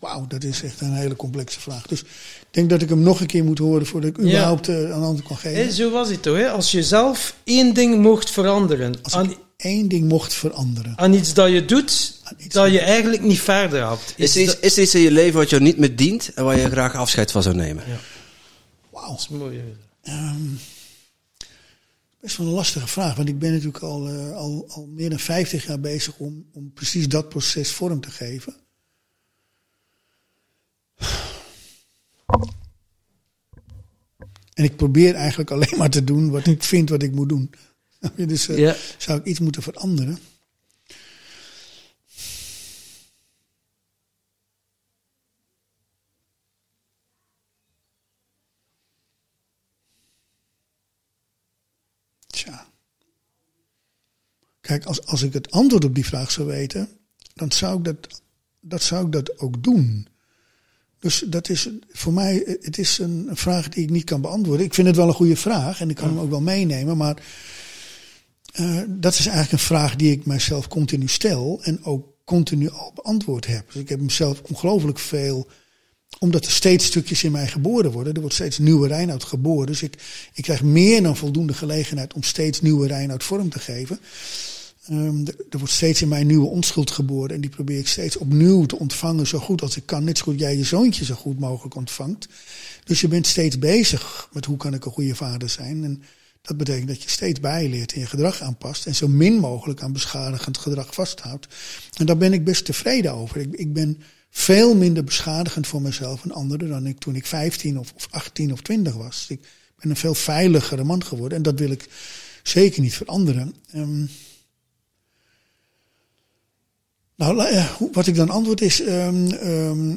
Wauw, dat is echt een hele complexe vraag. Dus ik denk dat ik hem nog een keer moet horen voordat ik Ja. überhaupt eh, een antwoord kan geven. Hé, zo was het toch? Hè? Als je zelf één ding mocht veranderen Als aan, ik één ding mocht veranderen. aan iets dat je doet, dat je eigenlijk niet verder helpt. Is, er iets, is er iets in je leven wat jou niet meer dient en waar je graag afscheid van zou nemen? Wauw. dat is mooi. Ehm, best wel een lastige vraag, want ik ben natuurlijk al, eh, al, al meer dan 50 jaar bezig om, om precies dat proces vorm te geven. En ik probeer eigenlijk alleen maar te doen wat ik vind wat ik moet doen. [LAUGHS] Dus eh, Ja. zou ik iets moeten veranderen? Tja. Kijk, als, als ik het antwoord op die vraag zou weten, dan zou ik dat, dat, zou ik dat ook doen. Dus dat is voor mij, het is een, een vraag die ik niet kan beantwoorden. Ik vind het wel een goede vraag en ik kan hem ook wel meenemen, maar eh, dat is eigenlijk een vraag die ik mijzelf continu stel en ook continu al beantwoord heb. Dus ik heb mezelf ongelooflijk veel, omdat er steeds stukjes in mij geboren worden. Er wordt steeds nieuwe Reinoud geboren. Dus ik, ik krijg meer dan voldoende gelegenheid om steeds nieuwe Reinoud vorm te geven. Ehm, er, er wordt steeds in mij nieuwe onschuld geboren. En die probeer ik steeds opnieuw te ontvangen zo goed als ik kan. Net zo goed jij je zoontje zo goed mogelijk ontvangt. Dus je bent steeds bezig met hoe kan ik een goede vader zijn. En dat betekent dat je steeds bijleert en je gedrag aanpast. En zo min mogelijk aan beschadigend gedrag vasthoudt. En daar ben ik best tevreden over. Ik, ik ben veel minder beschadigend voor mezelf en anderen dan ik toen ik 15 of, of 18 of 20 was. Ik ben een veel veiligere man geworden. En dat wil ik zeker niet veranderen. Ehm, nou, eh, wat ik dan antwoord is, ehm, ehm,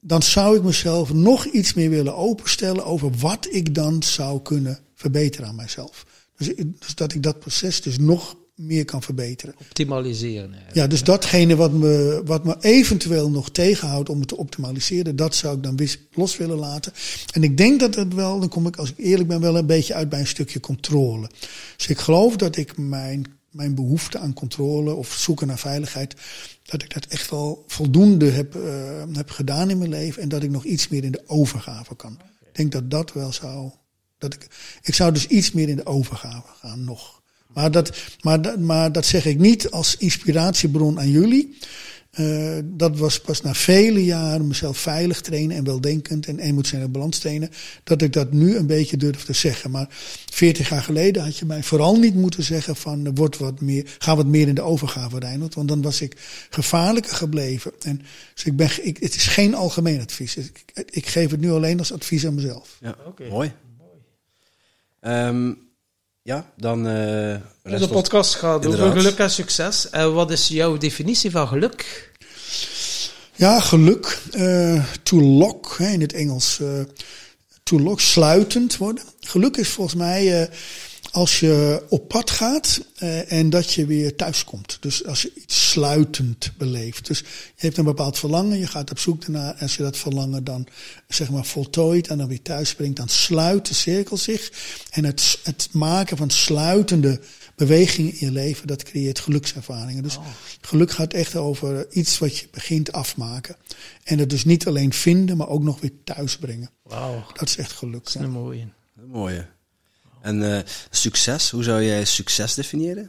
dan zou ik mezelf nog iets meer willen openstellen over wat ik dan zou kunnen verbeteren aan mijzelf. Dus, dus dat ik dat proces dus nog meer kan verbeteren. Optimaliseren. Ja, dus datgene wat me, wat me eventueel nog tegenhoudt om het te optimaliseren, dat zou ik dan los willen laten. En ik denk dat het wel, dan kom ik als ik eerlijk ben, wel een beetje uit bij een stukje controle. Dus ik geloof dat ik mijn, mijn behoefte aan controle of zoeken naar veiligheid, dat ik dat echt wel voldoende heb, eh, heb gedaan in mijn leven en dat ik nog iets meer in de overgave kan. Ik denk dat dat wel zou. Dat ik, ik zou dus iets meer in de overgave gaan nog. Maar dat, maar, dat- maar dat zeg ik niet als inspiratiebron aan jullie. Eh, dat was pas na vele jaren mezelf veilig trainen en weldenkend en emotioneel balans trainen. Dat ik dat nu een beetje durf te zeggen. Maar 40 jaar geleden had je mij vooral niet moeten zeggen van word wat meer, ga wat meer in de overgave Reinhold. Want dan was ik gevaarlijker gebleven. En, dus ik ben, ik, het is geen algemeen advies. Ik, ik geef het nu alleen als advies aan mezelf. Ja, Oké. mooi. Ehm, ja, dan eh rest De ons- podcast gaat over geluk en succes. En wat is jouw definitie van geluk? Ja, geluk. eh to lock, hè, in het Engels. eh to lock, sluitend worden. Geluk is volgens mij eh, als je op pad gaat eh, en dat je weer thuis komt. Dus als je iets sluitend beleeft. Dus je hebt een bepaald verlangen, je gaat op zoek ernaar. En als je dat verlangen dan zeg maar voltooit en dan weer thuis brengt, dan sluit de cirkel zich. En het, het maken van sluitende bewegingen in je leven, dat creëert gelukservaringen. Dus geluk gaat echt over iets wat je begint afmaken. En het dus niet alleen vinden, maar ook nog weer thuis brengen. Wauw, Dat is echt geluk. dat is ja. een mooie. Mooie. En eh, succes, hoe zou jij succes definiëren?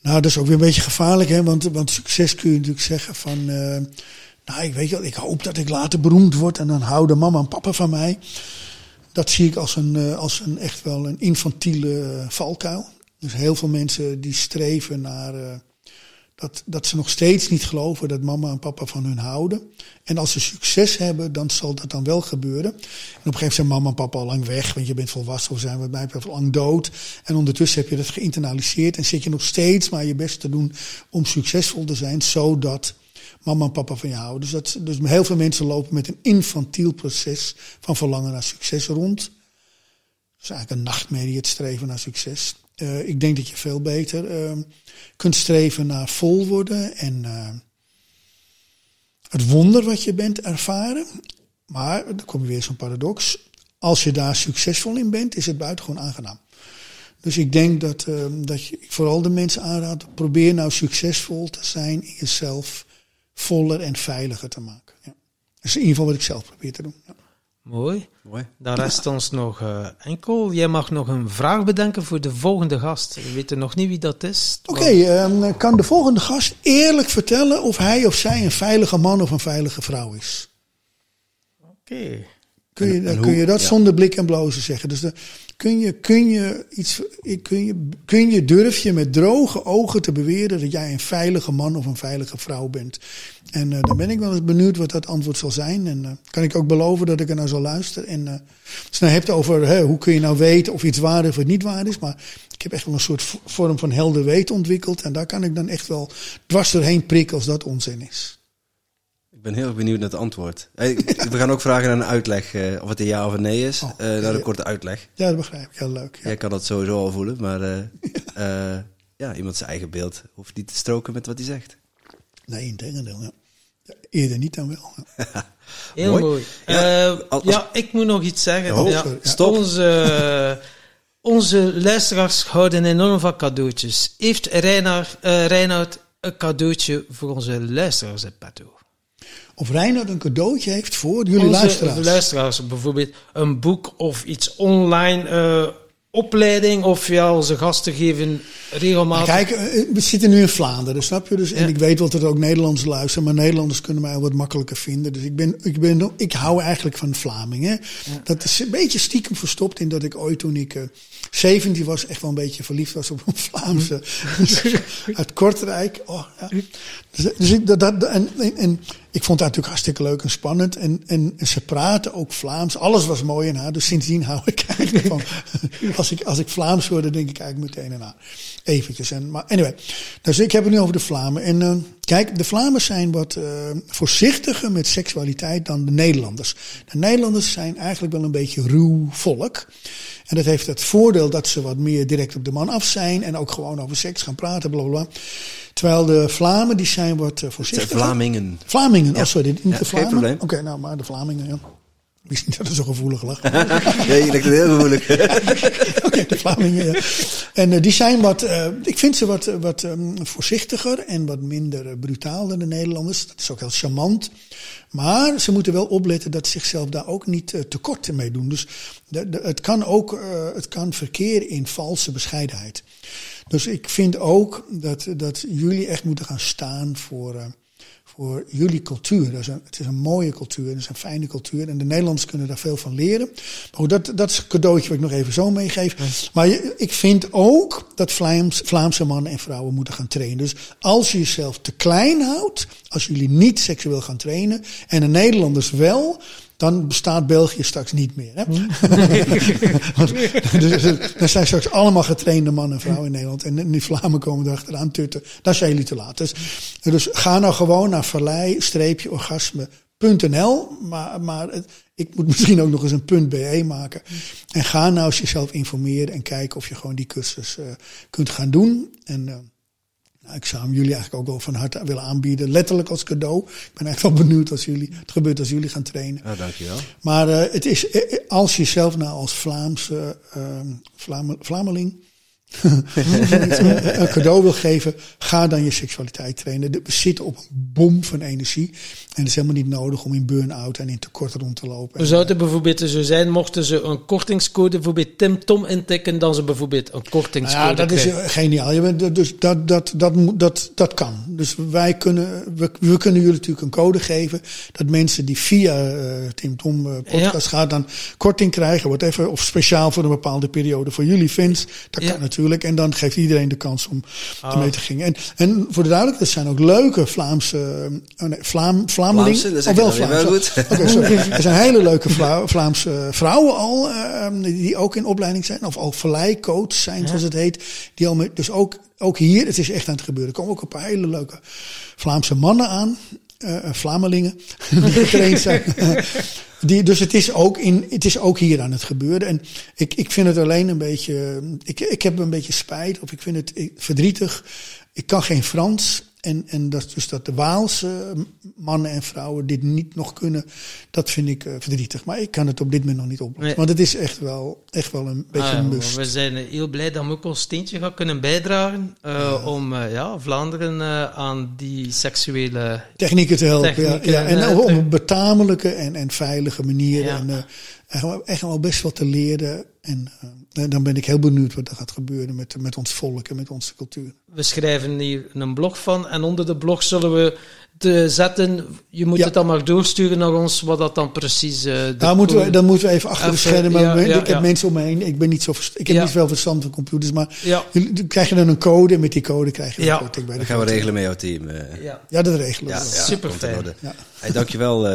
Nou, dat is ook weer een beetje gevaarlijk, hè? Want, want succes kun je natuurlijk zeggen van. eh, nou, ik weet wel, ik hoop dat ik later beroemd word en dan houden mama en papa van mij. Dat zie ik als een, eh, als een echt wel een infantiele valkuil. Dus heel veel mensen die streven naar, dat, dat ze nog steeds niet geloven dat mama en papa van hun houden. En als ze succes hebben, dan zal dat dan wel gebeuren. En op een gegeven moment zijn mama en papa al lang weg, want je bent volwassen of zijn mij betreft al lang dood. En ondertussen heb je dat geïnternaliseerd en zit je nog steeds maar je best te doen om succesvol te zijn, zodat mama en papa van je houden. Dus, dat, dus heel veel mensen lopen met een infantiel proces van verlangen naar succes rond. Dat is eigenlijk een nachtmerrie, het streven naar succes. Uh, ik denk dat je veel beter uh, kunt streven naar vol worden en uh, het wonder wat je bent ervaren. Maar, dan kom je weer zo'n paradox. Als je daar succesvol in bent, is het buitengewoon aangenaam. Dus ik denk dat, dat je vooral de mensen aanraad, probeer nou succesvol te zijn in jezelf voller en veiliger te maken. Ja. Dat is in ieder geval wat ik zelf probeer te doen. Ja. Mooi. Mooi. Dan rest ons nog uh, enkel. Jij mag nog een vraag bedenken voor de volgende gast. We weten nog niet wie dat is. Oké, okay, um, kan de volgende gast eerlijk vertellen of hij of zij een veilige man of een veilige vrouw is? Oké. Okay. Kun je, en, en kun je dat ja. zonder blik en blozen zeggen? Dus de, kun je, kun je iets, kun je, kun je, durf je met droge ogen te beweren dat jij een veilige man of een veilige vrouw bent? En uh, dan ben ik wel eens benieuwd wat dat antwoord zal zijn. En uh, kan ik ook beloven dat ik er naar zal luisteren. En uh, als je nou hebt over hè, hoe kun je nou weten of iets waar is of niet waar is. Maar ik heb echt wel een soort vorm van helder weten ontwikkeld. En daar kan ik dan echt wel dwars doorheen prikken als dat onzin is. Ik ben heel benieuwd naar het antwoord. [LAUGHS] We gaan ook vragen naar een uitleg, uh, of het een ja of een nee is. Oh, uh, naar een korte uitleg. Ja, dat begrijp ik. Heel leuk. Ja. Jij kan dat sowieso al voelen, maar uh, ja. [LAUGHS] ja, iemand zijn eigen beeld hoeft niet te stroken met wat hij zegt. Nee, in tegendeel, ja. ja. Eerder niet dan wel. [LAUGHS] heel mooi. mooi. Ja, als, ja, ik moet nog iets zeggen. Oh, ja, stop. Onze, onze luisteraars houden enorm van cadeautjes. Heeft Reinoud, Reinoud een cadeautje voor onze luisteraars in petto? Of Reinhard een cadeautje heeft voor jullie Onze luisteraars. luisteraars, bijvoorbeeld een boek of iets online, uh, opleiding of ja, onze gasten geven regelmatig. Kijk, eh, we zitten nu in Vlaanderen, snap je? Dus, En ik weet wel dat er ook Nederlanders luisteren, maar Nederlanders kunnen mij wat makkelijker vinden. Dus ik, ben, ik, ben, ik hou eigenlijk van Vlamingen. Ja. Dat is een beetje stiekem verstopt in dat ik ooit toen ik uh, 17 was, echt wel een beetje verliefd was op een Vlaamse [LAUGHS] [LAUGHS] uit Kortrijk. Oh, ja. Dus, dus ik, dat, dat, en, en ik vond dat natuurlijk hartstikke leuk en spannend. En, en, en, ze praten ook Vlaams. Alles was mooi in haar. Dus sindsdien [LAUGHS] hou ik eigenlijk van. [LAUGHS] als, ik, als ik Vlaams hoor, dan denk ik eigenlijk meteen aan haar. Eventjes. En, maar anyway. Dus ik heb het nu over de Vlamen. En uh, kijk, de Vlamen zijn wat uh, voorzichtiger met seksualiteit dan de Nederlanders. De Nederlanders zijn eigenlijk wel een beetje ruw volk. En dat heeft het voordeel dat ze wat meer direct op de man af zijn. En ook gewoon over seks gaan praten, bla bla bla. Terwijl de Vlamen, die zijn wat uh, voorzichtiger. De Vlamingen. Vlamingen, oh sorry, niet ja, de probleem. Oké, okay, nou maar de Vlamingen, ja. Wist niet dat het zo gevoelig lag. [LAUGHS] ja, je lijkt het heel gevoelig. [LAUGHS] Oké, okay, de Vlamingen, ja. En uh, die zijn wat, uh, ik vind ze wat, wat um, voorzichtiger en wat minder uh, brutaal dan de Nederlanders. Dat is ook heel charmant. Maar ze moeten wel opletten dat ze zichzelf daar ook niet tekort mee doen. Dus de, de, het kan ook, het kan verkeren in valse bescheidenheid. Dus ik vind ook dat, dat jullie echt moeten gaan staan voor, voor jullie cultuur. Dat is een, het is een mooie cultuur, het is een fijne cultuur. En de Nederlanders kunnen daar veel van leren. Maar goed, dat, dat is een cadeautje wat ik nog even zo meegeef. Ja. Maar je, ik vind ook dat Vlaams, Vlaamse mannen en vrouwen moeten gaan trainen. Dus als je jezelf te klein houdt, als jullie niet seksueel gaan trainen en de Nederlanders wel, dan bestaat België straks niet meer. Hè? [LAUGHS] dus, dan zijn straks allemaal getrainde mannen en vrouwen in Nederland. En die Vlamen komen erachteraan tutten. Dat zijn jullie te laat. Dus, dus ga nou gewoon naar verlei-orgasme.nl. Maar, maar het, ik moet misschien ook nog eens een .be maken. En ga nou eens jezelf informeren en kijken of je gewoon die cursus uh, kunt gaan doen. En... Uh, nou, ik zou hem jullie eigenlijk ook wel van harte willen aanbieden. Letterlijk als cadeau. Ik ben eigenlijk wel benieuwd als jullie, het gebeurt als jullie gaan trainen. Ja, dankjewel. Maar uh, het is, als je zelf nou als Vlaamse uh, Vlam, Vlameling [LAUGHS] een cadeau wil geven, ga dan je seksualiteit trainen. We zitten op een bom van energie. En het is helemaal niet nodig om in burn-out en in tekort rond te lopen. Zou het bijvoorbeeld zo zijn, mochten ze een kortingscode bijvoorbeeld Tim Tom intikken, dan ze bijvoorbeeld een kortingscode Ja, dat is geniaal. Je bent, dus dat, dat, dat, dat, dat kan. Dus wij kunnen, we, we kunnen jullie natuurlijk een code geven, dat mensen die via uh, Tim Tom uh, podcast gaan, dan korting krijgen, whatever, of speciaal voor een bepaalde periode voor jullie fans. Dat kan natuurlijk. Natuurlijk. En dan geeft iedereen de kans om ermee te gaan. En, en voor de duidelijkheid, er zijn ook leuke Vlaamse, oh nee, Vlaam. Vlaamse, dat zeg Oh, wel Vlaamse. wel sorry. [LAUGHS] Er zijn hele leuke Vla- Vlaamse vrouwen al, eh, die ook in opleiding zijn. Of ook verleicoach zijn, zoals het heet. Die al met, dus ook, ook hier, het is echt aan het gebeuren. Er komen ook een paar hele leuke Vlaamse mannen aan. Eh Vlamelingen, die getraind zijn. Die, dus het is, ook in, het is ook hier aan het gebeuren. En ik, ik vind het alleen een beetje. Ik, ik heb een beetje spijt, of ik vind het verdrietig. Ik kan geen Frans. En, en dat, dus dat de Waalse mannen en vrouwen dit niet nog kunnen, dat vind ik eh, verdrietig. Maar ik kan het op dit moment nog niet oplossen. Nee. Want het is echt wel, echt wel een beetje Ah, een maar must. we zijn eh, heel blij dat we ook ons steentje gaan kunnen bijdragen eh, om eh, ja, Vlaanderen eh, aan die seksuele... Technieken te helpen. Technieken, ja, ja. En eh, op een betamelijke en, en veilige manier. Ja. En eh, echt, wel- echt wel best wat te leren. En eh, dan ben ik heel benieuwd wat er gaat gebeuren met, met ons volk en met onze cultuur. We schrijven hier een blog van en onder de blog zullen we te zetten, je moet Ja. het dan maar doorsturen naar ons, wat dat dan precies... eh, de Daar moeten we, dan moeten we even achter de schermen. ja, ik heb ja. mensen om me heen. Ik ben niet zo Ik heb Ja. niet veel verstand van computers. Maar Ja. jullie dan krijg je dan een code. En met die code krijg je een korting bij de Dat gaan we regelen met jouw team. eh. Ja. Ja, dat regelen we. Ja, Super fijn. Hey, dankjewel,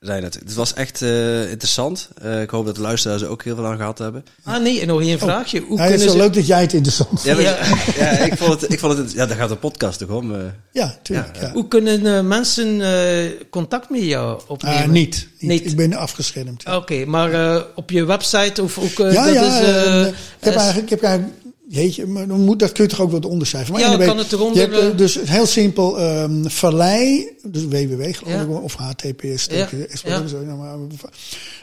eh Reinhard. Het was echt eh, interessant. Eh, ik hoop dat de luisteraars er ook heel veel aan gehad hebben. Ah nee, en nog één vraagje. Hoe Ja, het is wel ze... leuk dat jij het interessant vindt. Ja, maar- Ja. ja, ik vond het, ik vond het, ja, daar gaat de podcast toch om. eh. Ja, tuurlijk. Ja, Ja, Hoe kunnen eh, mensen eh, contact met jou opnemen? Ah, niet, niet. Niet. Ik ben afgeschermd. Oké, maar eh, op je website of ook... ja, dat ja. is, ik heb eigenlijk, ik heb eigenlijk, jeetje, maar dan moet, dat kun je toch ook wat onderschrijven. Maar Ja, kan het eronder, Je hebt, eh, eh, dus heel simpel, ehm vallei, dus www geloof ik, of https, Ja, nou,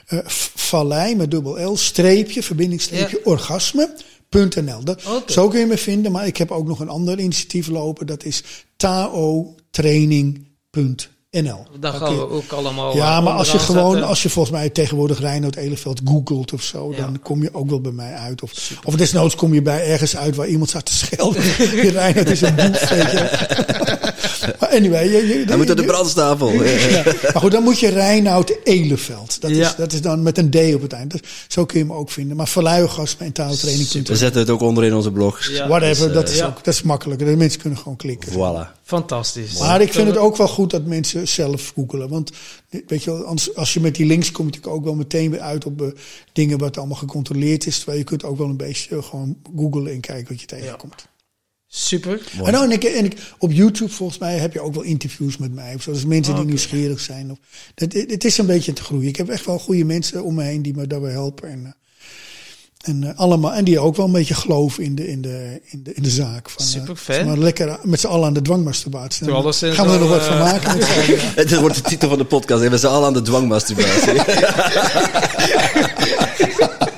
eh, vallei met dubbel L, streepje, verbindingsstreepje, orgasme.nl. Dat-. Zo kun je me vinden, maar ik heb ook nog een ander initiatief lopen, dat is taotraining.nl. Dat Daar gaan we je- ook allemaal ja, eh, maar als je gewoon, zetten. als je volgens mij tegenwoordig Reinoud Eleveld googelt of zo, Ja. dan kom je ook wel bij mij uit. Of, of desnoods kom je bij ergens uit waar iemand staat te schelden. [LAUGHS] Reinoud is een boef, je. [LAUGHS] Maar anyway, je, je, Hij moet op de je- brandstapel. [LAUGHS] Ja. Maar goed, dan moet je Reinoud Eleveld. Dat, Ja. is, dat is dan met een D op het eind. Dus zo kun je hem ook vinden. Maar verluigas en taaltraining. We zetten het ook onder in onze blog. Ja, Whatever, dus, dat, is ja. ook, dat is makkelijker. De mensen kunnen gewoon klikken. Voilà. Fantastisch. Maar ik vind het ook wel goed dat mensen zelf googelen. Want weet je, wel, anders, als je met die links kom je natuurlijk ook wel meteen weer uit op eh, dingen wat allemaal gecontroleerd is. Terwijl je kunt ook wel een beetje eh, gewoon googelen en kijken wat je tegenkomt. Super. En, nou, en, ik, en ik, op YouTube volgens mij heb je ook wel interviews met mij. Of. Dus mensen die Oké. nieuwsgierig zijn. Of, het is een beetje te groeien. Ik heb echt wel goede mensen om me heen die me daarbij helpen. En, eh, en, eh, allemaal, en die ook wel een beetje geloven in de, in de, in de, in de zaak. Van, eh, Superfijn. Maar lekker met z'n allen aan de dwangmasturbatie. Gaan we er nog wat van eh, maken. allen. [LAUGHS] Het wordt de titel van de podcast. hè. We zijn al aan de dwangmasturbatie. [LAUGHS]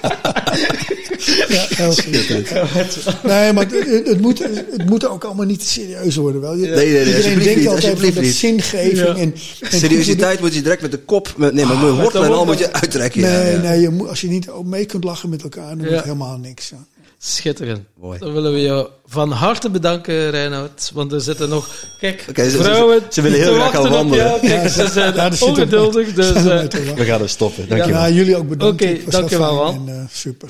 Ja, heel goed. Nee, maar het, het, moet, het moet ook allemaal niet te serieus worden. Wel. Je- nee, nee, Iedereen alsjeblieft denkt niet, altijd dat niet. zingeving. Ja. En, en Seriositeit moet je direct met de kop... Met, nee, maar met met wortel de en al moet je uittrekken. Nee, ja. nee je moet, als je niet ook mee kunt lachen met elkaar, dan Ja. wordt helemaal niks. Ja. Schitterend. Mooi. Dan willen we jou van harte bedanken, Reinoud. Want er zitten nog... Kijk, ze- ze- vrouwen ze willen heel te graag gaan wandelen. jou. Kijk, ze zijn Ja, ongeduldig. Dus, eh. We gaan er stoppen. Dankjewel. Ja, jullie ook bedankt. Oké, dankjewel, fijn man. En, eh, super.